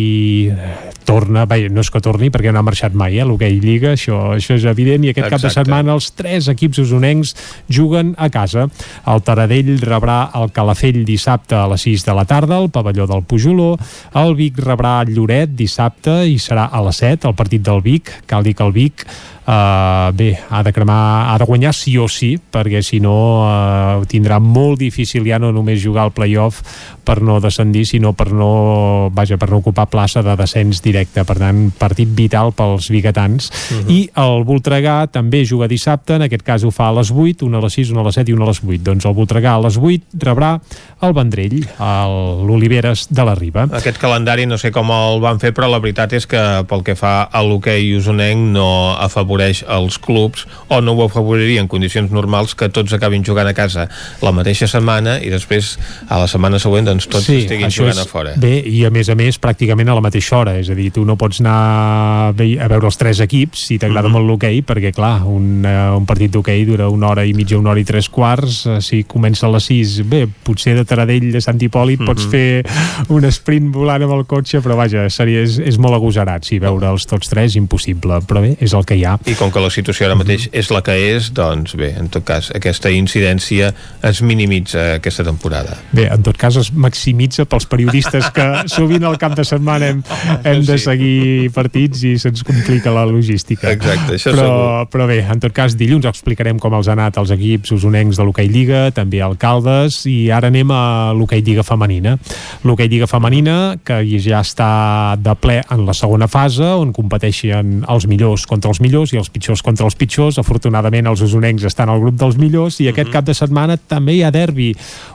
torna, bé, no és que torni perquè no ha marxat mai, eh, l'hoquei Lliga, això, això és evident, i aquest cap de Exacte. setmana els tres equips usonencs juguen a casa. El Taradell rebrà el Calafell dissabte a les 6 de la tarda, al pavelló del Pujoló. El Vic rebrà el Lloret dissabte i serà a les 7, el partit del Vic. Cal dir que el Vic Uh, bé, ha de cremar, ha de guanyar sí o sí, perquè si no uh, tindrà molt difícil ja no només jugar al playoff per no descendir, sinó per no, vaja, per no ocupar plaça de descens directe. Per tant, partit vital pels biguetans. Uh -huh. I el Voltregà també juga dissabte, en aquest cas ho fa a les 8, una a les 6, una a les 7 i una a les 8. Doncs el Voltregà a les 8 rebrà el Vendrell, el- l'Oliveres de la Riba. Aquest calendari no sé com el van fer, però la veritat és que pel que fa a l'hoquei usonenc no afavoreix els clubs o no ho afavoriria en condicions normals que tots acabin jugant a casa la mateixa setmana i després a la setmana següent doncs tots sí, estiguin jugant és- a fora. Bé, i a més a més pràcticament a la mateixa hora, és a dir, tu no pots anar a ve- a veure els tres equips si t'agrada Mhm. molt l'hoquei, perquè clar, un, uh, un partit d'hoquei dura una hora i mitja, una hora i tres quarts, uh, si comença a les sis, bé, potser de Taradell a Sant Hipòlit pots Mhm. fer un sprint volant amb el cotxe, però vaja, seria, és, és molt agosarat, sí, veure'ls tots tres, impossible, però bé, és el que hi ha. I com que la situació ara mateix és la que és, doncs bé, en tot cas, aquesta incidència es minimitza aquesta temporada. Bé, en tot cas es maximitza pels periodistes que sovint al cap de setmana hem, hem de seguir partits i se'ns complica la logística. Exacte, això però, segur. però bé, en tot cas, dilluns explicarem com els ha anat els equips usonencs de l'hoquei Lliga, també alcaldes, i ara anem a l'hoquei Lliga femenina. L'hoquei Lliga femenina, que ja està de ple en la segona fase, on competeixen els millors contra els millors i els pitjors contra els pitjors. Afortunadament, els usonencs estan al grup dels millors i aquest cap de setmana també hi ha derbi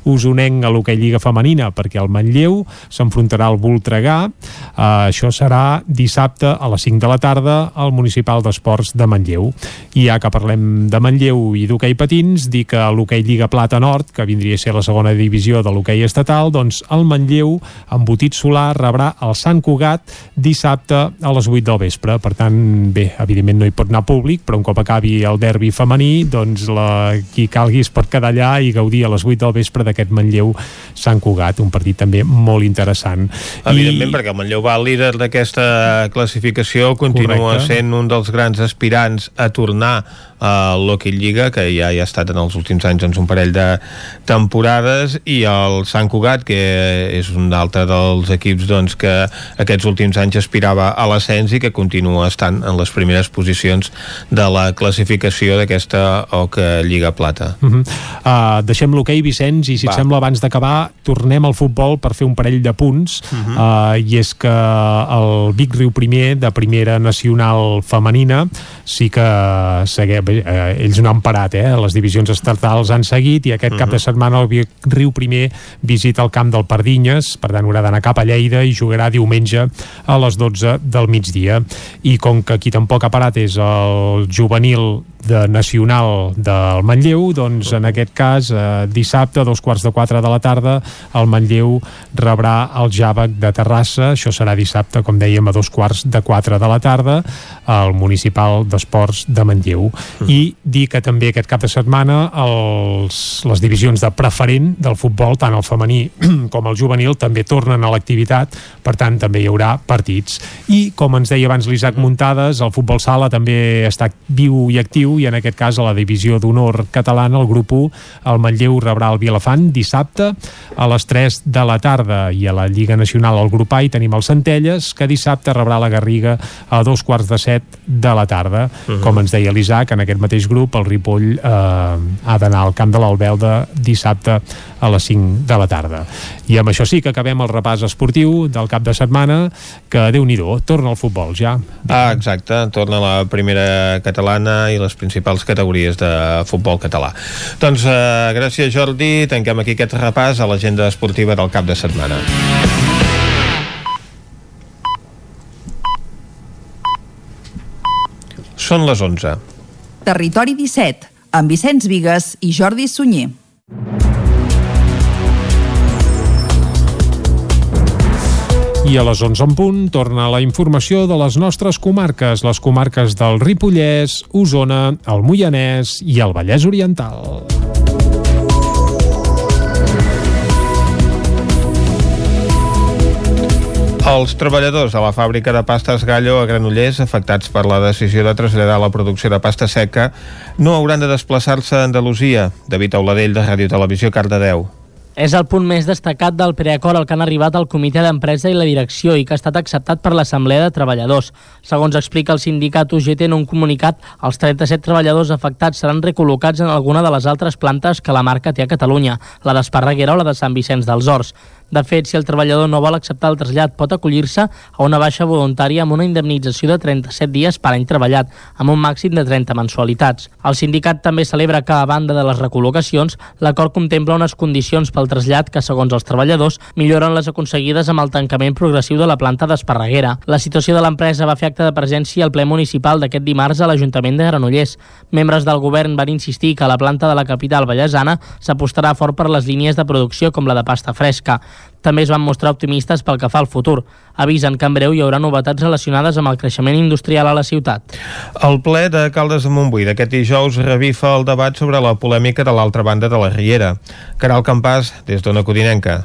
usonenc a l'hoquei Lliga femenina, perquè el Manlleu s'enfrontarà al Voltregà. Uh, això serà dissabte a les 5 de la tarda al Municipal d'Esports de Manlleu. I ja que parlem de Manlleu i d'hoquei patins, dir que l'hoquei Lliga Plata Nord, que vindria a ser la segona divisió de l'hoquei estatal, doncs el Manlleu, amb botit solar, rebrà el Sant Cugat dissabte a les 8 del vespre. Per tant, bé, evidentment no hi pot anar públic, però un cop acabi el derbi femení, doncs la, qui calgui es pot quedar allà i gaudir a les 8 del vespre d'aquest Manlleu Sant Cugat, un partit també molt interessant. Evidentment, I... perquè el Manlleu va líder d'aquesta classificació, continua Correcte. sent un dels grans aspirants a tornar a l'Hockey Lliga, que ja hi ha estat en els últims anys doncs, un parell de temporades, i el Sant Cugat, que és un altre dels equips doncs, que aquests últims anys aspirava a l'ascens i que continua estant en les primeres posicions de la classificació d'aquesta Hockey Lliga Plata. Uh -huh. uh, deixem l'hoquei, Vicenç, i si Va. et sembla, abans d'acabar, tornem al futbol per fer un parell de punts, uh -huh. uh, i és que el Vic Riu Primer, de primera nacional femenina, sí que segue, bé, eh, ells no han parat, eh? les divisions estatals han seguit, i aquest uh -huh. cap de setmana el Riu Primer visita el camp del Pardinyes, per tant haurà d'anar cap a Lleida i jugarà diumenge a les 12 del migdia. I com que qui tampoc ha parat és el juvenil de nacional del Manlleu, doncs en aquest cas eh, dissabte a dos quarts de quatre de la tarda el Manlleu rebrà el Jàvec de Terrassa, això serà dissabte com dèiem a dos quarts de quatre de la tarda al Municipal d'Esports de Manlleu. I dir que també aquest cap de setmana els, les divisions de preferent del futbol, tant el femení com el juvenil, també tornen a l'activitat. Per tant també hi haurà partits. I com ens deia abans l'Isaac Muntades el futbol sala també està viu i actiu i en aquest cas a la divisió d'honor catalana el grup 1, el Manlleu rebrà el Vilafant dissabte a les 3 de la tarda i a la Lliga Nacional al grup A hi tenim el Centelles que dissabte rebrà la Garriga a dos quarts de set de la tarda Mhm. com ens deia l'Isaac, en aquest mateix grup el Ripoll eh, ha d'anar al camp de l'Albelda dissabte a les 5 de la tarda i amb això sí que acabem el repàs esportiu del cap de setmana que déu nhi torna al futbol ja Ah, exacte, torna la primera catalana i les principals categories de futbol català. Doncs eh, gràcies Jordi, tanquem aquí aquest repàs a l'agenda esportiva del cap de setmana. Són les 11. Territori 17, amb Vicenç Vigues i Jordi Sunyer. I a les 11 en punt torna la informació de les nostres comarques, les comarques del Ripollès, Osona, el Moianès i el Vallès Oriental. Els treballadors de la fàbrica de pastes Gallo a Granollers, afectats per la decisió de traslladar la producció de pasta seca, no hauran de desplaçar-se a Andalusia. David Auladell, de Ràdio Televisió, Cardedeu. És el punt més destacat del preacord al que han arribat el comitè d'empresa i la direcció i que ha estat acceptat per l'Assemblea de Treballadors. Segons explica el sindicat UGT en un comunicat, els 37 treballadors afectats seran recol·locats en alguna de les altres plantes que la marca té a Catalunya, la d'Esparreguera o la de Sant Vicenç dels Horts. De fet, si el treballador no vol acceptar el trasllat, pot acollir-se a una baixa voluntària amb una indemnització de 37 dies per any treballat, amb un màxim de 30 mensualitats. El sindicat també celebra que, a banda de les recol·locacions, l'acord contempla unes condicions pel trasllat que, segons els treballadors, milloren les aconseguides amb el tancament progressiu de la planta d'Esparreguera. La situació de l'empresa va fer acte de presència al ple municipal d'aquest dimarts a l'Ajuntament de Granollers. Membres del govern van insistir que la planta de la capital vallesana s'apostarà fort per les línies de producció com la de pasta fresca. També es van mostrar optimistes pel que fa al futur. Avisen que en breu hi haurà novetats relacionades amb el creixement industrial a la ciutat. El ple de Caldes de Montbui d'aquest dijous revifa el debat sobre la polèmica de l'altra banda de la Riera. Caral Campàs, des d'Ona Codinenca.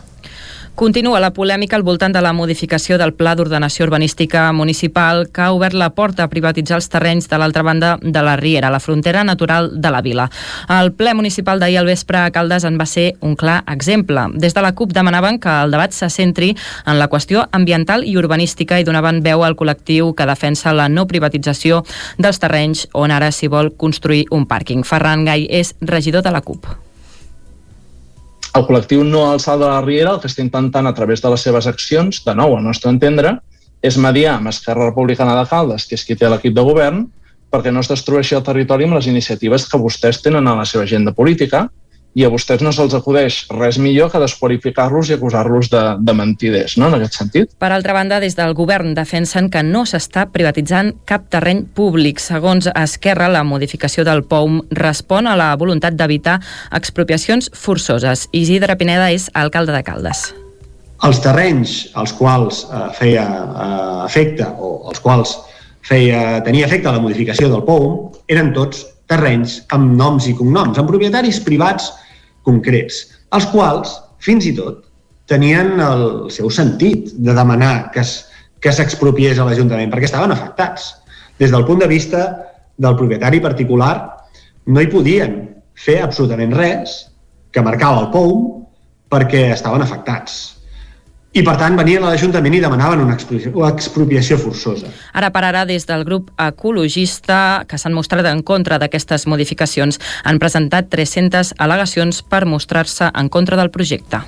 Continua la polèmica al voltant de la modificació del Pla d'Ordenació Urbanística Municipal que ha obert la porta a privatitzar els terrenys de l'altra banda de la Riera, la frontera natural de la vila. El ple municipal d'ahir al vespre a Caldes en va ser un clar exemple. Des de la CUP demanaven que el debat se centri en la qüestió ambiental i urbanística i donaven veu al col·lectiu que defensa la no privatització dels terrenys on ara s'hi vol construir un pàrquing. Ferran Gai és regidor de la CUP. El col·lectiu No Alçada de la Riera el que està intentant a través de les seves accions, de nou al nostre entendre, és mediar amb Esquerra Republicana de Caldes, que és qui té l'equip de govern, perquè no es destrueixi el territori amb les iniciatives que vostès tenen a la seva agenda política i a vostès no se'ls acudeix res millor que desqualificar-los i acusar-los de, de mentiders, no?, en aquest sentit. Per altra banda, des del govern defensen que no s'està privatitzant cap terreny públic. Segons Esquerra, la modificació del POUM respon a la voluntat d'evitar expropiacions forçoses. Isidre Pineda és alcalde de Caldes. Els terrenys als quals eh, feia eh, efecte o als quals feia, tenia efecte la modificació del POUM eren tots terrenys amb noms i cognoms, amb propietaris privats concrets, els quals, fins i tot, tenien el seu sentit de demanar que es, que s'expropiés a l'Ajuntament, perquè estaven afectats. Des del punt de vista del propietari particular, no hi podien fer absolutament res que marcava el POUM perquè estaven afectats i per tant venien a l'Ajuntament i demanaven una expropiació forçosa. Ara per ara, des del grup ecologista que s'han mostrat en contra d'aquestes modificacions, han presentat 300 al·legacions per mostrar-se en contra del projecte.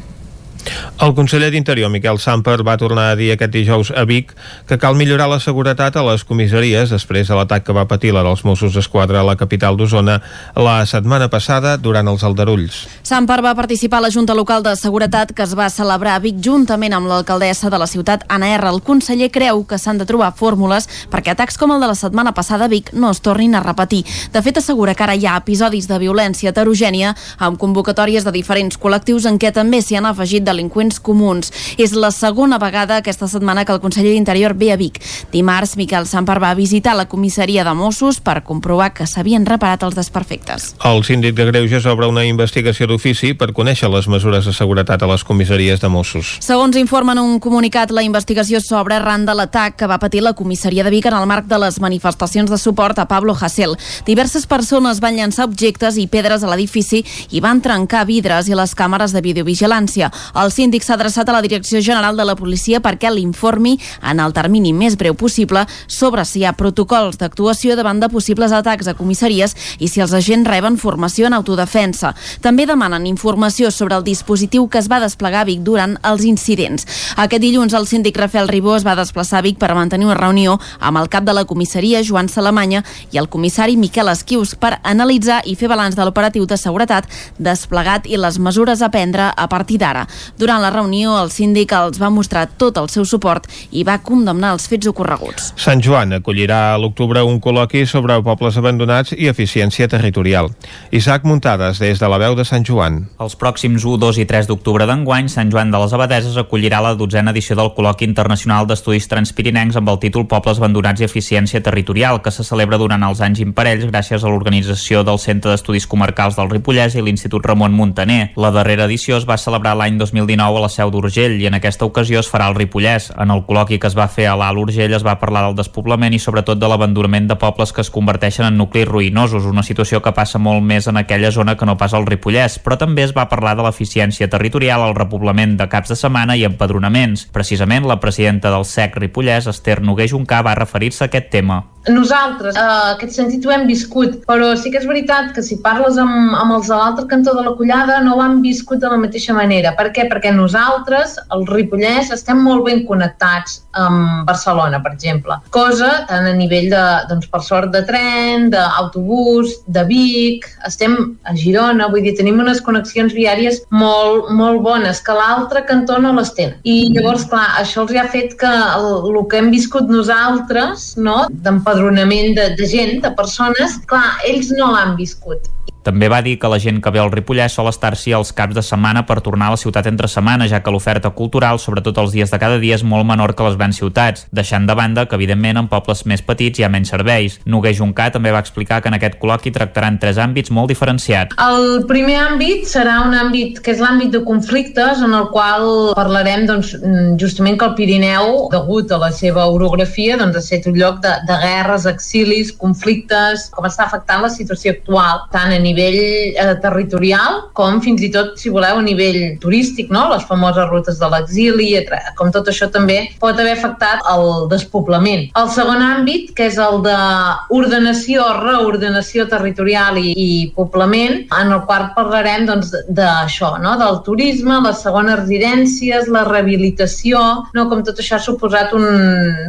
El conseller d'Interior, Miquel Samper, va tornar a dir aquest dijous a Vic que cal millorar la seguretat a les comissaries després de l'atac que va patir la dels Mossos d'Esquadra a la capital d'Osona la setmana passada durant els aldarulls. Samper va participar a la Junta Local de Seguretat que es va celebrar a Vic juntament amb l'alcaldessa de la ciutat, Anna R. El conseller creu que s'han de trobar fórmules perquè atacs com el de la setmana passada a Vic no es tornin a repetir. De fet, assegura que ara hi ha episodis de violència heterogènia amb convocatòries de diferents col·lectius en què també s'hi han afegit delinqüents comuns. És la segona vegada aquesta setmana que el conseller d'Interior ve a Vic. Dimarts, Miquel Sampar va visitar la comissaria de Mossos per comprovar que s'havien reparat els desperfectes. El síndic de Greuges obre una investigació d'ofici per conèixer les mesures de seguretat a les comissaries de Mossos. Segons informen un comunicat, la investigació s'obre arran de l'atac que va patir la comissaria de Vic en el marc de les manifestacions de suport a Pablo Hasél. Diverses persones van llançar objectes i pedres a l'edifici i van trencar vidres i les càmeres de videovigilància. El síndic s'ha adreçat a la Direcció General de la Policia perquè l'informi en el termini més breu possible sobre si hi ha protocols d'actuació davant de possibles atacs a comissaries i si els agents reben formació en autodefensa. També demanen informació sobre el dispositiu que es va desplegar a Vic durant els incidents. Aquest dilluns el síndic Rafael Ribó es va desplaçar a Vic per mantenir una reunió amb el cap de la comissaria, Joan Salamanya, i el comissari Miquel Esquius per analitzar i fer balanç de l'operatiu de seguretat desplegat i les mesures a prendre a partir d'ara. Durant la reunió, el síndic els va mostrar tot el seu suport i va condemnar els fets ocorreguts. Sant Joan acollirà a l'octubre un col·loqui sobre pobles abandonats i eficiència territorial. Isaac Muntades, des de la veu de Sant Joan. Els pròxims 1, 2 i 3 d'octubre d'enguany, Sant Joan de les Abadeses acollirà la dotzena edició del Col·loqui Internacional d'Estudis Transpirinencs amb el títol Pobles abandonats i eficiència territorial, que se celebra durant els anys imparells gràcies a l'organització del Centre d'Estudis Comarcals del Ripollès i l'Institut Ramon Muntaner. La darrera edició es va celebrar l'any 2019 a la seu d'Urgell i en aquesta ocasió es farà al Ripollès. En el col·loqui que es va fer a l'Alt Urgell es va parlar del despoblament i sobretot de l'abandonament de pobles que es converteixen en nuclis ruïnosos, una situació que passa molt més en aquella zona que no pas al Ripollès, però també es va parlar de l'eficiència territorial, el repoblament de caps de setmana i empadronaments. Precisament la presidenta del SEC Ripollès, Esther Noguer Juncà, va referir-se a aquest tema. Nosaltres, eh, aquest sentit ho hem viscut, però sí que és veritat que si parles amb, amb els de l'altre cantó de la collada no ho han viscut de la mateixa manera. Per què? Perquè nosaltres, el Ripollès, estem molt ben connectats amb Barcelona, per exemple. Cosa tant a nivell de, doncs, per sort, de tren, d'autobús, de Vic, estem a Girona, vull dir, tenim unes connexions viàries molt, molt bones, que l'altre cantó no les tenen. I llavors, clar, això els ha fet que el, el que hem viscut nosaltres, no?, d'empadronament de, de gent, de persones, clar, ells no l'han viscut. També va dir que la gent que ve al Ripollès sol estar-s'hi els caps de setmana per tornar a la ciutat entre setmana, ja que l'oferta cultural, sobretot els dies de cada dia, és molt menor que les grans ciutats, deixant de banda que, evidentment, en pobles més petits hi ha menys serveis. Noguer Juncà també va explicar que en aquest col·loqui tractaran tres àmbits molt diferenciats. El primer àmbit serà un àmbit que és l'àmbit de conflictes, en el qual parlarem doncs, justament que el Pirineu, degut a la seva orografia, doncs, ha estat un lloc de, de guerres, exilis, conflictes, com està afectant la situació actual, tant a nivell eh, territorial com fins i tot, si voleu, a nivell turístic, no? les famoses rutes de l'exili, com tot això també pot haver afectat el despoblament. El segon àmbit, que és el d'ordenació, reordenació territorial i, i poblament, en el qual parlarem doncs, no? del turisme, les segones residències, la rehabilitació, no? com tot això ha suposat un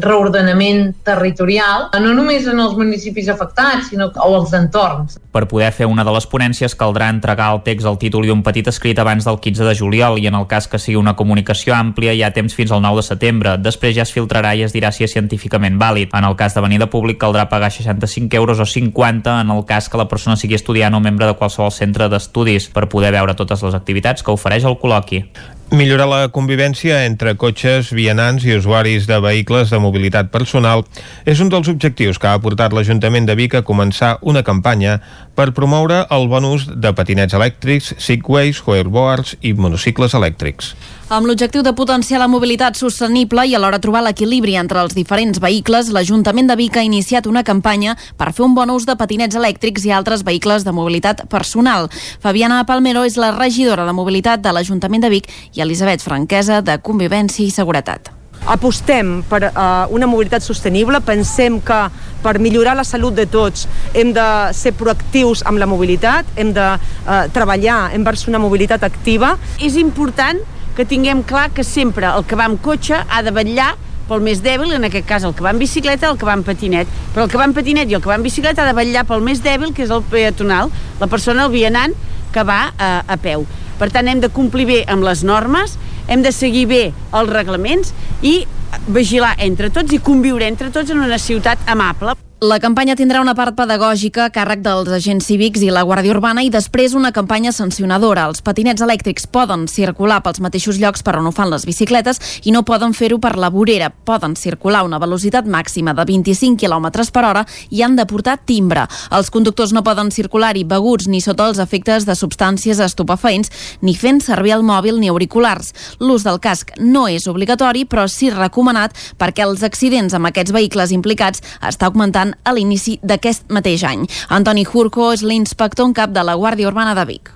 reordenament territorial, no només en els municipis afectats, sinó o els entorns. Per poder fer una de les ponències caldrà entregar el text, el títol i un petit escrit abans del 15 de juliol i en el cas que sigui una comunicació àmplia hi ha temps fins al 9 de setembre. Després ja es filtrarà i es dirà si és científicament vàlid. En el cas de venir de públic caldrà pagar 65 euros o 50 en el cas que la persona sigui estudiant o membre de qualsevol centre d'estudis per poder veure totes les activitats que ofereix el col·loqui. Millorar la convivència entre cotxes, vianants i usuaris de vehicles de mobilitat personal és un dels objectius que ha portat l'Ajuntament de Vic a començar una campanya per promoure el bon ús de patinets elèctrics, segways, hoverboards i monocicles elèctrics. Amb l'objectiu de potenciar la mobilitat sostenible i alhora trobar l'equilibri entre els diferents vehicles, l'Ajuntament de Vic ha iniciat una campanya per fer un bon ús de patinets elèctrics i altres vehicles de mobilitat personal. Fabiana Palmero és la regidora de mobilitat de l'Ajuntament de Vic i Elisabet Franquesa de Convivència i Seguretat. Apostem per uh, una mobilitat sostenible, pensem que per millorar la salut de tots hem de ser proactius amb la mobilitat, hem de uh, treballar envers una mobilitat activa. És important que tinguem clar que sempre el que va amb cotxe ha de vetllar pel més dèbil, en aquest cas el que va en bicicleta, el que va en patinet. Però el que va en patinet i el que va en bicicleta ha de vetllar pel més dèbil, que és el peatonal, la persona, el vianant, que va a, eh, a peu. Per tant, hem de complir bé amb les normes, hem de seguir bé els reglaments i vigilar entre tots i conviure entre tots en una ciutat amable. La campanya tindrà una part pedagògica a càrrec dels agents cívics i la Guàrdia Urbana i després una campanya sancionadora. Els patinets elèctrics poden circular pels mateixos llocs per on ho fan les bicicletes i no poden fer-ho per la vorera. Poden circular a una velocitat màxima de 25 km per hora i han de portar timbre. Els conductors no poden circular-hi beguts ni sota els efectes de substàncies estupefaents ni fent servir el mòbil ni auriculars. L'ús del casc no és obligatori, però sí recomanat perquè els accidents amb aquests vehicles implicats està augmentant a l'inici d'aquest mateix any. Antoni Jurco és l'inspector en cap de la Guàrdia Urbana de Vic.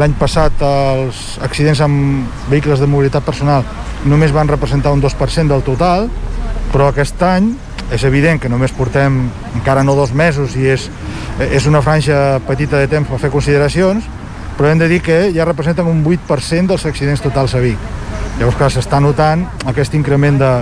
L'any passat els accidents amb vehicles de mobilitat personal només van representar un 2% del total, però aquest any és evident que només portem encara no dos mesos i és, és una franja petita de temps per fer consideracions, però hem de dir que ja representen un 8% dels accidents totals a Vic. Llavors, clar, s'està notant aquest increment de,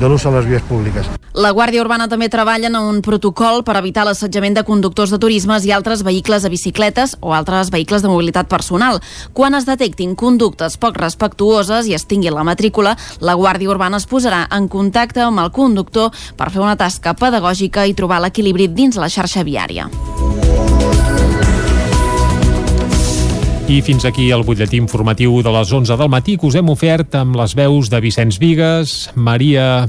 de l'ús a les vies públiques. La Guàrdia Urbana també treballa en un protocol per evitar l'assetjament de conductors de turismes i altres vehicles de bicicletes o altres vehicles de mobilitat personal. Quan es detectin conductes poc respectuoses i es tingui la matrícula, la Guàrdia Urbana es posarà en contacte amb el conductor per fer una tasca pedagògica i trobar l'equilibri dins la xarxa viària. I fins aquí el butlletí informatiu de les 11 del matí que us hem ofert amb les veus de Vicenç Vigues, Maria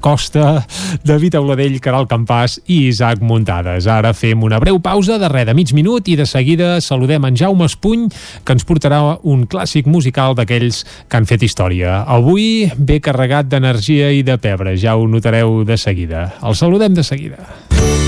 Costa, David Auladell, Caral Campàs i Isaac Muntades. Ara fem una breu pausa de res de mig minut i de seguida saludem en Jaume Espuny, que ens portarà un clàssic musical d'aquells que han fet història. Avui ve carregat d'energia i de pebre, ja ho notareu de seguida. El saludem de seguida.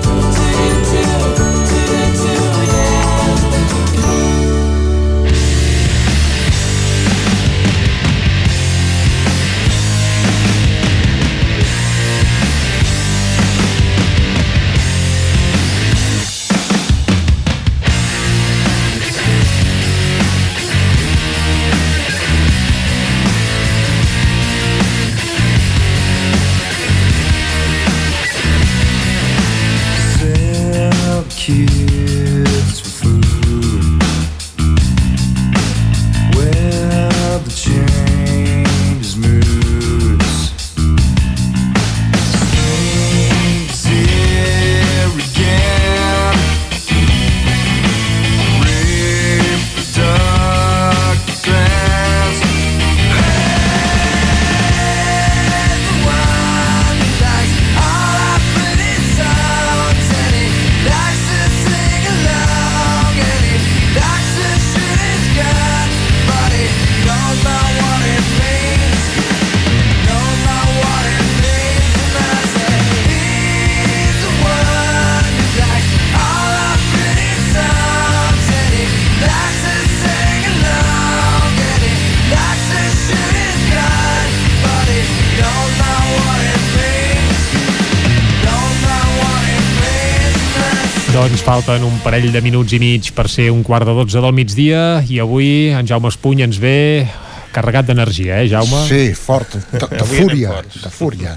Falten un parell de minuts i mig per ser un quart de dotze del migdia i avui en Jaume Espuny ens ve carregat d'energia, eh, Jaume? Sí, fort, de, de fúria, de fúria.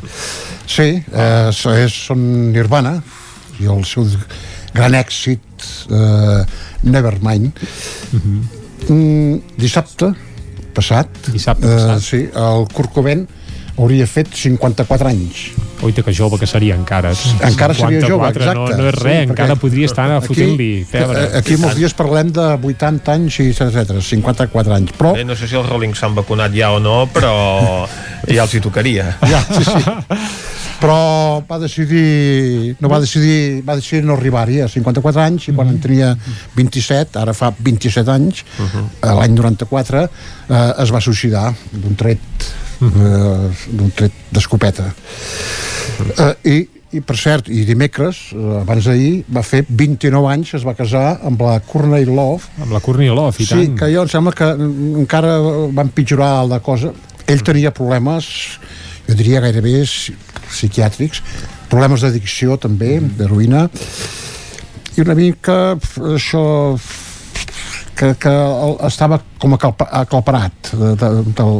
Sí, eh, és, són Nirvana i el seu gran èxit eh, Nevermind. mm, dissabte passat, dissabte passat. Eh, sí, el Cobain hauria fet 54 anys. Oita, que jove que seria encara. Encara seria jove, 54, exacte. No, no és res, Sí, encara perquè podria estar fotent-li pedra. eh, Aquí molts dies parlem de 80 anys i etc 54 anys, però Bé, no sé si els Rolling s'han vacunat ja o no, però ja els hi tocaria. Ja, sí, sí. Però va decidir, no va decidir, va decidir no arribar-hi a 54 anys i quan en tenia 27, ara fa 27 anys, eh, l'any 94, eh, es va suïcidar d'un tret eh, d'un tret d'escopeta. Eh, i, i per cert, i dimecres, eh, abans d'ahir, va fer 29 anys, es va casar amb la Courtney Love. Amb la Courtney Love, i sí, tant. que jo em sembla que mm, encara va empitjorar la cosa. Ell tenia problemes, jo diria gairebé psi- psiquiàtrics, problemes d'addicció també, d'heroïna, i una mica això que, que estava com aclaparat de, de, del,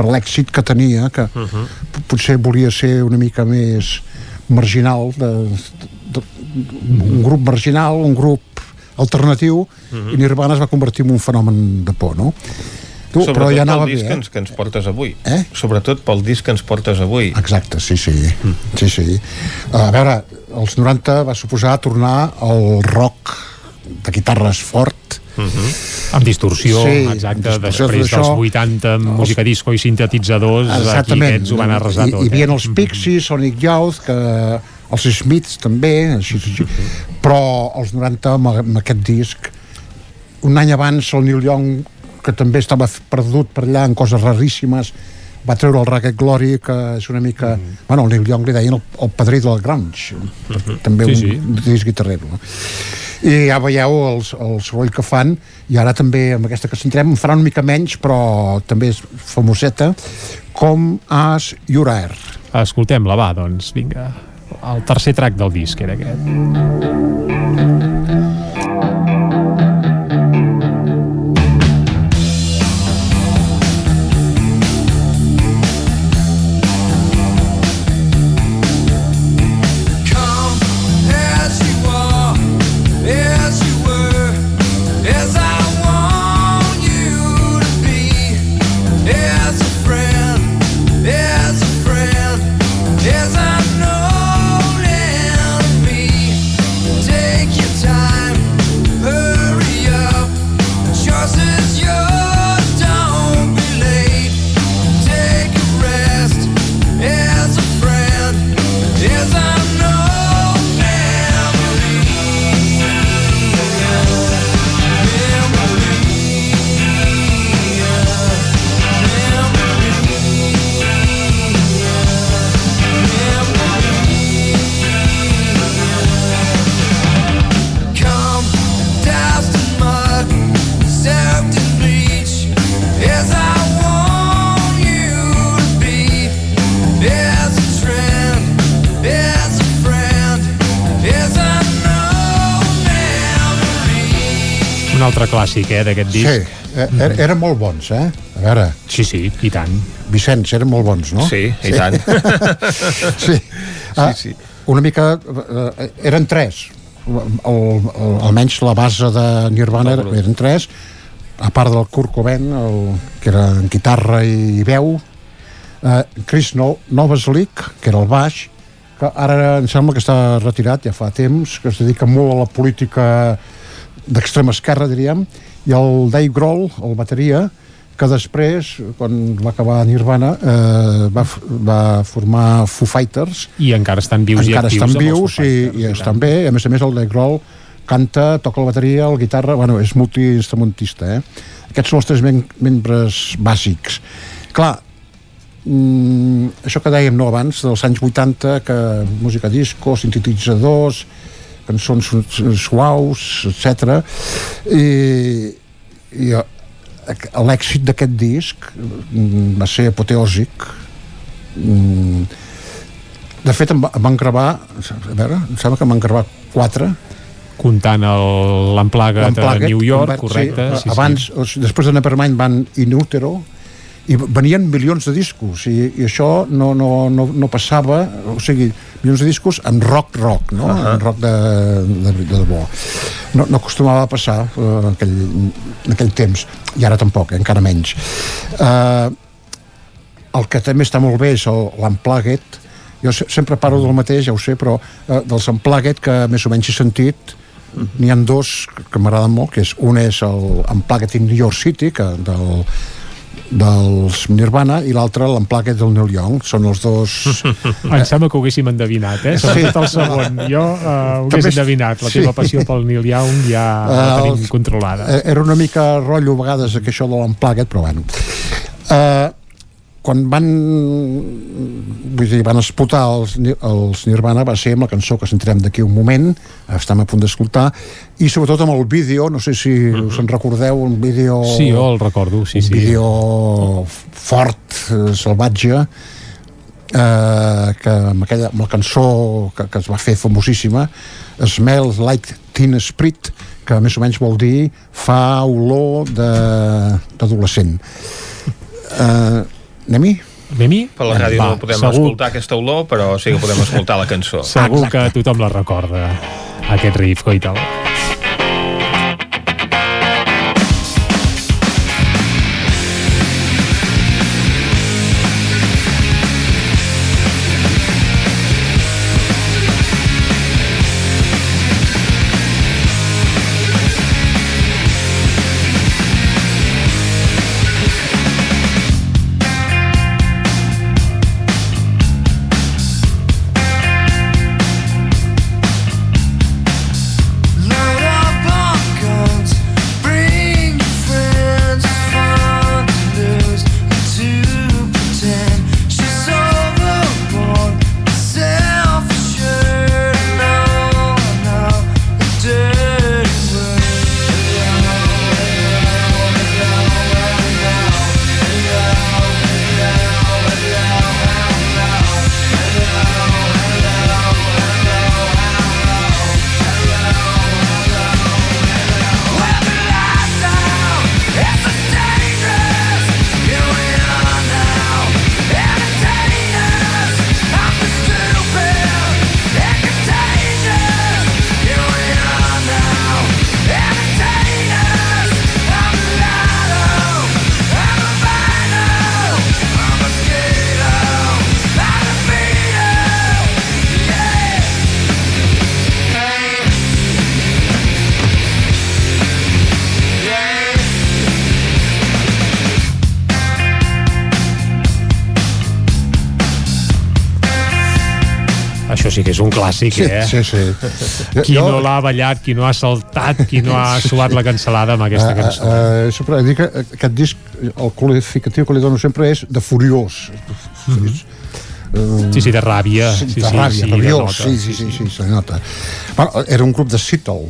per l'èxit que tenia que uh -huh. potser volia ser una mica més marginal de, de, de, un grup marginal, un grup alternatiu uh -huh. i Nirvana es va convertir en un fenomen de por, no? Tu, Sobretot però ja anava pel disc bé, que eh? ens, que ens portes avui. Eh? Sobretot pel disc que ens portes avui. Exacte, sí, sí. sí, sí. A veure, els 90 va suposar tornar al rock de guitarres fort, Uh -huh. Amb distorsió, Sí, exacte, amb distorsió, després dels això. 80 amb música disco i sintetitzadors, aquí Exactament. aquests ho van arrasar I, tot. Hi havia eh? els Pixies, Sonic Youth, que els Smiths també, així, així. però els 90 amb, amb aquest disc un any abans el Neil Young que també estava perdut per allà en coses raríssimes va treure el Ragged Glory que és una mica... Mm. Bueno, el Neil Young li deien el, el padrí del grunge també Sí, un sí. disc guitarrero no? i ja veieu el, el soroll que fan i ara també amb aquesta que centrem en farà una mica menys però també és famoseta com As Air Escoltem-la, va, doncs, vinga. El tercer track del disc era aquest. Clàssic, eh, d'aquest disc. Sí, eh, er, eren molt bons, eh? A veure... Sí, sí, i tant. Vicenç, eren molt bons, no? Sí, i tant. sí. Ah, Una mica... Eh, eren tres. el, el, almenys la base de Nirvana era, eren tres, a part del Kurt Cobain, el, que era en guitarra i veu, eh, Chris no Novoselic, que era el baix, que ara em sembla que està retirat ja fa temps, que es dedica molt a la política d'extrema esquerra, diríem, i el Dave Grohl, el bateria, que després, quan va acabar Nirvana, eh, va, va formar Foo Fighters, I encara estan vius encara i actius. estan amb els vius i, Fighters, i estan bé, a més a més el Dave Grohl canta, toca la bateria, la guitarra, bueno, és multiinstrumentista, eh? Aquests són els tres mem membres bàsics. Clar, mm, això que dèiem no abans, dels anys 80, que música disco, sintetitzadors, cançons su- suaus, etc. I, i l'èxit d'aquest disc mm, va ser apoteòsic. Mm, de fet, en van gravar, a veure, em sembla que en van gravar quatre, Comptant l'Amplaga de New York, correcte. Sí, abans, o sigui, després de Nevermind van In Utero i venien milions de discos i, i això no, no, no, no passava o sigui, milions de discos en rock rock no? Ahà. en rock de, de, de debò no, no acostumava a passar eh, en, aquell, en aquell temps i ara tampoc, eh, encara menys eh, el que també està molt bé és l'Unplugged jo se- sempre parlo del mateix, ja ho sé però eh, dels Unplugged que més o menys he sentit n'hi han dos que m'agraden molt que és, un és el Unplugged in New York City que del, dels Nirvana i l'altre l'Unplugged del Neil Young són els dos Em sembla que ho haguéssim endevinat, eh? Sobretot el segon. Jo uh, ho hagués També- endevinat. La sí. teva passió pel Neil Young ja la Eh, tenim controlada. Eh, era una mica rotllo a vegades que això de l'Unplugged, però bueno. Eh, quan van vull dir, van explotar els, els Nirvana va ser amb la cançó que sentirem d'aquí un moment estem a punt d'escoltar i sobretot amb el vídeo, no sé si us en recordeu un vídeo Sí, jo el recordo, sí, un sí. vídeo fort, eh, salvatge eh, que amb, aquella, amb la cançó que, que es va fer famosíssima Smells Like Teen Spirit que més o menys vol dir fa olor d'adolescent eh, anem-hi? Anem-hi? Per la ràdio Va, no podem segur. escoltar aquesta olor, però sí que podem escoltar la cançó. Segur que tothom la recorda, aquest riff, coital. Que Sí, eh? sí, sí. Qui Jo- no l'ha ballat, qui no ha saltat, qui no ha suat la cancel·lada amb aquesta cançó. Uh, uh, sempre dic que aquest disc, el qualificatiu que li dono sempre és de furiós. Sí, sí, de ràbia. Sí, Sí, de sí, ràbia, sí, rabiós, sí, sí, sí, sí, se nota. Bueno, era un grup de Seattle.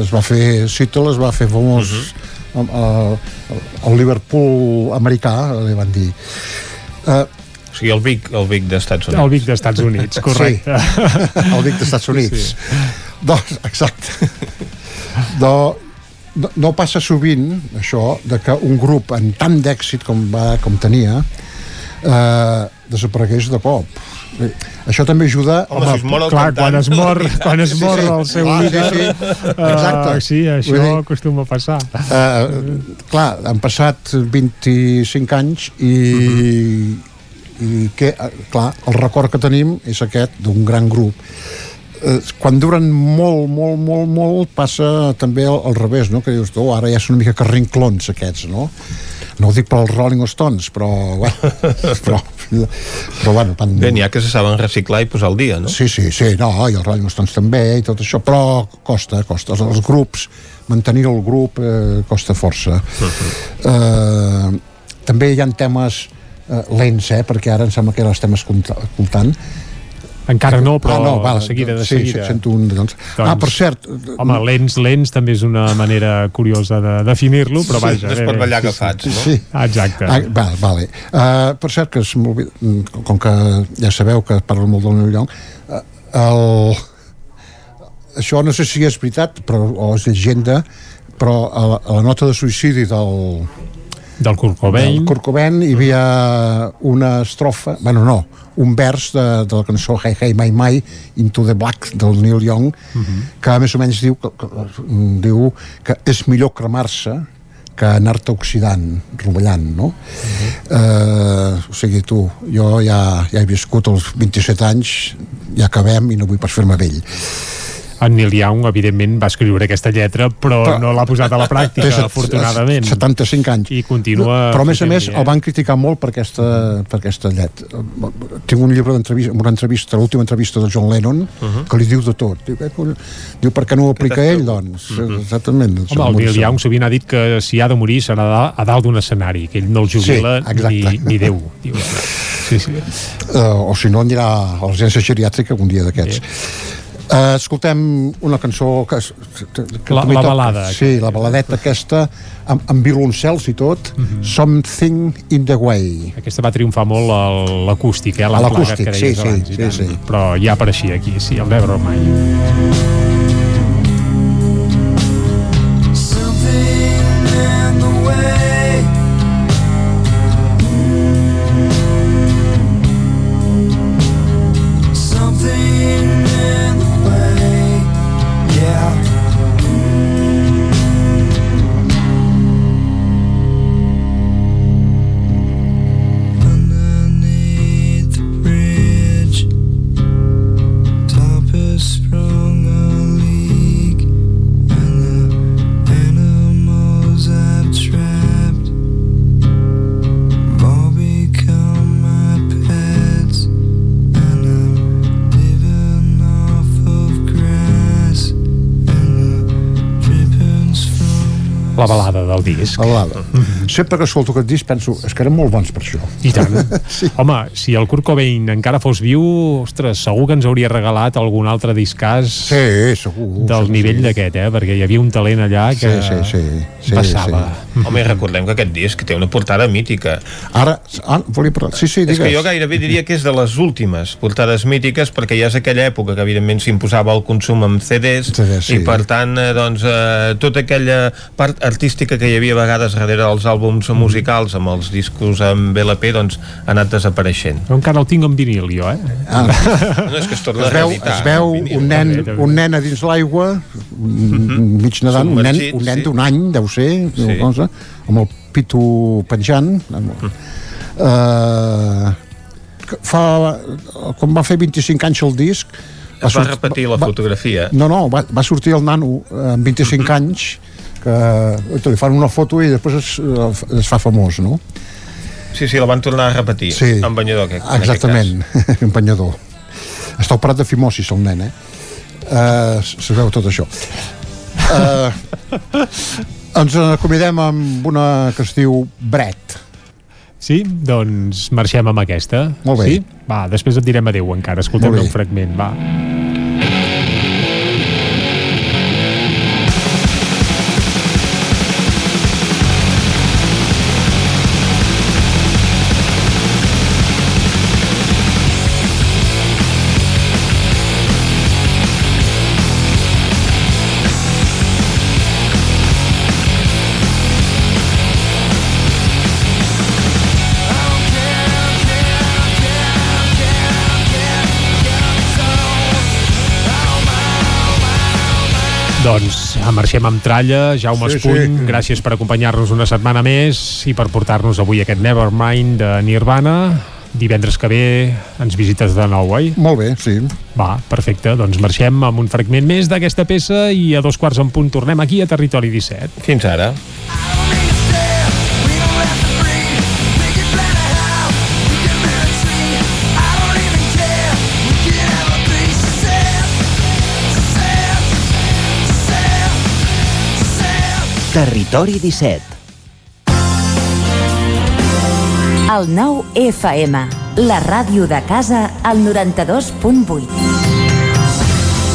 Es va fer, Seattle es va fer famós uh -huh. al Liverpool americà, li van dir. Uh, sigui, el Vic, el Vic d'Estats Units. El Vic d'Estats Units, correcte. Sí, el Vic d'Estats Units. Sí. Sí. Doncs, exacte. no, no, no passa sovint, això, de que un grup amb tant d'èxit com, va, com tenia eh, desaparegués de cop. eh, això també ajuda... Home, si es mor clar, cantant. quan es mor, quan es mor el seu Clar, líder, sí, sí. eh, Exacte. sí, això dir- acostuma a passar. Uh, clar, han passat 25 anys i, i que, eh, clar, el record que tenim és aquest d'un gran grup. Eh, quan duren molt, molt, molt, molt, passa també al, al revés, no? Que dius, oh, ara ja són una mica carrinclons aquests, no? No ho dic per als Rolling Stones, però, bueno, però, però bueno, van... Bé, n'hi ha que se saben reciclar i posar al dia, no? Sí, sí, sí, no, i els Rolling Stones també i tot això, però costa, costa. Els, els grups, mantenir el grup eh, costa força. eh, també hi ha temes eh, lents, eh, perquè ara em sembla que ara estem escolta- escoltant. Encara no, però ah, no, val, de seguida, de sí, seguida. Sí, sento un... Doncs. Ah, per cert... Home, lents, lents també és una manera curiosa de definir-lo, però Sí, vaja. no es pot ballar agafats, no? Sí. Ah, Exacte. Ah, val, vale. Uh, per cert, que es m'olvida- mm, com que ja sabeu que parlo molt del meu lloc, uh, el... això no sé si és veritat però, o és llegenda, però a la, a la nota de suïcidi del, del Kurt Cobain, del Kurt Cobain hi havia una estrofa, bueno no, un vers de, de la cançó Hey Hey My My Into the Black del Neil Young que més o menys diu que, que, diu que és millor cremar-se que anar-te oxidant, rovellant, no? eh, o sigui, tu, jo ja, ja he viscut els 27 anys, ja acabem i no vull pas fer-me vell. En Neil Young, evidentment, va escriure aquesta lletra, però, Però- no l'ha posat a la pràctica, set- afortunadament. 75 anys. I continua... Però a més a més fent-hi, el van criticar molt per aquesta, per aquesta llet. Tinc un llibre d'entrevista, una entrevista, l'última entrevista de John Lennon, Mhm. que li diu de tot. Diu, eh, diu per què no ho aplica ell, doncs? Exactament. Mhm. Home, el Neil Young sovint ha dit que si ha de morir serà a dalt- a d'un escenari, que ell no el jubila Sí, exacte. ni, ni Déu. Diu. Sí, sí. Uh, o si no, anirà a l'agència geriàtrica un dia d'aquests. Uh, escoltem una cançó que, és- que La- la balada sí, la baladeta aquesta amb, amb violoncels i tot Mhm. Something in the Way Aquesta va triomfar molt l'acústic, eh? L'acústic, que sí, sí, abans, sí, tant. sí. Però ja apareixia aquí, sí, el Never Mai. Balada del disc. La balada. Sempre que escolto aquest disc penso, és que eren molt bons per això. I tant. sí. Home, si el Kurt Cobain encara fos viu, ostres, segur que ens hauria regalat algun altre discàs sí, segur, del segur, nivell d'aquest, eh? Perquè hi havia un talent allà que Sí, sí, sí, sí, passava. Home, i recordem que aquest disc té una portada mítica. Ara, ah, volia parlar... Sí, sí, És digues. que jo gairebé diria que és de les últimes portades mítiques perquè ja és aquella època que evidentment s'imposava el consum amb CDs, CDs, sí. i per tant eh, doncs, eh, tota aquella part artística que hi havia a vegades darrere dels àlbums Mm. musicals amb els discos amb LP doncs ha anat desapareixent. Jo encara el tinc en vinil, jo, eh? Ah. No, és que es torna es a veu, reeditar, es veu un nen, un nen a dins l'aigua mm, mig nedant, un nen, un nen sí. d'un any deu ser Sí. cosa, amb el pito penjant amb, eh, que fa, quan va fer 25 anys el disc Es va repetir la fotografia. no, no, va, va sortir el nano eh, amb 25 anys que li fan una foto i després es, es fa famós, no? Sí, sí, la van tornar a repetir. Sí. En banyador, aquest, en Exactament, un banyador. Està operat de fimosis, el nen, eh? Uh, se veu tot això. Uh, ens acomidem amb una que es diu Bret. Sí? Doncs marxem amb aquesta. Molt bé. Sí? Va, després et direm adeu encara. Escoltem un fragment, va. Doncs marxem amb tralla, Jaume Sí, Espuny, sí. gràcies per acompanyar-nos una setmana més i per portar-nos avui aquest Nevermind de Nirvana. Divendres que ve ens visites de nou, oi? Molt bé, sí. Va, perfecte, doncs marxem amb un fragment més d'aquesta peça i a dos quarts en punt tornem aquí a Territori 17. Fins ara. Territori 17. El nou FM, la ràdio de casa, al 92.8.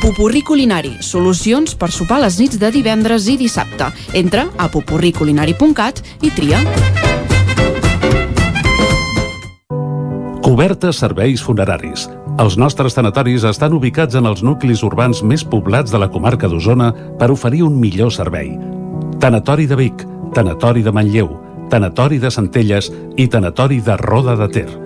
Pupurri Culinari, solucions per sopar les nits de divendres i dissabte. Entra a pupurriculinari.cat i tria. Cobertes serveis funeraris. Els nostres tanatoris estan ubicats en els nuclis urbans més poblats de la comarca d'Osona per oferir un millor servei. Tanatori de Vic, Tanatori de Manlleu, Tanatori de Centelles i Tanatori de Roda de Ter.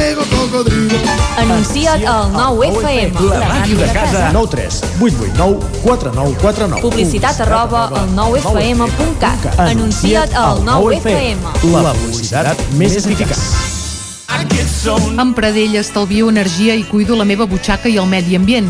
Anuncia't al 9FM. La ràdio de casa. 9 3 8 8 9 4 9 4 9. Publicitat arroba al 9fm.cat. Anuncia't al 9FM. La publicitat més eficaç. Amb Pradell estalvio energia i cuido la meva butxaca i el medi ambient.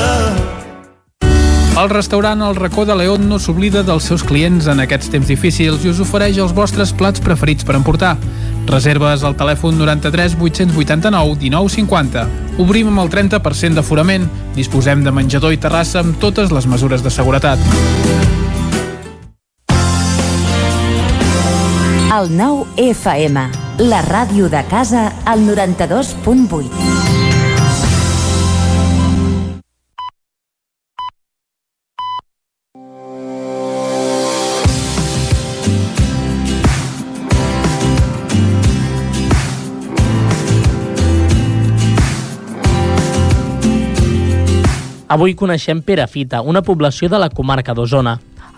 El restaurant El Racó de León no s'oblida dels seus clients en aquests temps difícils i us ofereix els vostres plats preferits per emportar. Reserves al telèfon 93 889 1950. Obrim amb el 30% d'aforament. Disposem de menjador i terrassa amb totes les mesures de seguretat. El 9FM, la ràdio de casa, al 92.8. Avui coneixem Perafita, una població de la comarca d'Osona.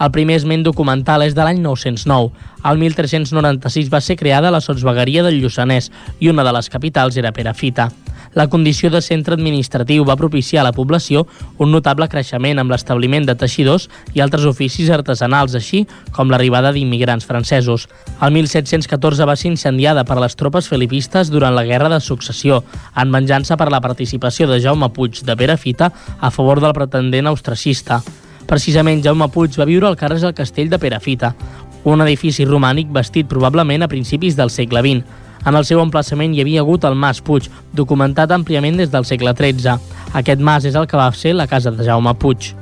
El primer esment documental és de l'any 909. El 1396 va ser creada la sotsvegueria del Lluçanès i una de les capitals era Perafita. La condició de centre administratiu va propiciar a la població un notable creixement amb l'establiment de teixidors i altres oficis artesanals, així com l'arribada d'immigrants francesos. El 1714 va ser incendiada per les tropes felipistes durant la Guerra de Successió, en venjança per la participació de Jaume Puig de Perafita a favor del pretendent austracista. Precisament Jaume Puig va viure al carrer del Castell de Perafita, un edifici romànic bastit probablement a principis del segle XX. En el seu emplaçament hi havia hagut el Mas Puig, documentat àmpliament des del segle XIII. Aquest mas és el que va ser la casa de Jaume Puig.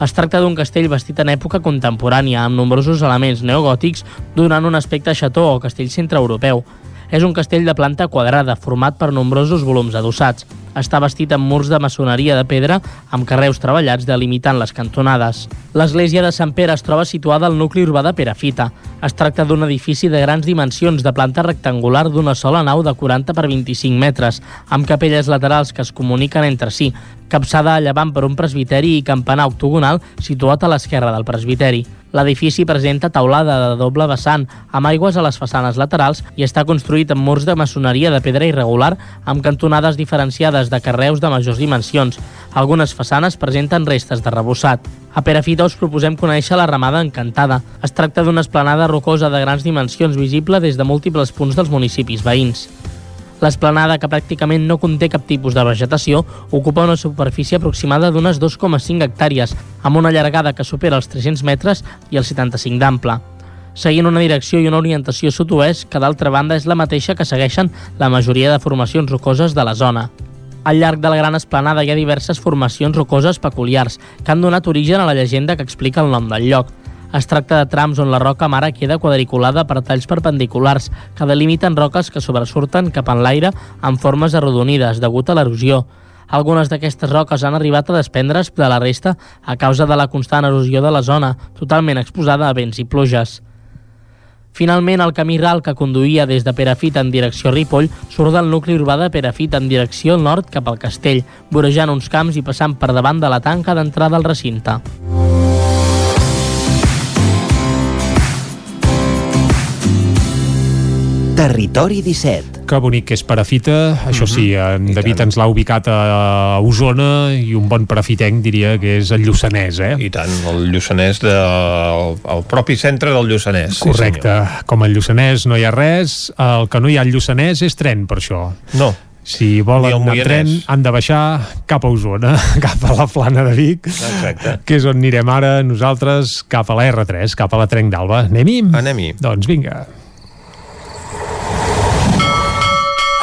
Es tracta d'un castell vestit en època contemporània, amb nombrosos elements neogòtics, donant un aspecte xató o castell centreeuropeu. És un castell de planta quadrada, format per nombrosos volums adossats. Està bastit amb murs de maçoneria de pedra amb carreus treballats delimitant les cantonades. L'església de Sant Pere es troba situada al nucli urbà de Perafita. Es tracta d'un edifici de grans dimensions de planta rectangular d'una sola nau de 40 per 25 metres, amb capelles laterals que es comuniquen entre si, capçada a llevant per un presbiteri i campanar octogonal situat a l'esquerra del presbiteri. L'edifici presenta taulada de doble vessant, amb aigües a les façanes laterals i està construït amb murs de maçoneria de pedra irregular amb cantonades diferenciades de carreus de majors dimensions. Algunes façanes presenten restes de rebossat. A Perafita us proposem conèixer la Ramada Encantada. Es tracta d'una esplanada rocosa de grans dimensions visible des de múltiples punts dels municipis veïns. L'esplanada, que pràcticament no conté cap tipus de vegetació, ocupa una superfície aproximada d'unes 2,5 hectàrees, amb una llargada que supera els 300 metres i els 75 d'ample seguint una direcció i una orientació sud-oest que d'altra banda és la mateixa que segueixen la majoria de formacions rocoses de la zona. Al llarg de la gran esplanada hi ha diverses formacions rocoses peculiars que han donat origen a la llegenda que explica el nom del lloc. Es tracta de trams on la roca mare queda quadriculada per talls perpendiculars que delimiten roques que sobresurten cap en l'aire amb formes arrodonides degut a l'erosió. Algunes d'aquestes roques han arribat a desprendre's de la resta a causa de la constant erosió de la zona, totalment exposada a vents i pluges. Finalment, el camí ral que conduïa des de Perafita en direcció Ripoll surt del nucli urbà de Perafita en direcció nord cap al castell, vorejant uns camps i passant per davant de la tanca d'entrada al recinte. Territori 17. Que bonic que és Perafita, això sí, en David ens l'ha ubicat a Osona i un bon perafitenc diria que és el Lluçanès, eh? I tant, el Lluçanès, de, el, el propi centre del Lluçanès. Correcte, com al Lluçanès no hi ha res, el que no hi ha al Lluçanès és tren, per això. No. Si volen el anar en tren, han de baixar cap a Osona, cap a la plana de Vic, Exacte. que és on anirem ara nosaltres, cap a la R3, cap a la Trenc d'Alba. Anem-hi? Anem-hi. Doncs vinga.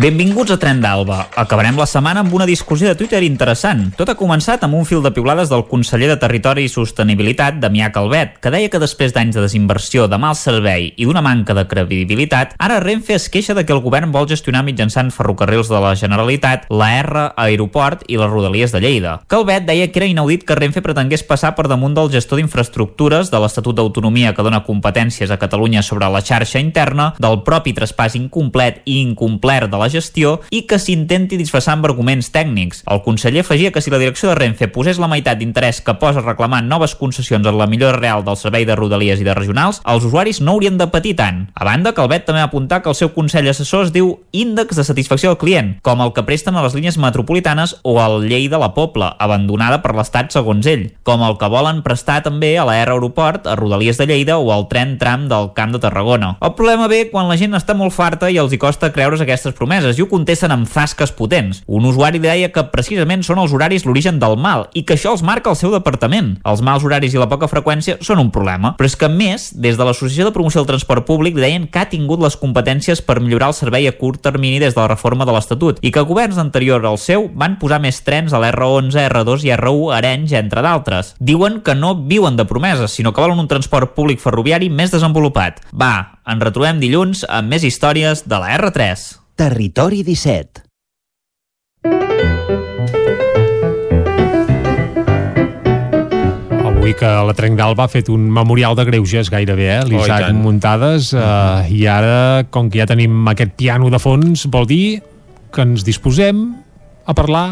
Benvinguts a Tren d'Alba. Acabarem la setmana amb una discussió de Twitter interessant. Tot ha començat amb un fil de piulades del conseller de Territori i Sostenibilitat, Damià Calvet, que deia que després d'anys de desinversió, de mal servei i d'una manca de credibilitat, ara Renfe es queixa de que el govern vol gestionar mitjançant ferrocarrils de la Generalitat, la R, Aeroport i les Rodalies de Lleida. Calvet deia que era inaudit que Renfe pretengués passar per damunt del gestor d'infraestructures, de l'Estatut d'Autonomia que dona competències a Catalunya sobre la xarxa interna, del propi traspàs incomplet i incomplert de la gestió i que s'intenti disfressar amb arguments tècnics. El conseller afegia que si la direcció de Renfe posés la meitat d'interès que posa reclamant noves concessions en la millora real del servei de rodalies i de regionals, els usuaris no haurien de patir tant. A banda, Calvet també va apuntar que el seu consell assessor es diu índex de satisfacció del client, com el que presten a les línies metropolitanes o al Llei de la Pobla, abandonada per l'Estat segons ell, com el que volen prestar també a la R Aeroport, a Rodalies de Lleida o al tren tram del Camp de Tarragona. El problema ve quan la gent està molt farta i els hi costa creure's aquestes promeses i ho contesten amb zasques potents. Un usuari deia que precisament són els horaris l'origen del mal i que això els marca el seu departament. Els mals horaris i la poca freqüència són un problema, però és que més, des de l'Associació de Promoció del Transport Públic deien que ha tingut les competències per millorar el servei a curt termini des de la reforma de l'Estatut i que governs anteriors al seu van posar més trens a l'R11, R2 i R1 a Arenys, entre d'altres. Diuen que no viuen de promeses, sinó que volen un transport públic ferroviari més desenvolupat. Va, ens retrobem dilluns amb més històries de la R3. Territori 17. Avui que la Trenc d'Alba ha fet un memorial de greuges gairebé, eh? Oh, l'Isaac tant. Muntades, eh, i ara, com que ja tenim aquest piano de fons, vol dir que ens disposem a parlar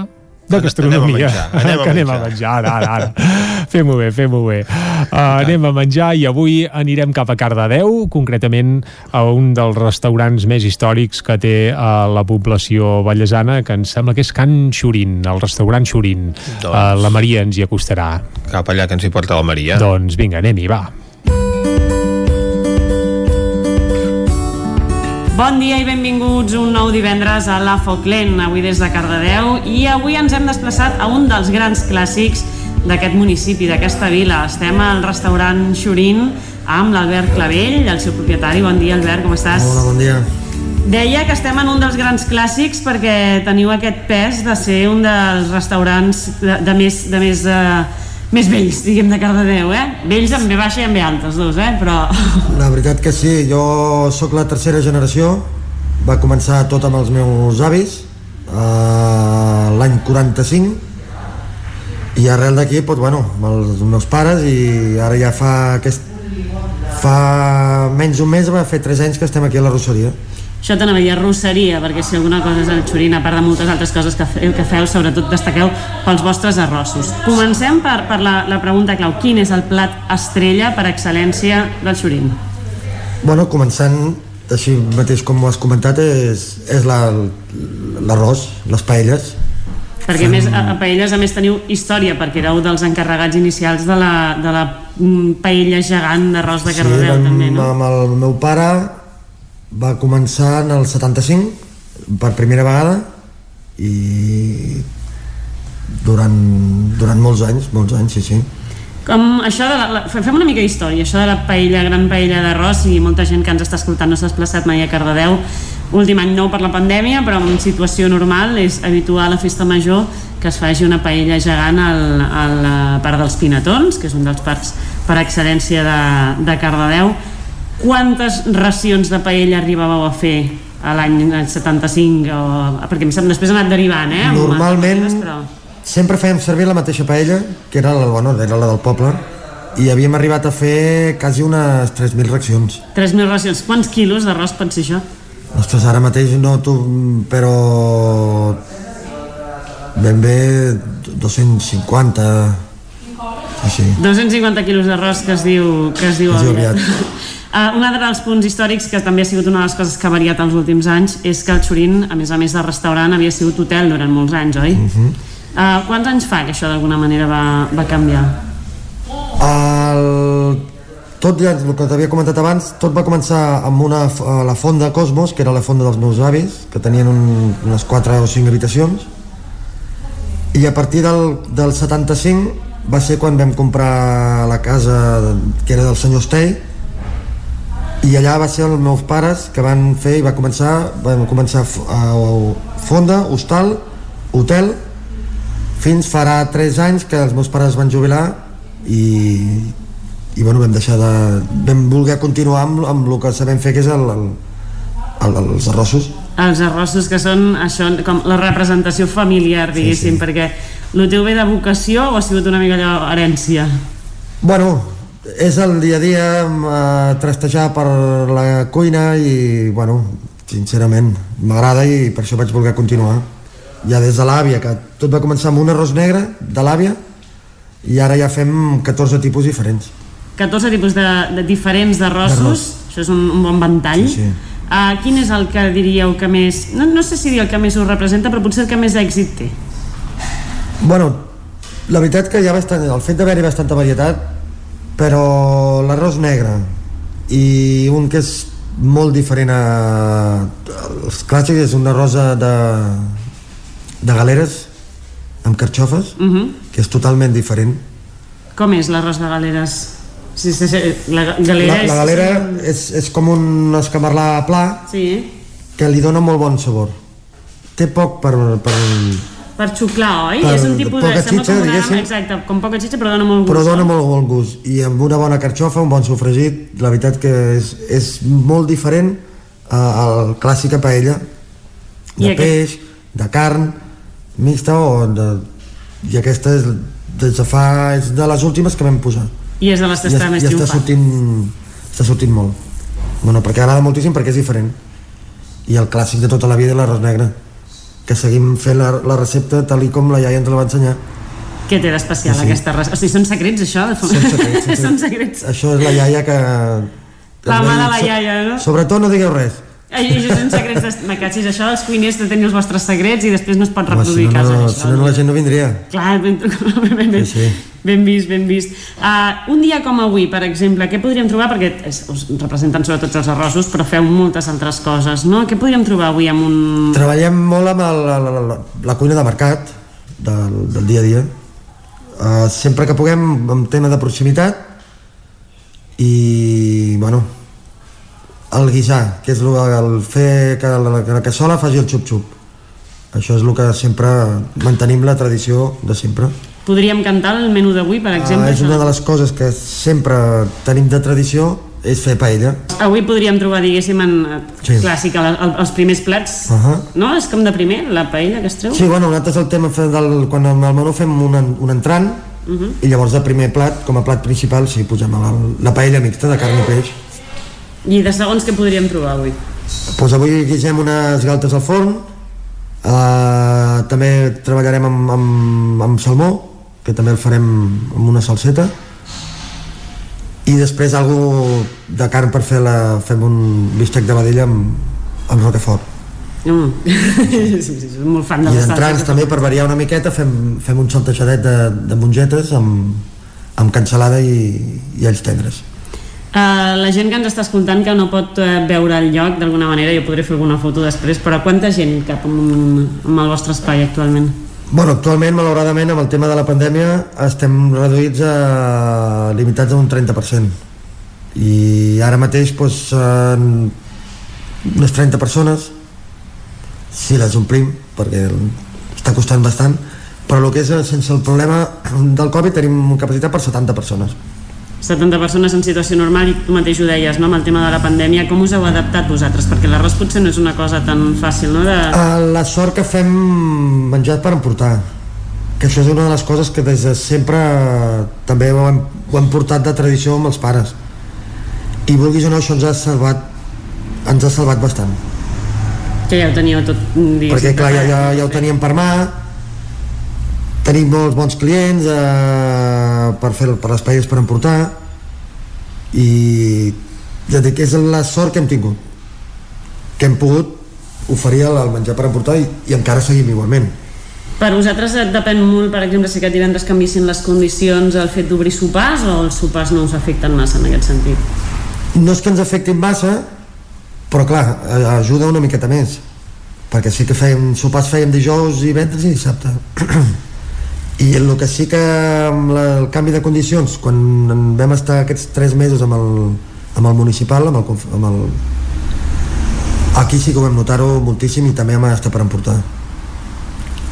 de gastronomia. Anem a menjar, anem a que anem a menjar. ara, ara, ara. Fem-ho bé, fem-ho bé. Uh, anem a menjar i avui anirem cap a Cardedeu, concretament a un dels restaurants més històrics que té a la població ballesana, que em sembla que és Can Xurin, el restaurant Xurin. Doncs- Uh, la Maria ens hi acostarà. Cap allà que ens hi porta la Maria. Doncs vinga, anem-hi, va. Bon dia i benvinguts un nou divendres a La Foclent, avui des de Cardedeu, i avui ens hem desplaçat a un dels grans clàssics d'aquest municipi, d'aquesta vila. Estem al restaurant Xurin amb l'Albert Clavell, el seu propietari. Bon dia, Albert, com estàs? Hola, bon dia. Deia que estem en un dels grans clàssics perquè teniu aquest pes de ser un dels restaurants de, de més, de més eh, més vells, diguem, de Cardedeu, eh? Vells amb B baixa i amb B alta, els dos, eh? Però... La veritat que sí, jo sóc la tercera generació, va començar tot amb els meus avis, eh, l'any 45, i arrel d'aquí, doncs, bueno, amb els meus pares, i ara ja fa aquest... fa menys d'un mes, va fer 3 anys que estem aquí a la Rosseria. Això t'anava a dir arrosseria, perquè si alguna cosa és el xurin, a part de moltes altres coses que feu, que feu sobretot destaqueu pels vostres arrossos. Comencem per, per la, la pregunta clau. Quin és el plat estrella per excel·lència del xurin? Bueno, començant, així mateix com ho has comentat, és, és la- l'arròs, les paelles. Perquè a més, a, a Paelles, a més, teniu història, perquè éreu dels encarregats inicials de la, de la mm, paella gegant d'arròs de Cardedeu, amb, també, no? amb el meu pare va començar en el 75 per primera vegada i durant, durant molts anys, molts anys, sí, sí. Com això de la, la, fem una mica d'història, això de la paella, gran paella d'arròs i molta gent que ens està escoltant no s'ha desplaçat mai a Cardedeu últim any nou per la pandèmia però en situació normal és habitual a la festa major que es faci una paella gegant al, a la part dels Pinatons que és un dels parcs per excel·lència de, de Cardedeu quantes racions de paella arribàveu a fer a l'any 75 o, perquè em sembla després ha anat derivant eh, Normalment però... sempre fèiem servir la mateixa paella, que era la, bueno, era la del poble, i havíem arribat a fer quasi unes 3.000 racions. 3.000 racions, quants quilos d'arròs pot ser això? Ostres, ara mateix no tu, però ben bé 250 sí, sí. 250 quilos d'arròs que es diu, que es diu Es diu aviat. Uh, un altre dels punts històrics que també ha sigut una de les coses que ha variat els últims anys és que el Xurín, a més a més de restaurant, havia sigut hotel durant molts anys, oi? Uh -huh. uh, quants anys fa que això d'alguna manera va, va canviar? El... Tot ja, el que t'havia comentat abans, tot va començar amb una, a la fonda Cosmos, que era la fonda dels meus avis, que tenien un, unes 4 o 5 habitacions, i a partir del, del 75 va ser quan vam comprar la casa que era del senyor Stey, i allà va ser els meus pares que van fer i va començar, vam començar a, fonda, hostal, hotel, fins farà 3 anys que els meus pares es van jubilar i, i bueno, vam deixar de... vam voler continuar amb, amb el que sabem fer que és el, el, el, els arrossos Els arrossos que són això, com la representació familiar, diguéssim, sí, sí. perquè el teu ve de vocació o ha sigut una mica allò herència? bueno, és el dia a dia eh, trastejar per la cuina i bueno, sincerament m'agrada i per això vaig voler continuar ja des de l'àvia, que tot va començar amb un arròs negre de l'àvia i ara ja fem 14 tipus diferents 14 tipus de, de diferents d'arrossos, això és un, un bon ventall. Sí, sí. Uh, quin és el que diríeu que més... No, no sé si dir el que més us representa, però potser el que més èxit té. Bueno, la veritat que hi ha bastant, el fet d'haver-hi bastanta varietat, però l'arròs negre i un que és molt diferent a els clàssics és un arròs de, de galeres amb carxofes, Uh -huh. que és totalment diferent. Com és l'arròs de galeres? Sí, sí, sí, la galera La, és... la galera és, és com un escamarlà pla Sí, que li dona molt bon sabor. Té poc per, per, per xuclar, oi? Per- és un tipus de... xitxa, com una, exacte, com poca xitxa, però dona molt gust. però dona molt bon gust. I amb una bona carxofa, un bon sofregit la veritat que és, és molt diferent a, al clàssica paella. De I aquest- peix, de carn mixta o de... i aquesta és des de fa és de les últimes que vam posar. I és de les que I, està es- més i està triomfant. sortint està sortint molt. Bueno, perquè agrada moltíssim perquè és diferent. I el clàssic de tota la vida és l'arròs negre que seguim fent la, la recepta tal com la iaia ens la va ensenyar Què té d'especial Sí, sí. aquesta raça? O sigui, són secrets, això? Són secrets, són són secrets. això és la iaia que... La mà de la iaia, no? Sobretot no digueu res. Ai, això són secrets de... Me això dels cuiners de tenir els vostres secrets i després no es pot Home, si reproduir no, casa no, d'això. si no, no, la gent no vindria. Clar, ben, ben, ben, Sí, sí. ben vist, ben vist. Uh, un dia com avui, per exemple, què podríem trobar? Perquè és, us representen sobretot els arrossos, però feu moltes altres coses, no? Què podríem trobar avui amb un... Treballem molt amb el, la, la, la, la cuina de mercat, del, del dia a dia. Uh, sempre que puguem, amb tema de proximitat, i, bueno, el guisar, que és el, el fer que la, que la cassola faci el xup-xup. Això és el que sempre mantenim la tradició de sempre. Podríem cantar el menú d'avui, per exemple? Ah, és una de les coses que sempre tenim de tradició, és fer paella. Avui podríem trobar, diguéssim, en Sí. sí. clàssic, el, el, els primers plats, Uh -huh. no? És com de primer, la paella que es treu? Sí, bueno, nosaltres el tema del, quan al menú fem un, un entrant Uh -huh. i llavors de primer plat, com a plat principal, sí, posem la, la paella mixta de carn i peix. I de segons què podríem trobar avui? Doncs avui guisem unes galtes al forn, uh, també treballarem amb, amb, amb salmó, que també el farem amb una salseta, i després algú de carn per fer la, fem un bistec de vedella amb, amb roquefort. Mm. sí, sí, sí, molt fan de I d'entrants també per variar una miqueta fem, fem un saltejadet de, de mongetes amb, amb cansalada i, i alls tendres. Uh, la gent que ens està escoltant que no pot uh, veure el lloc d'alguna manera, jo podré fer alguna foto després, però quanta gent cap amb, amb el vostre espai actualment? Bueno, actualment, malauradament, amb el tema de la pandèmia estem reduïts a limitats a un 30%. I ara mateix, doncs, unes 30 persones, si les omplim, perquè està costant bastant, però el que és eh, sense el problema del Covid tenim capacitat per 70 persones. 70 persones en situació normal i tu mateix ho deies, no? amb el tema de la pandèmia, com us heu adaptat vosaltres? Perquè l'arròs potser no és una cosa tan fàcil, no? De... Uh, la sort que fem menjar per emportar que això és una de les coses que des de sempre també ho hem, ho hem portat de tradició amb els pares i vulguis o no això ens ha salvat ens ha salvat bastant Que ja ho teníeu tot, perquè clar, ja, ja, ja ho teníem per mà tenim molts bons clients eh, per fer per les paelles per emportar i ja dic, és la sort que hem tingut que hem pogut oferir el el menjar per emportar i, i encara seguim igualment Per vosaltres et depèn molt, per exemple, si aquest divendres canvissin les condicions el fet d'obrir sopars o els sopars no us afecten massa en aquest sentit? no és que ens afectin massa però clar, eh, ajuda una miqueta més perquè sí que fèiem sopars fèiem dijous i ventres i dissabte i el que sí que amb la, el canvi de condicions quan vam estar aquests 3 mesos amb el, amb el municipal amb el, amb el aquí sí que ho vam notar-ho moltíssim i també vam estar per emportar.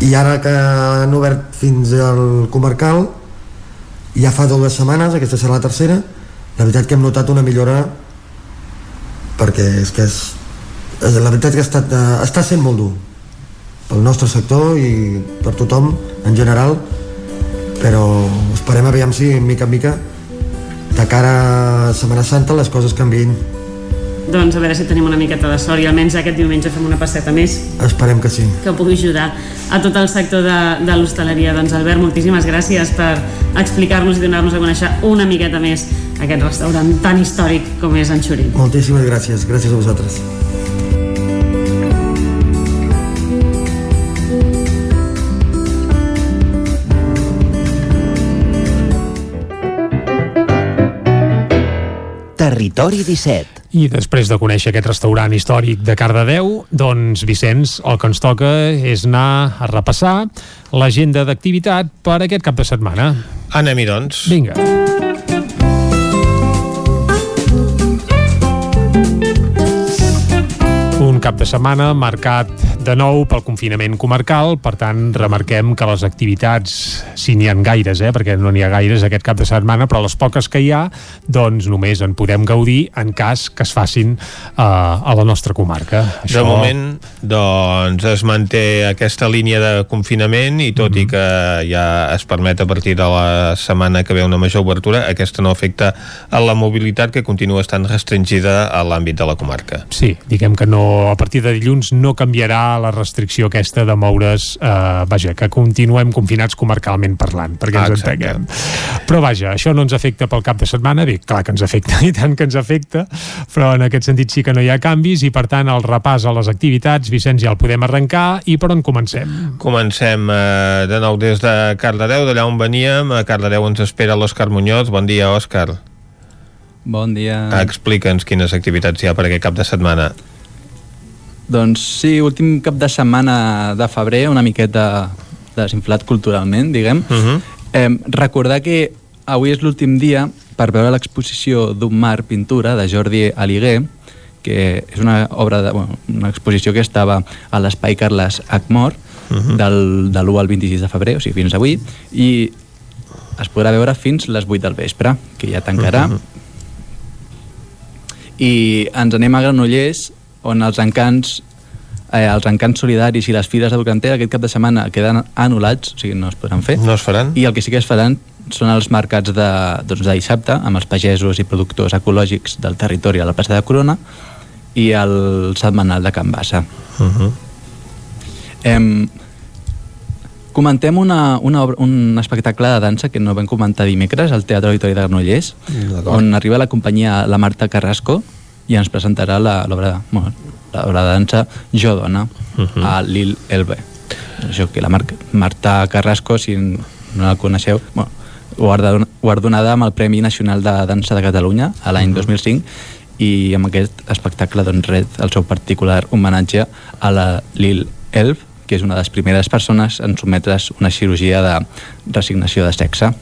I ara que han obert fins al comarcal ja fa dues setmanes, aquesta serà la tercera la veritat que hem notat una millora perquè és que és, és la veritat que ha estat, eh, està sent molt dur pel nostre sector i per tothom en general però esperem aviam si mica en mica de cara a Setmana Santa les coses canviïn. Doncs a veure si tenim una miqueta de sort i almenys aquest diumenge fem una passeta més. Esperem que sí. Que pugui ajudar a tot el sector de, de l'hostaleria. Doncs Albert, moltíssimes gràcies per explicar-nos i donar-nos a conèixer una miqueta més aquest restaurant tan històric com és en Xurí. moltíssimes gràcies, gràcies a vosaltres Territori 17. I després de conèixer aquest restaurant històric de Cardedeu, doncs, Vicenç, el que ens toca és anar a repassar l'agenda d'activitat per aquest cap de setmana. Anem-hi, doncs. Vinga. Un cap de setmana marcat de nou pel confinament comarcal, per tant, remarquem que les activitats, si n'hi ha gaires, eh, perquè no n'hi ha gaires aquest cap de setmana, però les poques que hi ha, doncs només en podem gaudir en cas que es facin eh, a la nostra comarca. De moment, doncs, es manté aquesta línia de confinament i tot Mhm. i que ja es permet a partir de la setmana que ve una major obertura, aquesta no afecta a la mobilitat que continua estant restringida a l'àmbit de la comarca. Sí, diguem que no, a partir de dilluns no canviarà la restricció aquesta de moure's, eh, vaja, que continuem confinats comarcalment parlant, perquè ens Exacte. entenguem. Però vaja, això no ens afecta pel cap de setmana, bé, clar que ens afecta, i tant que ens afecta, però en aquest sentit sí que no hi ha canvis i per tant el repàs a les activitats, Vicenç, ja el podem arrencar i per on comencem? Comencem eh, de nou des de Cardedeu, d'allà on veníem. A Cardedeu ens espera l'Òscar Muñoz. Bon dia, Òscar. Bon dia. Explica'ns quines activitats hi ha per aquest cap de setmana. Doncs sí, últim cap de setmana de febrer, una miqueta desinflat culturalment, diguem. Uh -huh. eh, recordar que avui és l'últim dia per veure l'exposició d'un mar pintura de Jordi Aliguer, que és una obra de, bueno, una exposició que estava a l'Espai Carles Acmor, Uh -huh. del, de l'1 al 26 de febrer, o sigui, fins avui, i es podrà veure fins les 8 del vespre, que ja tancarà. Mhm. I ens anem a Granollers, on els encants eh, els encants solidaris i les fires de Ducanter aquest cap de setmana queden anul·lats, o sigui, no es podran fer. No es faran? I el que sí que es faran són els mercats de, doncs, de dissabte, amb els pagesos i productors ecològics del territori a la plaça de Corona, i el setmanal de Can Bassa. Uh -huh. Em, comentem una, una obra, un espectacle de dansa que no vam comentar dimecres al Teatre Auditori de Granollers, on arriba la companyia La Marta Carrasco i ens presentarà la- l'obra bueno, de dansa Jo Dona Mhm. a Lil Elbe. Això que la Mar Marta Carrasco, si no la coneixeu, bueno, guardon- guardonada amb el Premi Nacional de Dansa de Catalunya a l'any Mhm. 2005 i amb aquest espectacle doncs, ret el seu particular homenatge a la Lil Elb, que és una de les primeres persones en sotmetre's una cirurgia de resignació de sexe.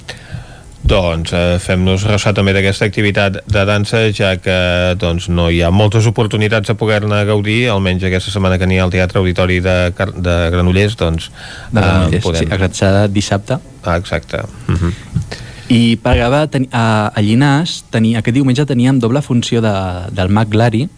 Doncs eh, fem-nos ressò també d'aquesta activitat de dansa, ja que doncs, no hi ha moltes oportunitats de poder-ne gaudir, almenys aquesta setmana que n'hi ha al Teatre Auditori de, Car- de Granollers, doncs De Granollers, podem... sí, serà dissabte. Ah, exacte. Uh -huh. I per acabar, a, a Llinars, tenia, aquest diumenge teníem doble funció de, del Mac Lari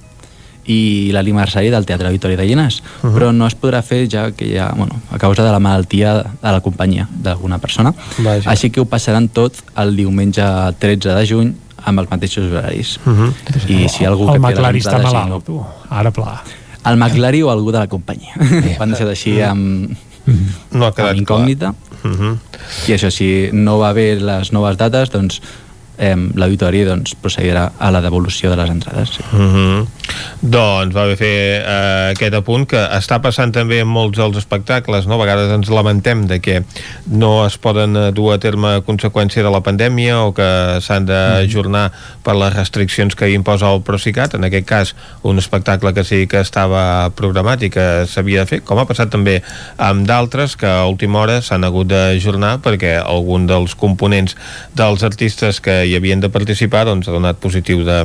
i l'aniversari del Teatre Auditori de Llinars, uh Mhm. -huh. però no es podrà fer ja que ja, bueno, a causa de la malaltia de la companyia d'alguna persona. Vaja. Així que ho passaran tot el diumenge 13 de juny amb els mateixos horaris. Uh -huh. I si algú el que té McLaren està malalt, tu. Ara pla. El McLaren o algú de la companyia. Ho han deixat així amb, no ha quedat amb incògnita. Uh -huh. I això, si no va bé les noves dates, doncs eh, l'auditori doncs, procedirà a la devolució de les entrades. Sí. Uh -huh. Doncs va bé fer eh, aquest apunt que està passant també en molts dels espectacles, no? A vegades ens lamentem de que no es poden eh, dur a terme a conseqüència de la pandèmia o que s'han d'ajornar per les restriccions que imposa el Procicat, en aquest cas un espectacle que sí que estava programat i que s'havia de fer, com ha passat també amb d'altres que a última hora s'han hagut d'ajornar perquè algun dels components dels artistes que hi havien de participar doncs, ha donat positiu de,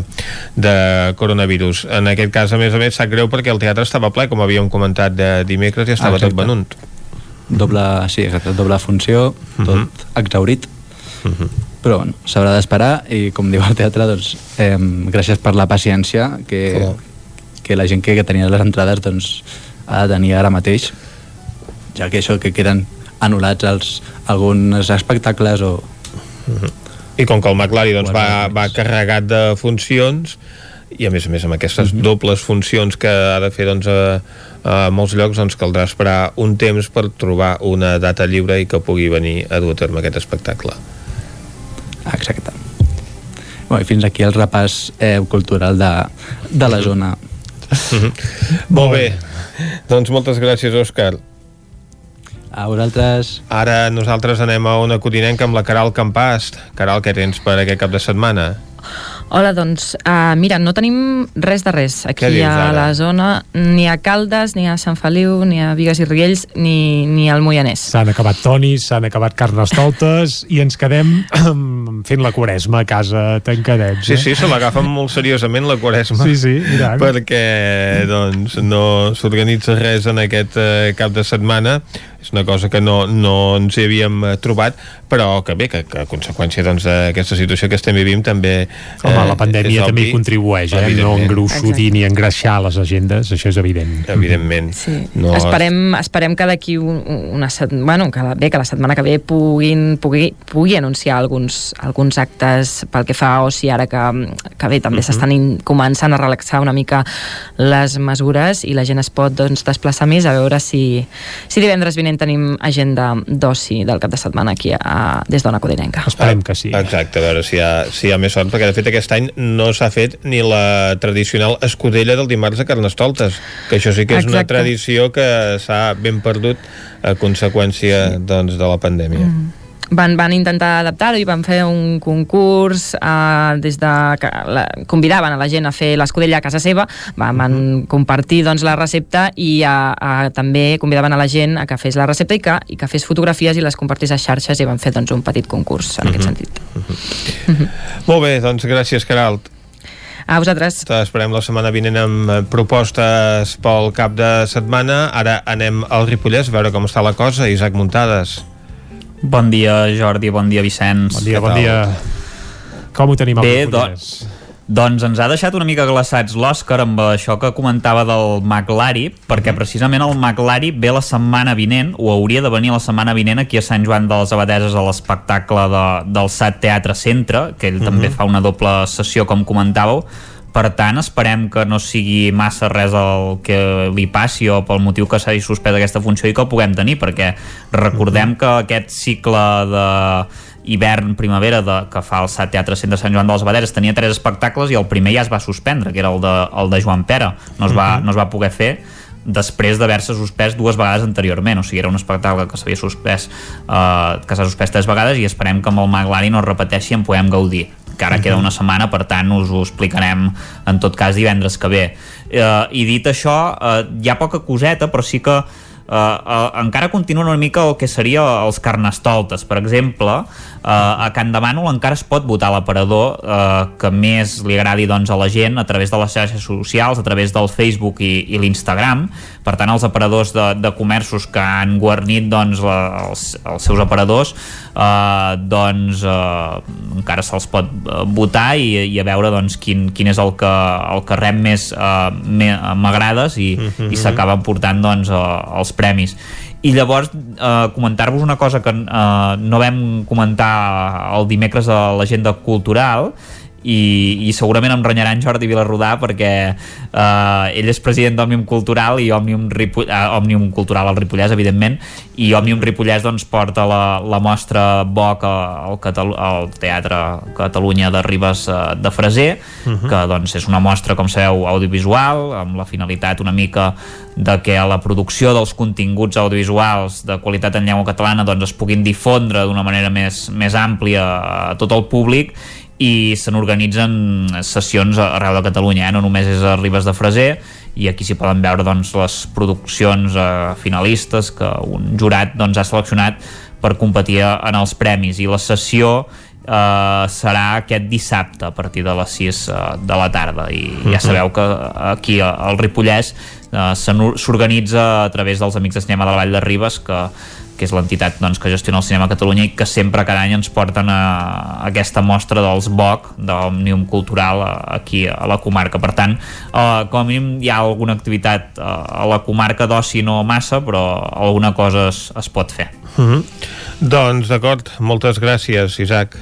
de coronavirus. En aquest cas, a més a més, sap greu perquè el teatre estava ple, com havíem comentat de dimecres, i estava Ah, tot exacte. venut. Doble, sí, exacte, doble funció, tot Mhm. exaurit. Però bueno, s'haurà d'esperar i com diu el teatre, doncs, eh, gràcies per la paciència que, Clar. que la gent que, tenia les entrades doncs, ha de tenir ara mateix, ja que això que queden anul·lats els, alguns espectacles o... I com que el McLaren doncs, va, va carregat de funcions i a més a més amb aquestes dobles funcions que ha de fer doncs, a, a molts llocs doncs, caldrà esperar un temps per trobar una data lliure i que pugui venir a dur a terme aquest espectacle. Exacte. Bueno, i fins aquí el repàs eh, cultural de, de la zona. Molt bé. Doncs moltes gràcies, Òscar. A vosaltres. Ara nosaltres anem a una codinenca amb la Caral Campàs. Caral, què tens per aquest cap de setmana? Hola, doncs, uh, mira, no tenim res de res aquí dius, a ara? la zona, ni a Caldes, ni a Sant Feliu, ni a Vigues i Riells, ni, ni al Moianès. S'han acabat tonis, s'han acabat carnestoltes i ens quedem fent la quaresma a casa tancadets. Sí, eh? sí, se l'agafen molt seriosament la quaresma. Sí, sí, i tant. Perquè, doncs, no s'organitza res en aquest eh, cap de setmana. És una cosa que no, no ens hi havíem eh, trobat, però que bé, que, que a conseqüència doncs, d'aquesta situació que estem vivint també... Home, la pandèmia també hi contribueix, eh? No engrossotir ni engreixar les agendes, això és evident. Evidentment. Sí. No, Esperem, esperem que d'aquí un- una set... bueno, que la, bé, que la setmana que ve puguin, pugui, pugui anunciar alguns, alguns actes pel que fa a oci ara que, que bé, també Mhm. s'estan in- començant a relaxar una mica les mesures i la gent es pot doncs, desplaçar més a veure si, si divendres vinent tenim agenda d'oci del cap de setmana aquí a, des d'Ona Codinenca. Esperem que sí. Exacte, a veure si hi, ha, si hi ha més sort, perquè de fet aquest any no s'ha fet ni la tradicional escudella del dimarts de Carnestoltes, que això sí que és una Exacte. tradició que s'ha ben perdut a conseqüència doncs, de la pandèmia. Mm. Van, van intentar adaptar-ho i van fer un concurs eh, des de que la, convidaven a la gent a fer l'escudella a casa seva van, van compartir doncs, la recepta i a, a, també convidaven a la gent a que fes la recepta i que, i que fes fotografies i les compartís a xarxes i van fer doncs, un petit concurs en aquest sentit Molt bé, doncs gràcies, Caralt. a vosaltres T'esperem la setmana vinent amb eh, propostes pel cap de setmana. Ara anem al Ripollès a veure com està la cosa. Isaac Muntades. Bon dia, Jordi, bon dia, Vicenç. Bon dia, bon dia. Com ho tenim al Bé, Ripollès? Doncs ens ha deixat una mica glaçats l'Òscar amb això que comentava del McLari, perquè precisament el McLari ve la setmana vinent, o hauria de venir la setmana vinent aquí a Sant Joan de les Abadeses a l'espectacle de, del SAT Teatre Centre, que ell també Mhm. fa una doble sessió, com comentàveu, per tant, esperem que no sigui massa res el que li passi o pel motiu que s'hagi suspès aquesta funció i que el puguem tenir, perquè recordem que aquest cicle de hivern-primavera de, que fa el SAT Teatre Centre Sant Joan de les Abadeses tenia tres espectacles i el primer ja es va suspendre, que era el de, el de Joan Pere. No es, va, Mhm. no es va poder fer després d'haver-se suspès dues vegades anteriorment, o sigui, era un espectacle que s'havia suspès eh, que s'ha suspès tres vegades i esperem que amb el Maglari no es repeteixi i en podem gaudir que ara queda una setmana, per tant us ho explicarem en tot cas divendres que ve. Eh, i dit això eh, hi ha poca coseta, però sí que Uh, uh, encara continuen una mica el que seria els carnestoltes. Per exemple, a Can de Bànol encara es pot votar l'aparador uh, que més li agradi doncs, a la gent a través de les xarxes socials, a través del Facebook i, i l'Instagram per tant els aparadors de, de comerços que han guarnit doncs, la, els, els seus aparadors uh, doncs uh, encara se'ls pot uh, votar i, i a veure doncs, quin, quin és el que, el que rep més uh, m'agrades i, Mhm. i s'acaba portant doncs, uh, els premis i llavors eh, comentar-vos una cosa que eh, no vam comentar el dimecres a l'agenda cultural i, i segurament em renyarà en Jordi Vilarrodà perquè eh, ell és president d'Òmnium Cultural i Òmnium, Ripoll, eh, Òmnium Cultural al Ripollès, evidentment i Òmnium Ripollès doncs, porta la, la mostra BOC al, Catalu al Teatre Catalunya de Ribes eh, de Freser Mhm. que doncs, és una mostra, com sabeu, audiovisual amb la finalitat una mica de que la producció dels continguts audiovisuals de qualitat en llengua catalana doncs, es puguin difondre d'una manera més, més àmplia a tot el públic i se n'organitzen sessions arreu de Catalunya, eh? no només és a Ribes de Freser i aquí s'hi poden veure doncs, les produccions eh, finalistes que un jurat doncs, ha seleccionat per competir en els premis i la sessió eh, serà aquest dissabte a partir de les 6 eh, de la tarda i ja Mhm. sabeu que aquí al Ripollès eh, s'organitza a través dels Amics de Cinema de la Vall de Ribes que, que és l'entitat doncs, que gestiona el cinema a Catalunya i que sempre cada any ens porten a, a aquesta mostra dels BOC d'Òmnium Cultural a, aquí a la comarca per tant, eh, com a mínim hi ha alguna activitat eh, a la comarca d'oci no massa però alguna cosa es, es pot fer Mhm. Doncs d'acord, moltes gràcies, Isaac.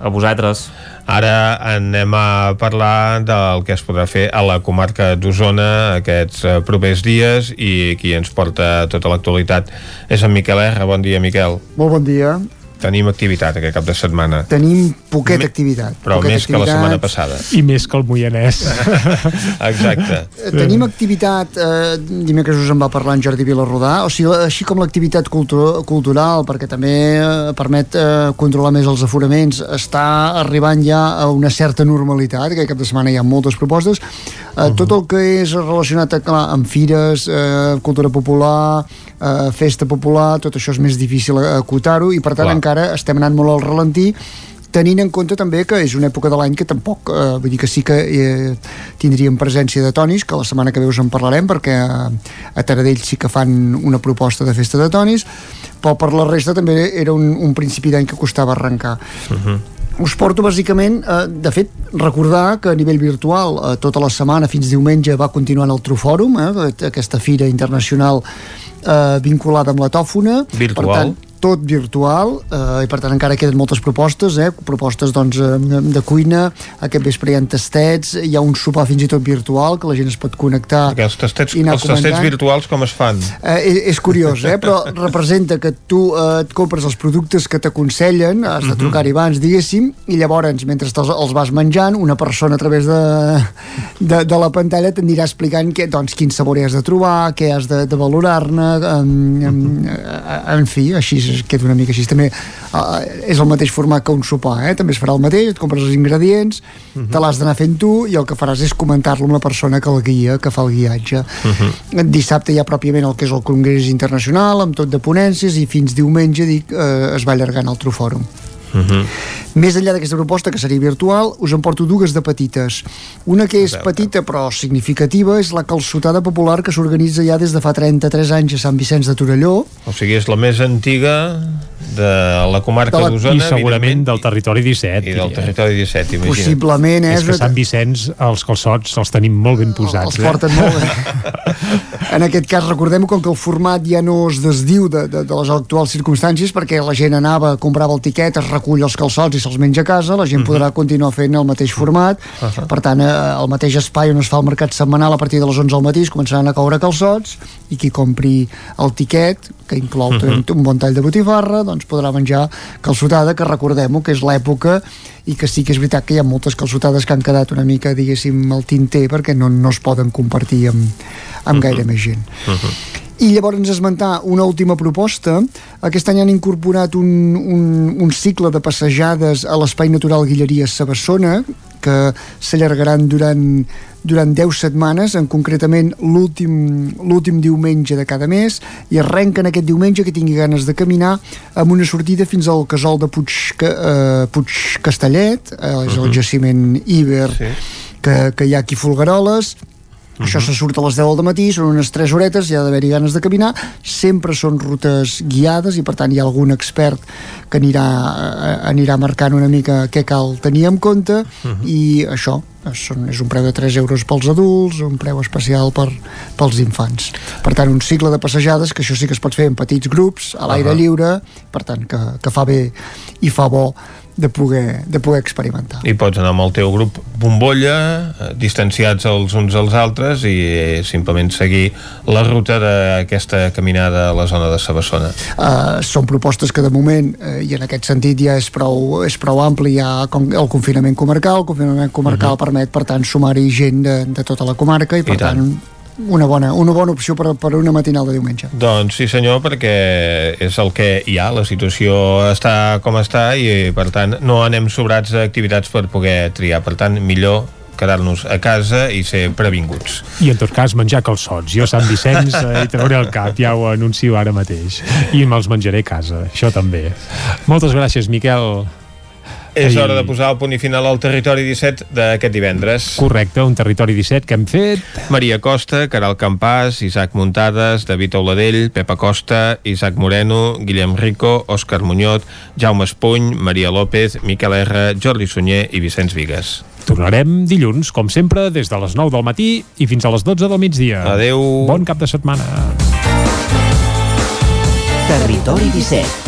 A vosaltres. Ara anem a parlar del que es podrà fer a la comarca d'Osona aquests eh, propers dies i qui ens porta tota l'actualitat és en Miquel R. Bon dia, Miquel. Molt bon dia. Tenim activitat aquest cap de setmana. Tenim poqueta activitat. Però poqueta més que la activitat. setmana passada. I més que el Moianès. Exacte. Eh, Tenim activitat, eh, dimecres us en va parlar en Jordi Vilarrodà, o sigui, així com l'activitat cultu cultural, perquè també eh, permet eh, controlar més els aforaments, està arribant ja a una certa normalitat, que aquest cap de setmana hi ha moltes propostes, eh, tot el que és relacionat clar, amb fires, eh, cultura popular, eh, festa popular, tot això és més difícil eh, acotar-ho, i per tant Clar. encara estem anant molt al ralentí, tenint en compte també que és una època de l'any que tampoc, eh, vull dir que sí que eh, tindríem presència de tonis, que la setmana que ve us en parlarem, perquè eh, a Taradell sí que fan una proposta de festa de tonis, però per la resta també era un, un principi d'any que costava arrencar. Us porto bàsicament, eh, de fet, recordar que a nivell virtual eh, tota la setmana fins diumenge va continuant el Trufòrum, eh, aquesta fira internacional eh, vinculada amb la tòfona. Virtual. Per tant, tot virtual eh, i per tant encara queden moltes propostes eh, propostes doncs eh, de cuina aquest vespre hi ha tastets hi ha un sopar fins i tot virtual que la gent es pot connectar Els tastets, i els tastets virtuals com es fan? Eh, és, és curiós, eh? però representa que tu eh, et compres els productes que t'aconsellen, has de Mhm. trucar-hi abans, diguéssim, i llavors, mentre te'ls els vas menjant, una persona a través de, de, de la pantalla t'anirà explicant que, doncs, quin sabor has de trobar, què has de, de valorar-ne, en, en, en fi, així es queda una mica així. També eh, és el mateix format que un sopar, eh? també es farà el mateix, et compres els ingredients, te l'has d'anar fent tu, i el que faràs és comentar-lo amb la persona que el guia, que fa el guiatge. Dissabte hi ha pròpiament el que és el Congrés Internacional, amb tot de ponències, i fins diumenge dic, eh, es va allargant el Trufòrum. Uh -huh. Més enllà d'aquesta proposta, que seria virtual, us en porto dues de petites. Una que és petita però significativa és la calçotada popular que s'organitza ja des de fa 33 anys a Sant Vicenç de Torelló. O sigui, és la més antiga de la comarca d'Osona. I segurament del territori 17. I del territori 17, imagina't. Possiblement, eh? És que Sant Vicenç, els calçots els tenim molt ben posats. Els porten molt bé. En aquest cas, recordem com que el format ja no es desdiu de, de, de les actuals circumstàncies perquè la gent anava, comprava el tiquet, es recull els calçots i se'ls menja a casa, la gent podrà continuar fent el mateix format. Per tant, eh, el mateix espai on es fa el mercat setmanal a partir de les 11 al matí es començaran a caure calçots i qui compri el tiquet, que inclou Mhm. un bon tall de botifarra, doncs podrà menjar calçotada, que recordem-ho, que és l'època i que sí que és veritat que hi ha moltes calçotades que han quedat una mica, diguéssim, al tinter perquè no, no es poden compartir amb, amb gaire més gent. I llavors ens esmentar una última proposta. Aquest any han incorporat un, un, un cicle de passejades a l'Espai Natural Guilleries Sabassona que s'allargaran durant, durant 10 setmanes, en concretament l'últim diumenge de cada mes, i arrenquen aquest diumenge que tingui ganes de caminar amb una sortida fins al casol de Puig, eh, Puig Castellet, eh, és el Mhm. jaciment Iber Sí. que, que hi ha aquí Folgueroles, això se surt a les 10 del matí, són unes 3 horetes, hi ha d'haver-hi ganes de caminar, sempre són rutes guiades i per tant hi ha algun expert que anirà, eh, anirà marcant una mica què cal tenir en compte i això són, és un preu de 3 euros pels adults, un preu especial per, pels infants. Per tant, un cicle de passejades, que això sí que es pot fer en petits grups, a l'aire Ahà. lliure, per tant, que, que fa bé i fa bo de poder, de poder experimentar. I pots anar amb el teu grup bombolla, eh, distanciats els uns als altres i eh, simplement seguir la ruta d'aquesta caminada a la zona de Sabassona. Uh, són propostes que de moment uh, i en aquest sentit ja és prou, és prou ampli hi ha com el confinament comarcal el confinament comarcal permet per tant sumar-hi gent de, de tota la comarca i per I tant. tant una bona, una bona opció per, per una matinal de diumenge Doncs sí senyor, perquè és el que hi ha, la situació està com està i per tant no anem sobrats d'activitats per poder triar, per tant millor quedar-nos a casa i ser previnguts. I en tot cas menjar calçots. Jo a Sant Vicenç eh, hi trauré el cap, ja ho anuncio ara mateix. I me'ls menjaré a casa, això també. Moltes gràcies, Miquel. És hora de posar el punt i final al territori 17 d'aquest divendres. Correcte, un territori 17 que hem fet. Maria Costa, Caral Campàs, Isaac Muntades, David Auladell, Pepa Costa, Isaac Moreno, Guillem Rico, Òscar Muñoz, Jaume Espuny, Maria López, Miquel R, Jordi Sunyer i Vicenç Vigues. Tornarem dilluns, com sempre, des de les 9 del matí i fins a les 12 del migdia. Adeu. Bon cap de setmana. Territori 17,